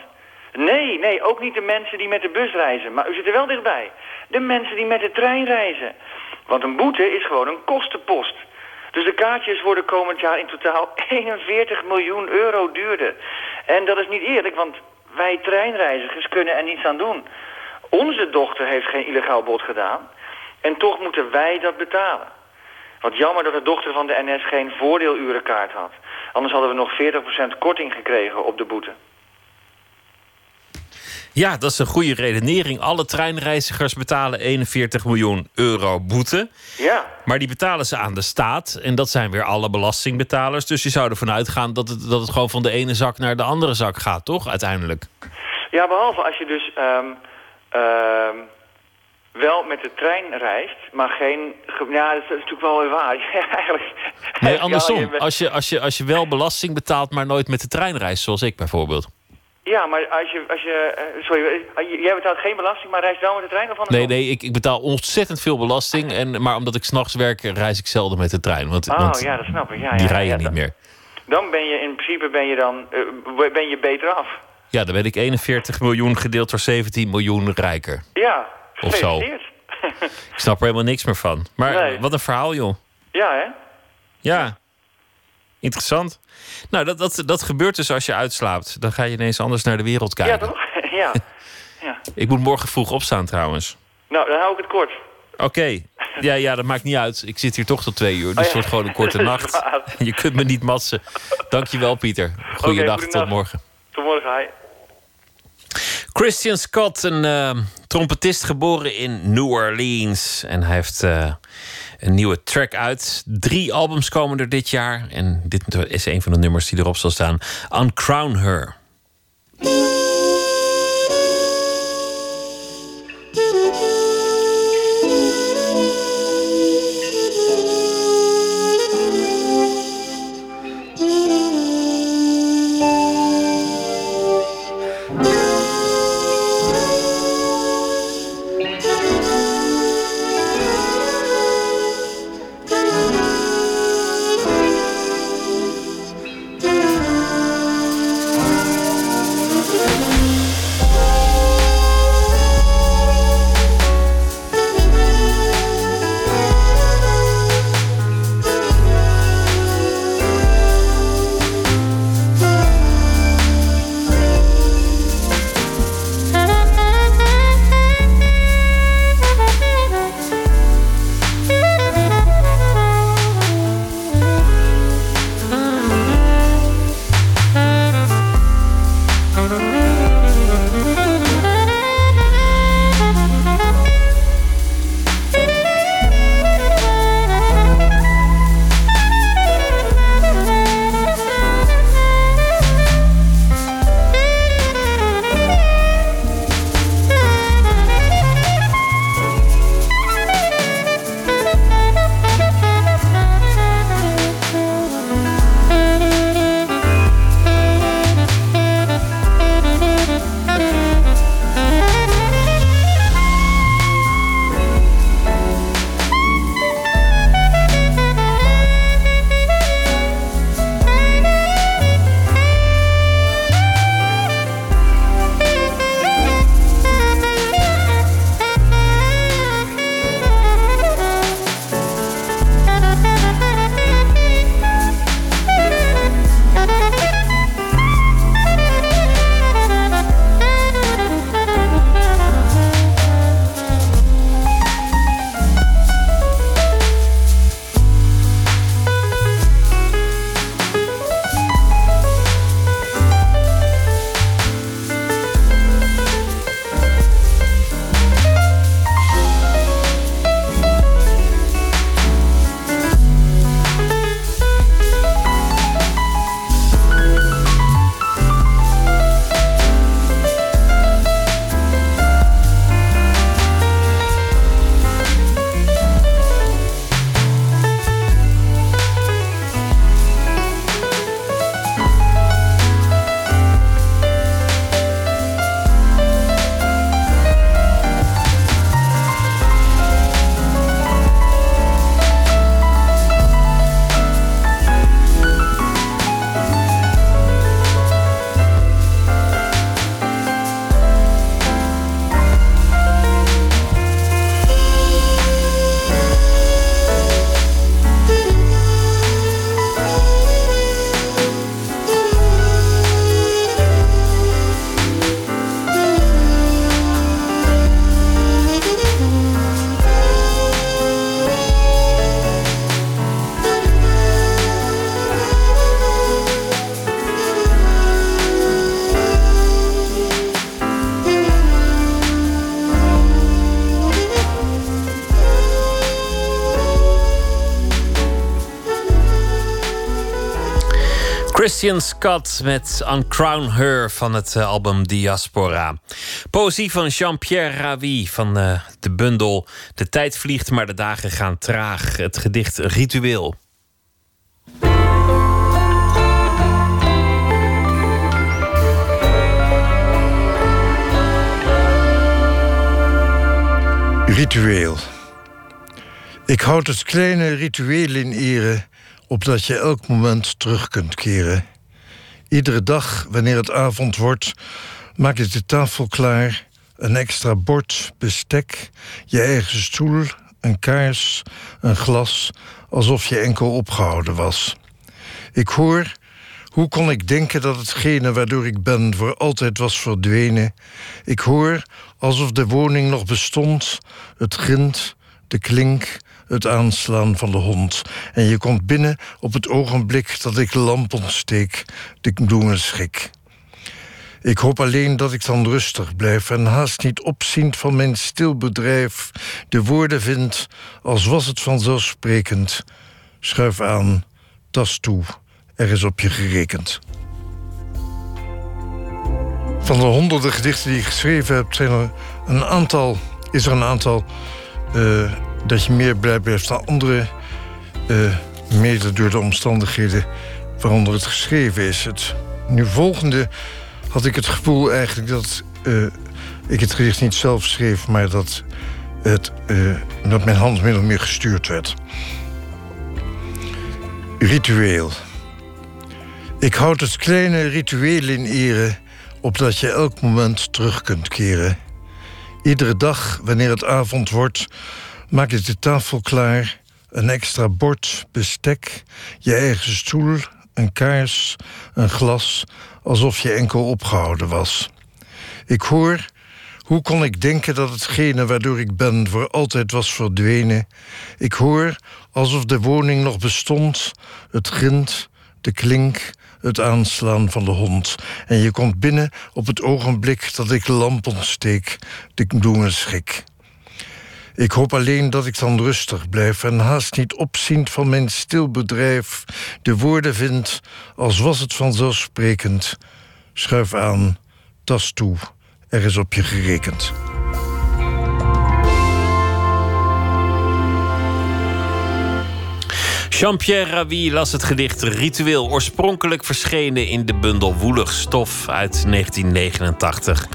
Nee, nee, ook niet de mensen die met de bus reizen. Maar u zit er wel dichtbij. De mensen die met de trein reizen. Want een boete is gewoon een kostenpost. Dus de kaartjes worden komend jaar in totaal *laughs* 41 miljoen euro duurder. En dat is niet eerlijk, want wij treinreizigers kunnen er niets aan doen. Onze dochter heeft geen illegaal bod gedaan. En toch moeten wij dat betalen. Wat jammer dat de dochter van de NS geen voordeelurenkaart had. Anders hadden we nog 40% korting gekregen op de boete. Ja, dat is een goede redenering. Alle treinreizigers betalen 41 miljoen euro boete. Ja. Maar die betalen ze aan de staat. En dat zijn weer alle belastingbetalers. Dus je zou ervan uitgaan dat het, dat het gewoon van de ene zak naar de andere zak gaat, toch? Uiteindelijk. Ja, behalve als je dus ehm, ehm, wel met de trein reist, maar geen... ge- Ja, dat is natuurlijk wel weer waar. *laughs* Eigenlijk, Nee, andersom. Als je, als, je, als je wel belasting betaalt, maar nooit met de trein reist, zoals ik bijvoorbeeld. Ja, maar als je... Als je eh, sorry, eh, jij betaalt geen belasting, maar reist wel met de trein of? Nee, nee, ik, ik betaal ontzettend veel belasting. En, maar omdat ik s'nachts werk, reis ik zelden met de trein. Want, Oh, want ja, dat snap ik. Ja, ja, die rijden ja, niet dan- meer. Dan ben je in principe ben je dan eh, ben je beter af. Ja, dan ben ik 41 miljoen gedeeld door 17 miljoen rijker. Ja, Of zo. Ik snap er helemaal niks meer van. Maar Nee. wat een verhaal, joh. Ja, hè? Ja. Interessant. Nou, dat, dat, dat gebeurt dus als je uitslaapt. Dan ga je ineens anders naar de wereld Ja, kijken. toch? *laughs* ja. ja. *laughs* ik moet morgen vroeg opstaan trouwens. Nou, dan hou ik het kort. Oké. Ja, ja, dat maakt niet uit. Ik zit hier toch tot twee uur. Dus Oh, ja. het wordt gewoon een korte *laughs* nacht. Je kunt me niet matsen. Dankjewel, Pieter. Goeiedag, tot morgen. Tot morgen, hi. Christian Scott, een eh, trompetist geboren in New Orleans. En hij heeft eh, een nieuwe track uit. Drie albums komen er dit jaar. En dit is een van de nummers die erop zal staan. Uncrown Her. Met Uncrown Her van het eh, album Diaspora. Poëzie van Jean-Pierre Ravi van eh, de bundel De tijd vliegt, maar de dagen gaan traag. Het gedicht Ritueel. Ritueel. Ik houd het kleine ritueel in ere, opdat je elk moment terug kunt keren. Iedere dag, wanneer het avond wordt, maak ik de tafel klaar. Een extra bord, bestek, je eigen stoel, een kaars, een glas, alsof je enkel opgehouden was. Ik hoor, hoe kon ik denken dat hetgene waardoor ik ben voor altijd was verdwenen? Ik hoor, alsof de woning nog bestond, het grind, de klink, het aanslaan van de hond. En je komt binnen op het ogenblik dat ik de lamp ontsteek, de bloemen schik. Ik hoop alleen dat ik dan rustig blijf en haast niet opziend van mijn stil bedrijf de woorden vind als was het vanzelfsprekend. Schuif aan, tas toe, er is op je gerekend. Van de honderden gedichten die ik geschreven heb, zijn er een aantal, is er een aantal eh, dat je meer blij blijft dan andere, uh, mede door de omstandigheden waaronder het geschreven is. Het nu volgende had ik het gevoel eigenlijk dat uh, ik het gedicht niet zelf schreef, maar dat, het, dat mijn hand min of meer gestuurd werd. Ritueel. Ik houd het kleine ritueel in ere, opdat je elk moment terug kunt keren. Iedere dag, wanneer het avond wordt, maak ik de tafel klaar. Een extra bord, bestek, je eigen stoel, een kaars, een glas, alsof je enkel opgehouden was. Ik hoor, hoe kon ik denken dat hetgene waardoor ik ben voor altijd was verdwenen? Ik hoor, alsof de woning nog bestond, het grind, de klink, het aanslaan van de hond. En je komt binnen op het ogenblik dat ik de lamp ontsteek, de bloemen schik. Ik hoop alleen dat ik dan rustig blijf en haast niet opziend van mijn stil bedrijf de woorden vind als was het vanzelfsprekend. Schuif aan, tas toe, er is op je gerekend. Jean-Pierre Ravi las het gedicht Ritueel, oorspronkelijk verschenen in de bundel Woelig Stof uit 1989.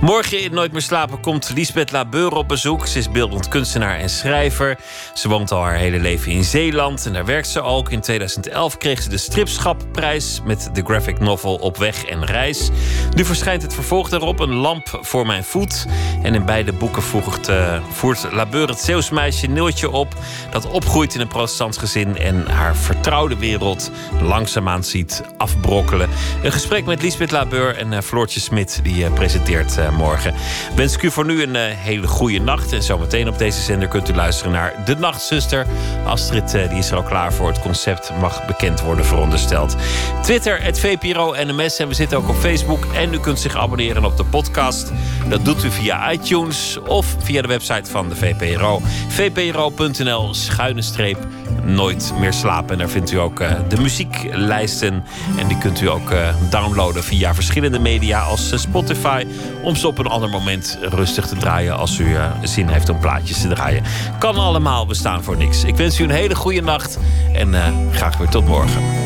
Morgen in Nooit meer slapen komt Lisbeth Labeur op bezoek. Ze is beeldend kunstenaar en schrijver. Ze woont al haar hele leven in Zeeland en daar werkt ze ook. In 2011 kreeg ze de Stripschapprijs met de graphic novel Op weg en reis. Nu verschijnt het vervolg daarop, Een lamp voor mijn voet. En in beide boeken voegt, uh, voert Labeur het Zeeuwsmeisje Niltje op... dat opgroeit in een protestants gezin en haar vertrouwde wereld langzaamaan ziet afbrokkelen. Een gesprek met Lisbeth Labeur en uh, Floortje Smit die uh, presenteert morgen. Wens ik u voor nu een hele goede nacht. En zometeen op deze zender kunt u luisteren naar De Nachtzuster. Astrid die is er al klaar voor. Het concept mag bekend worden verondersteld. Twitter, het VPRO NMS. En we zitten ook op Facebook. En u kunt zich abonneren op de podcast. Dat doet u via iTunes of via de website van de VPRO. vpro.nl schuine streep nooit meer slapen. En daar vindt u ook uh, de muzieklijsten. En die kunt u ook uh, downloaden via verschillende media als uh, Spotify. Om ze op een ander moment rustig te draaien als u zin heeft om plaatjes te draaien. Kan allemaal, bestaan voor niks. Ik wens u een hele goede nacht en graag weer tot morgen.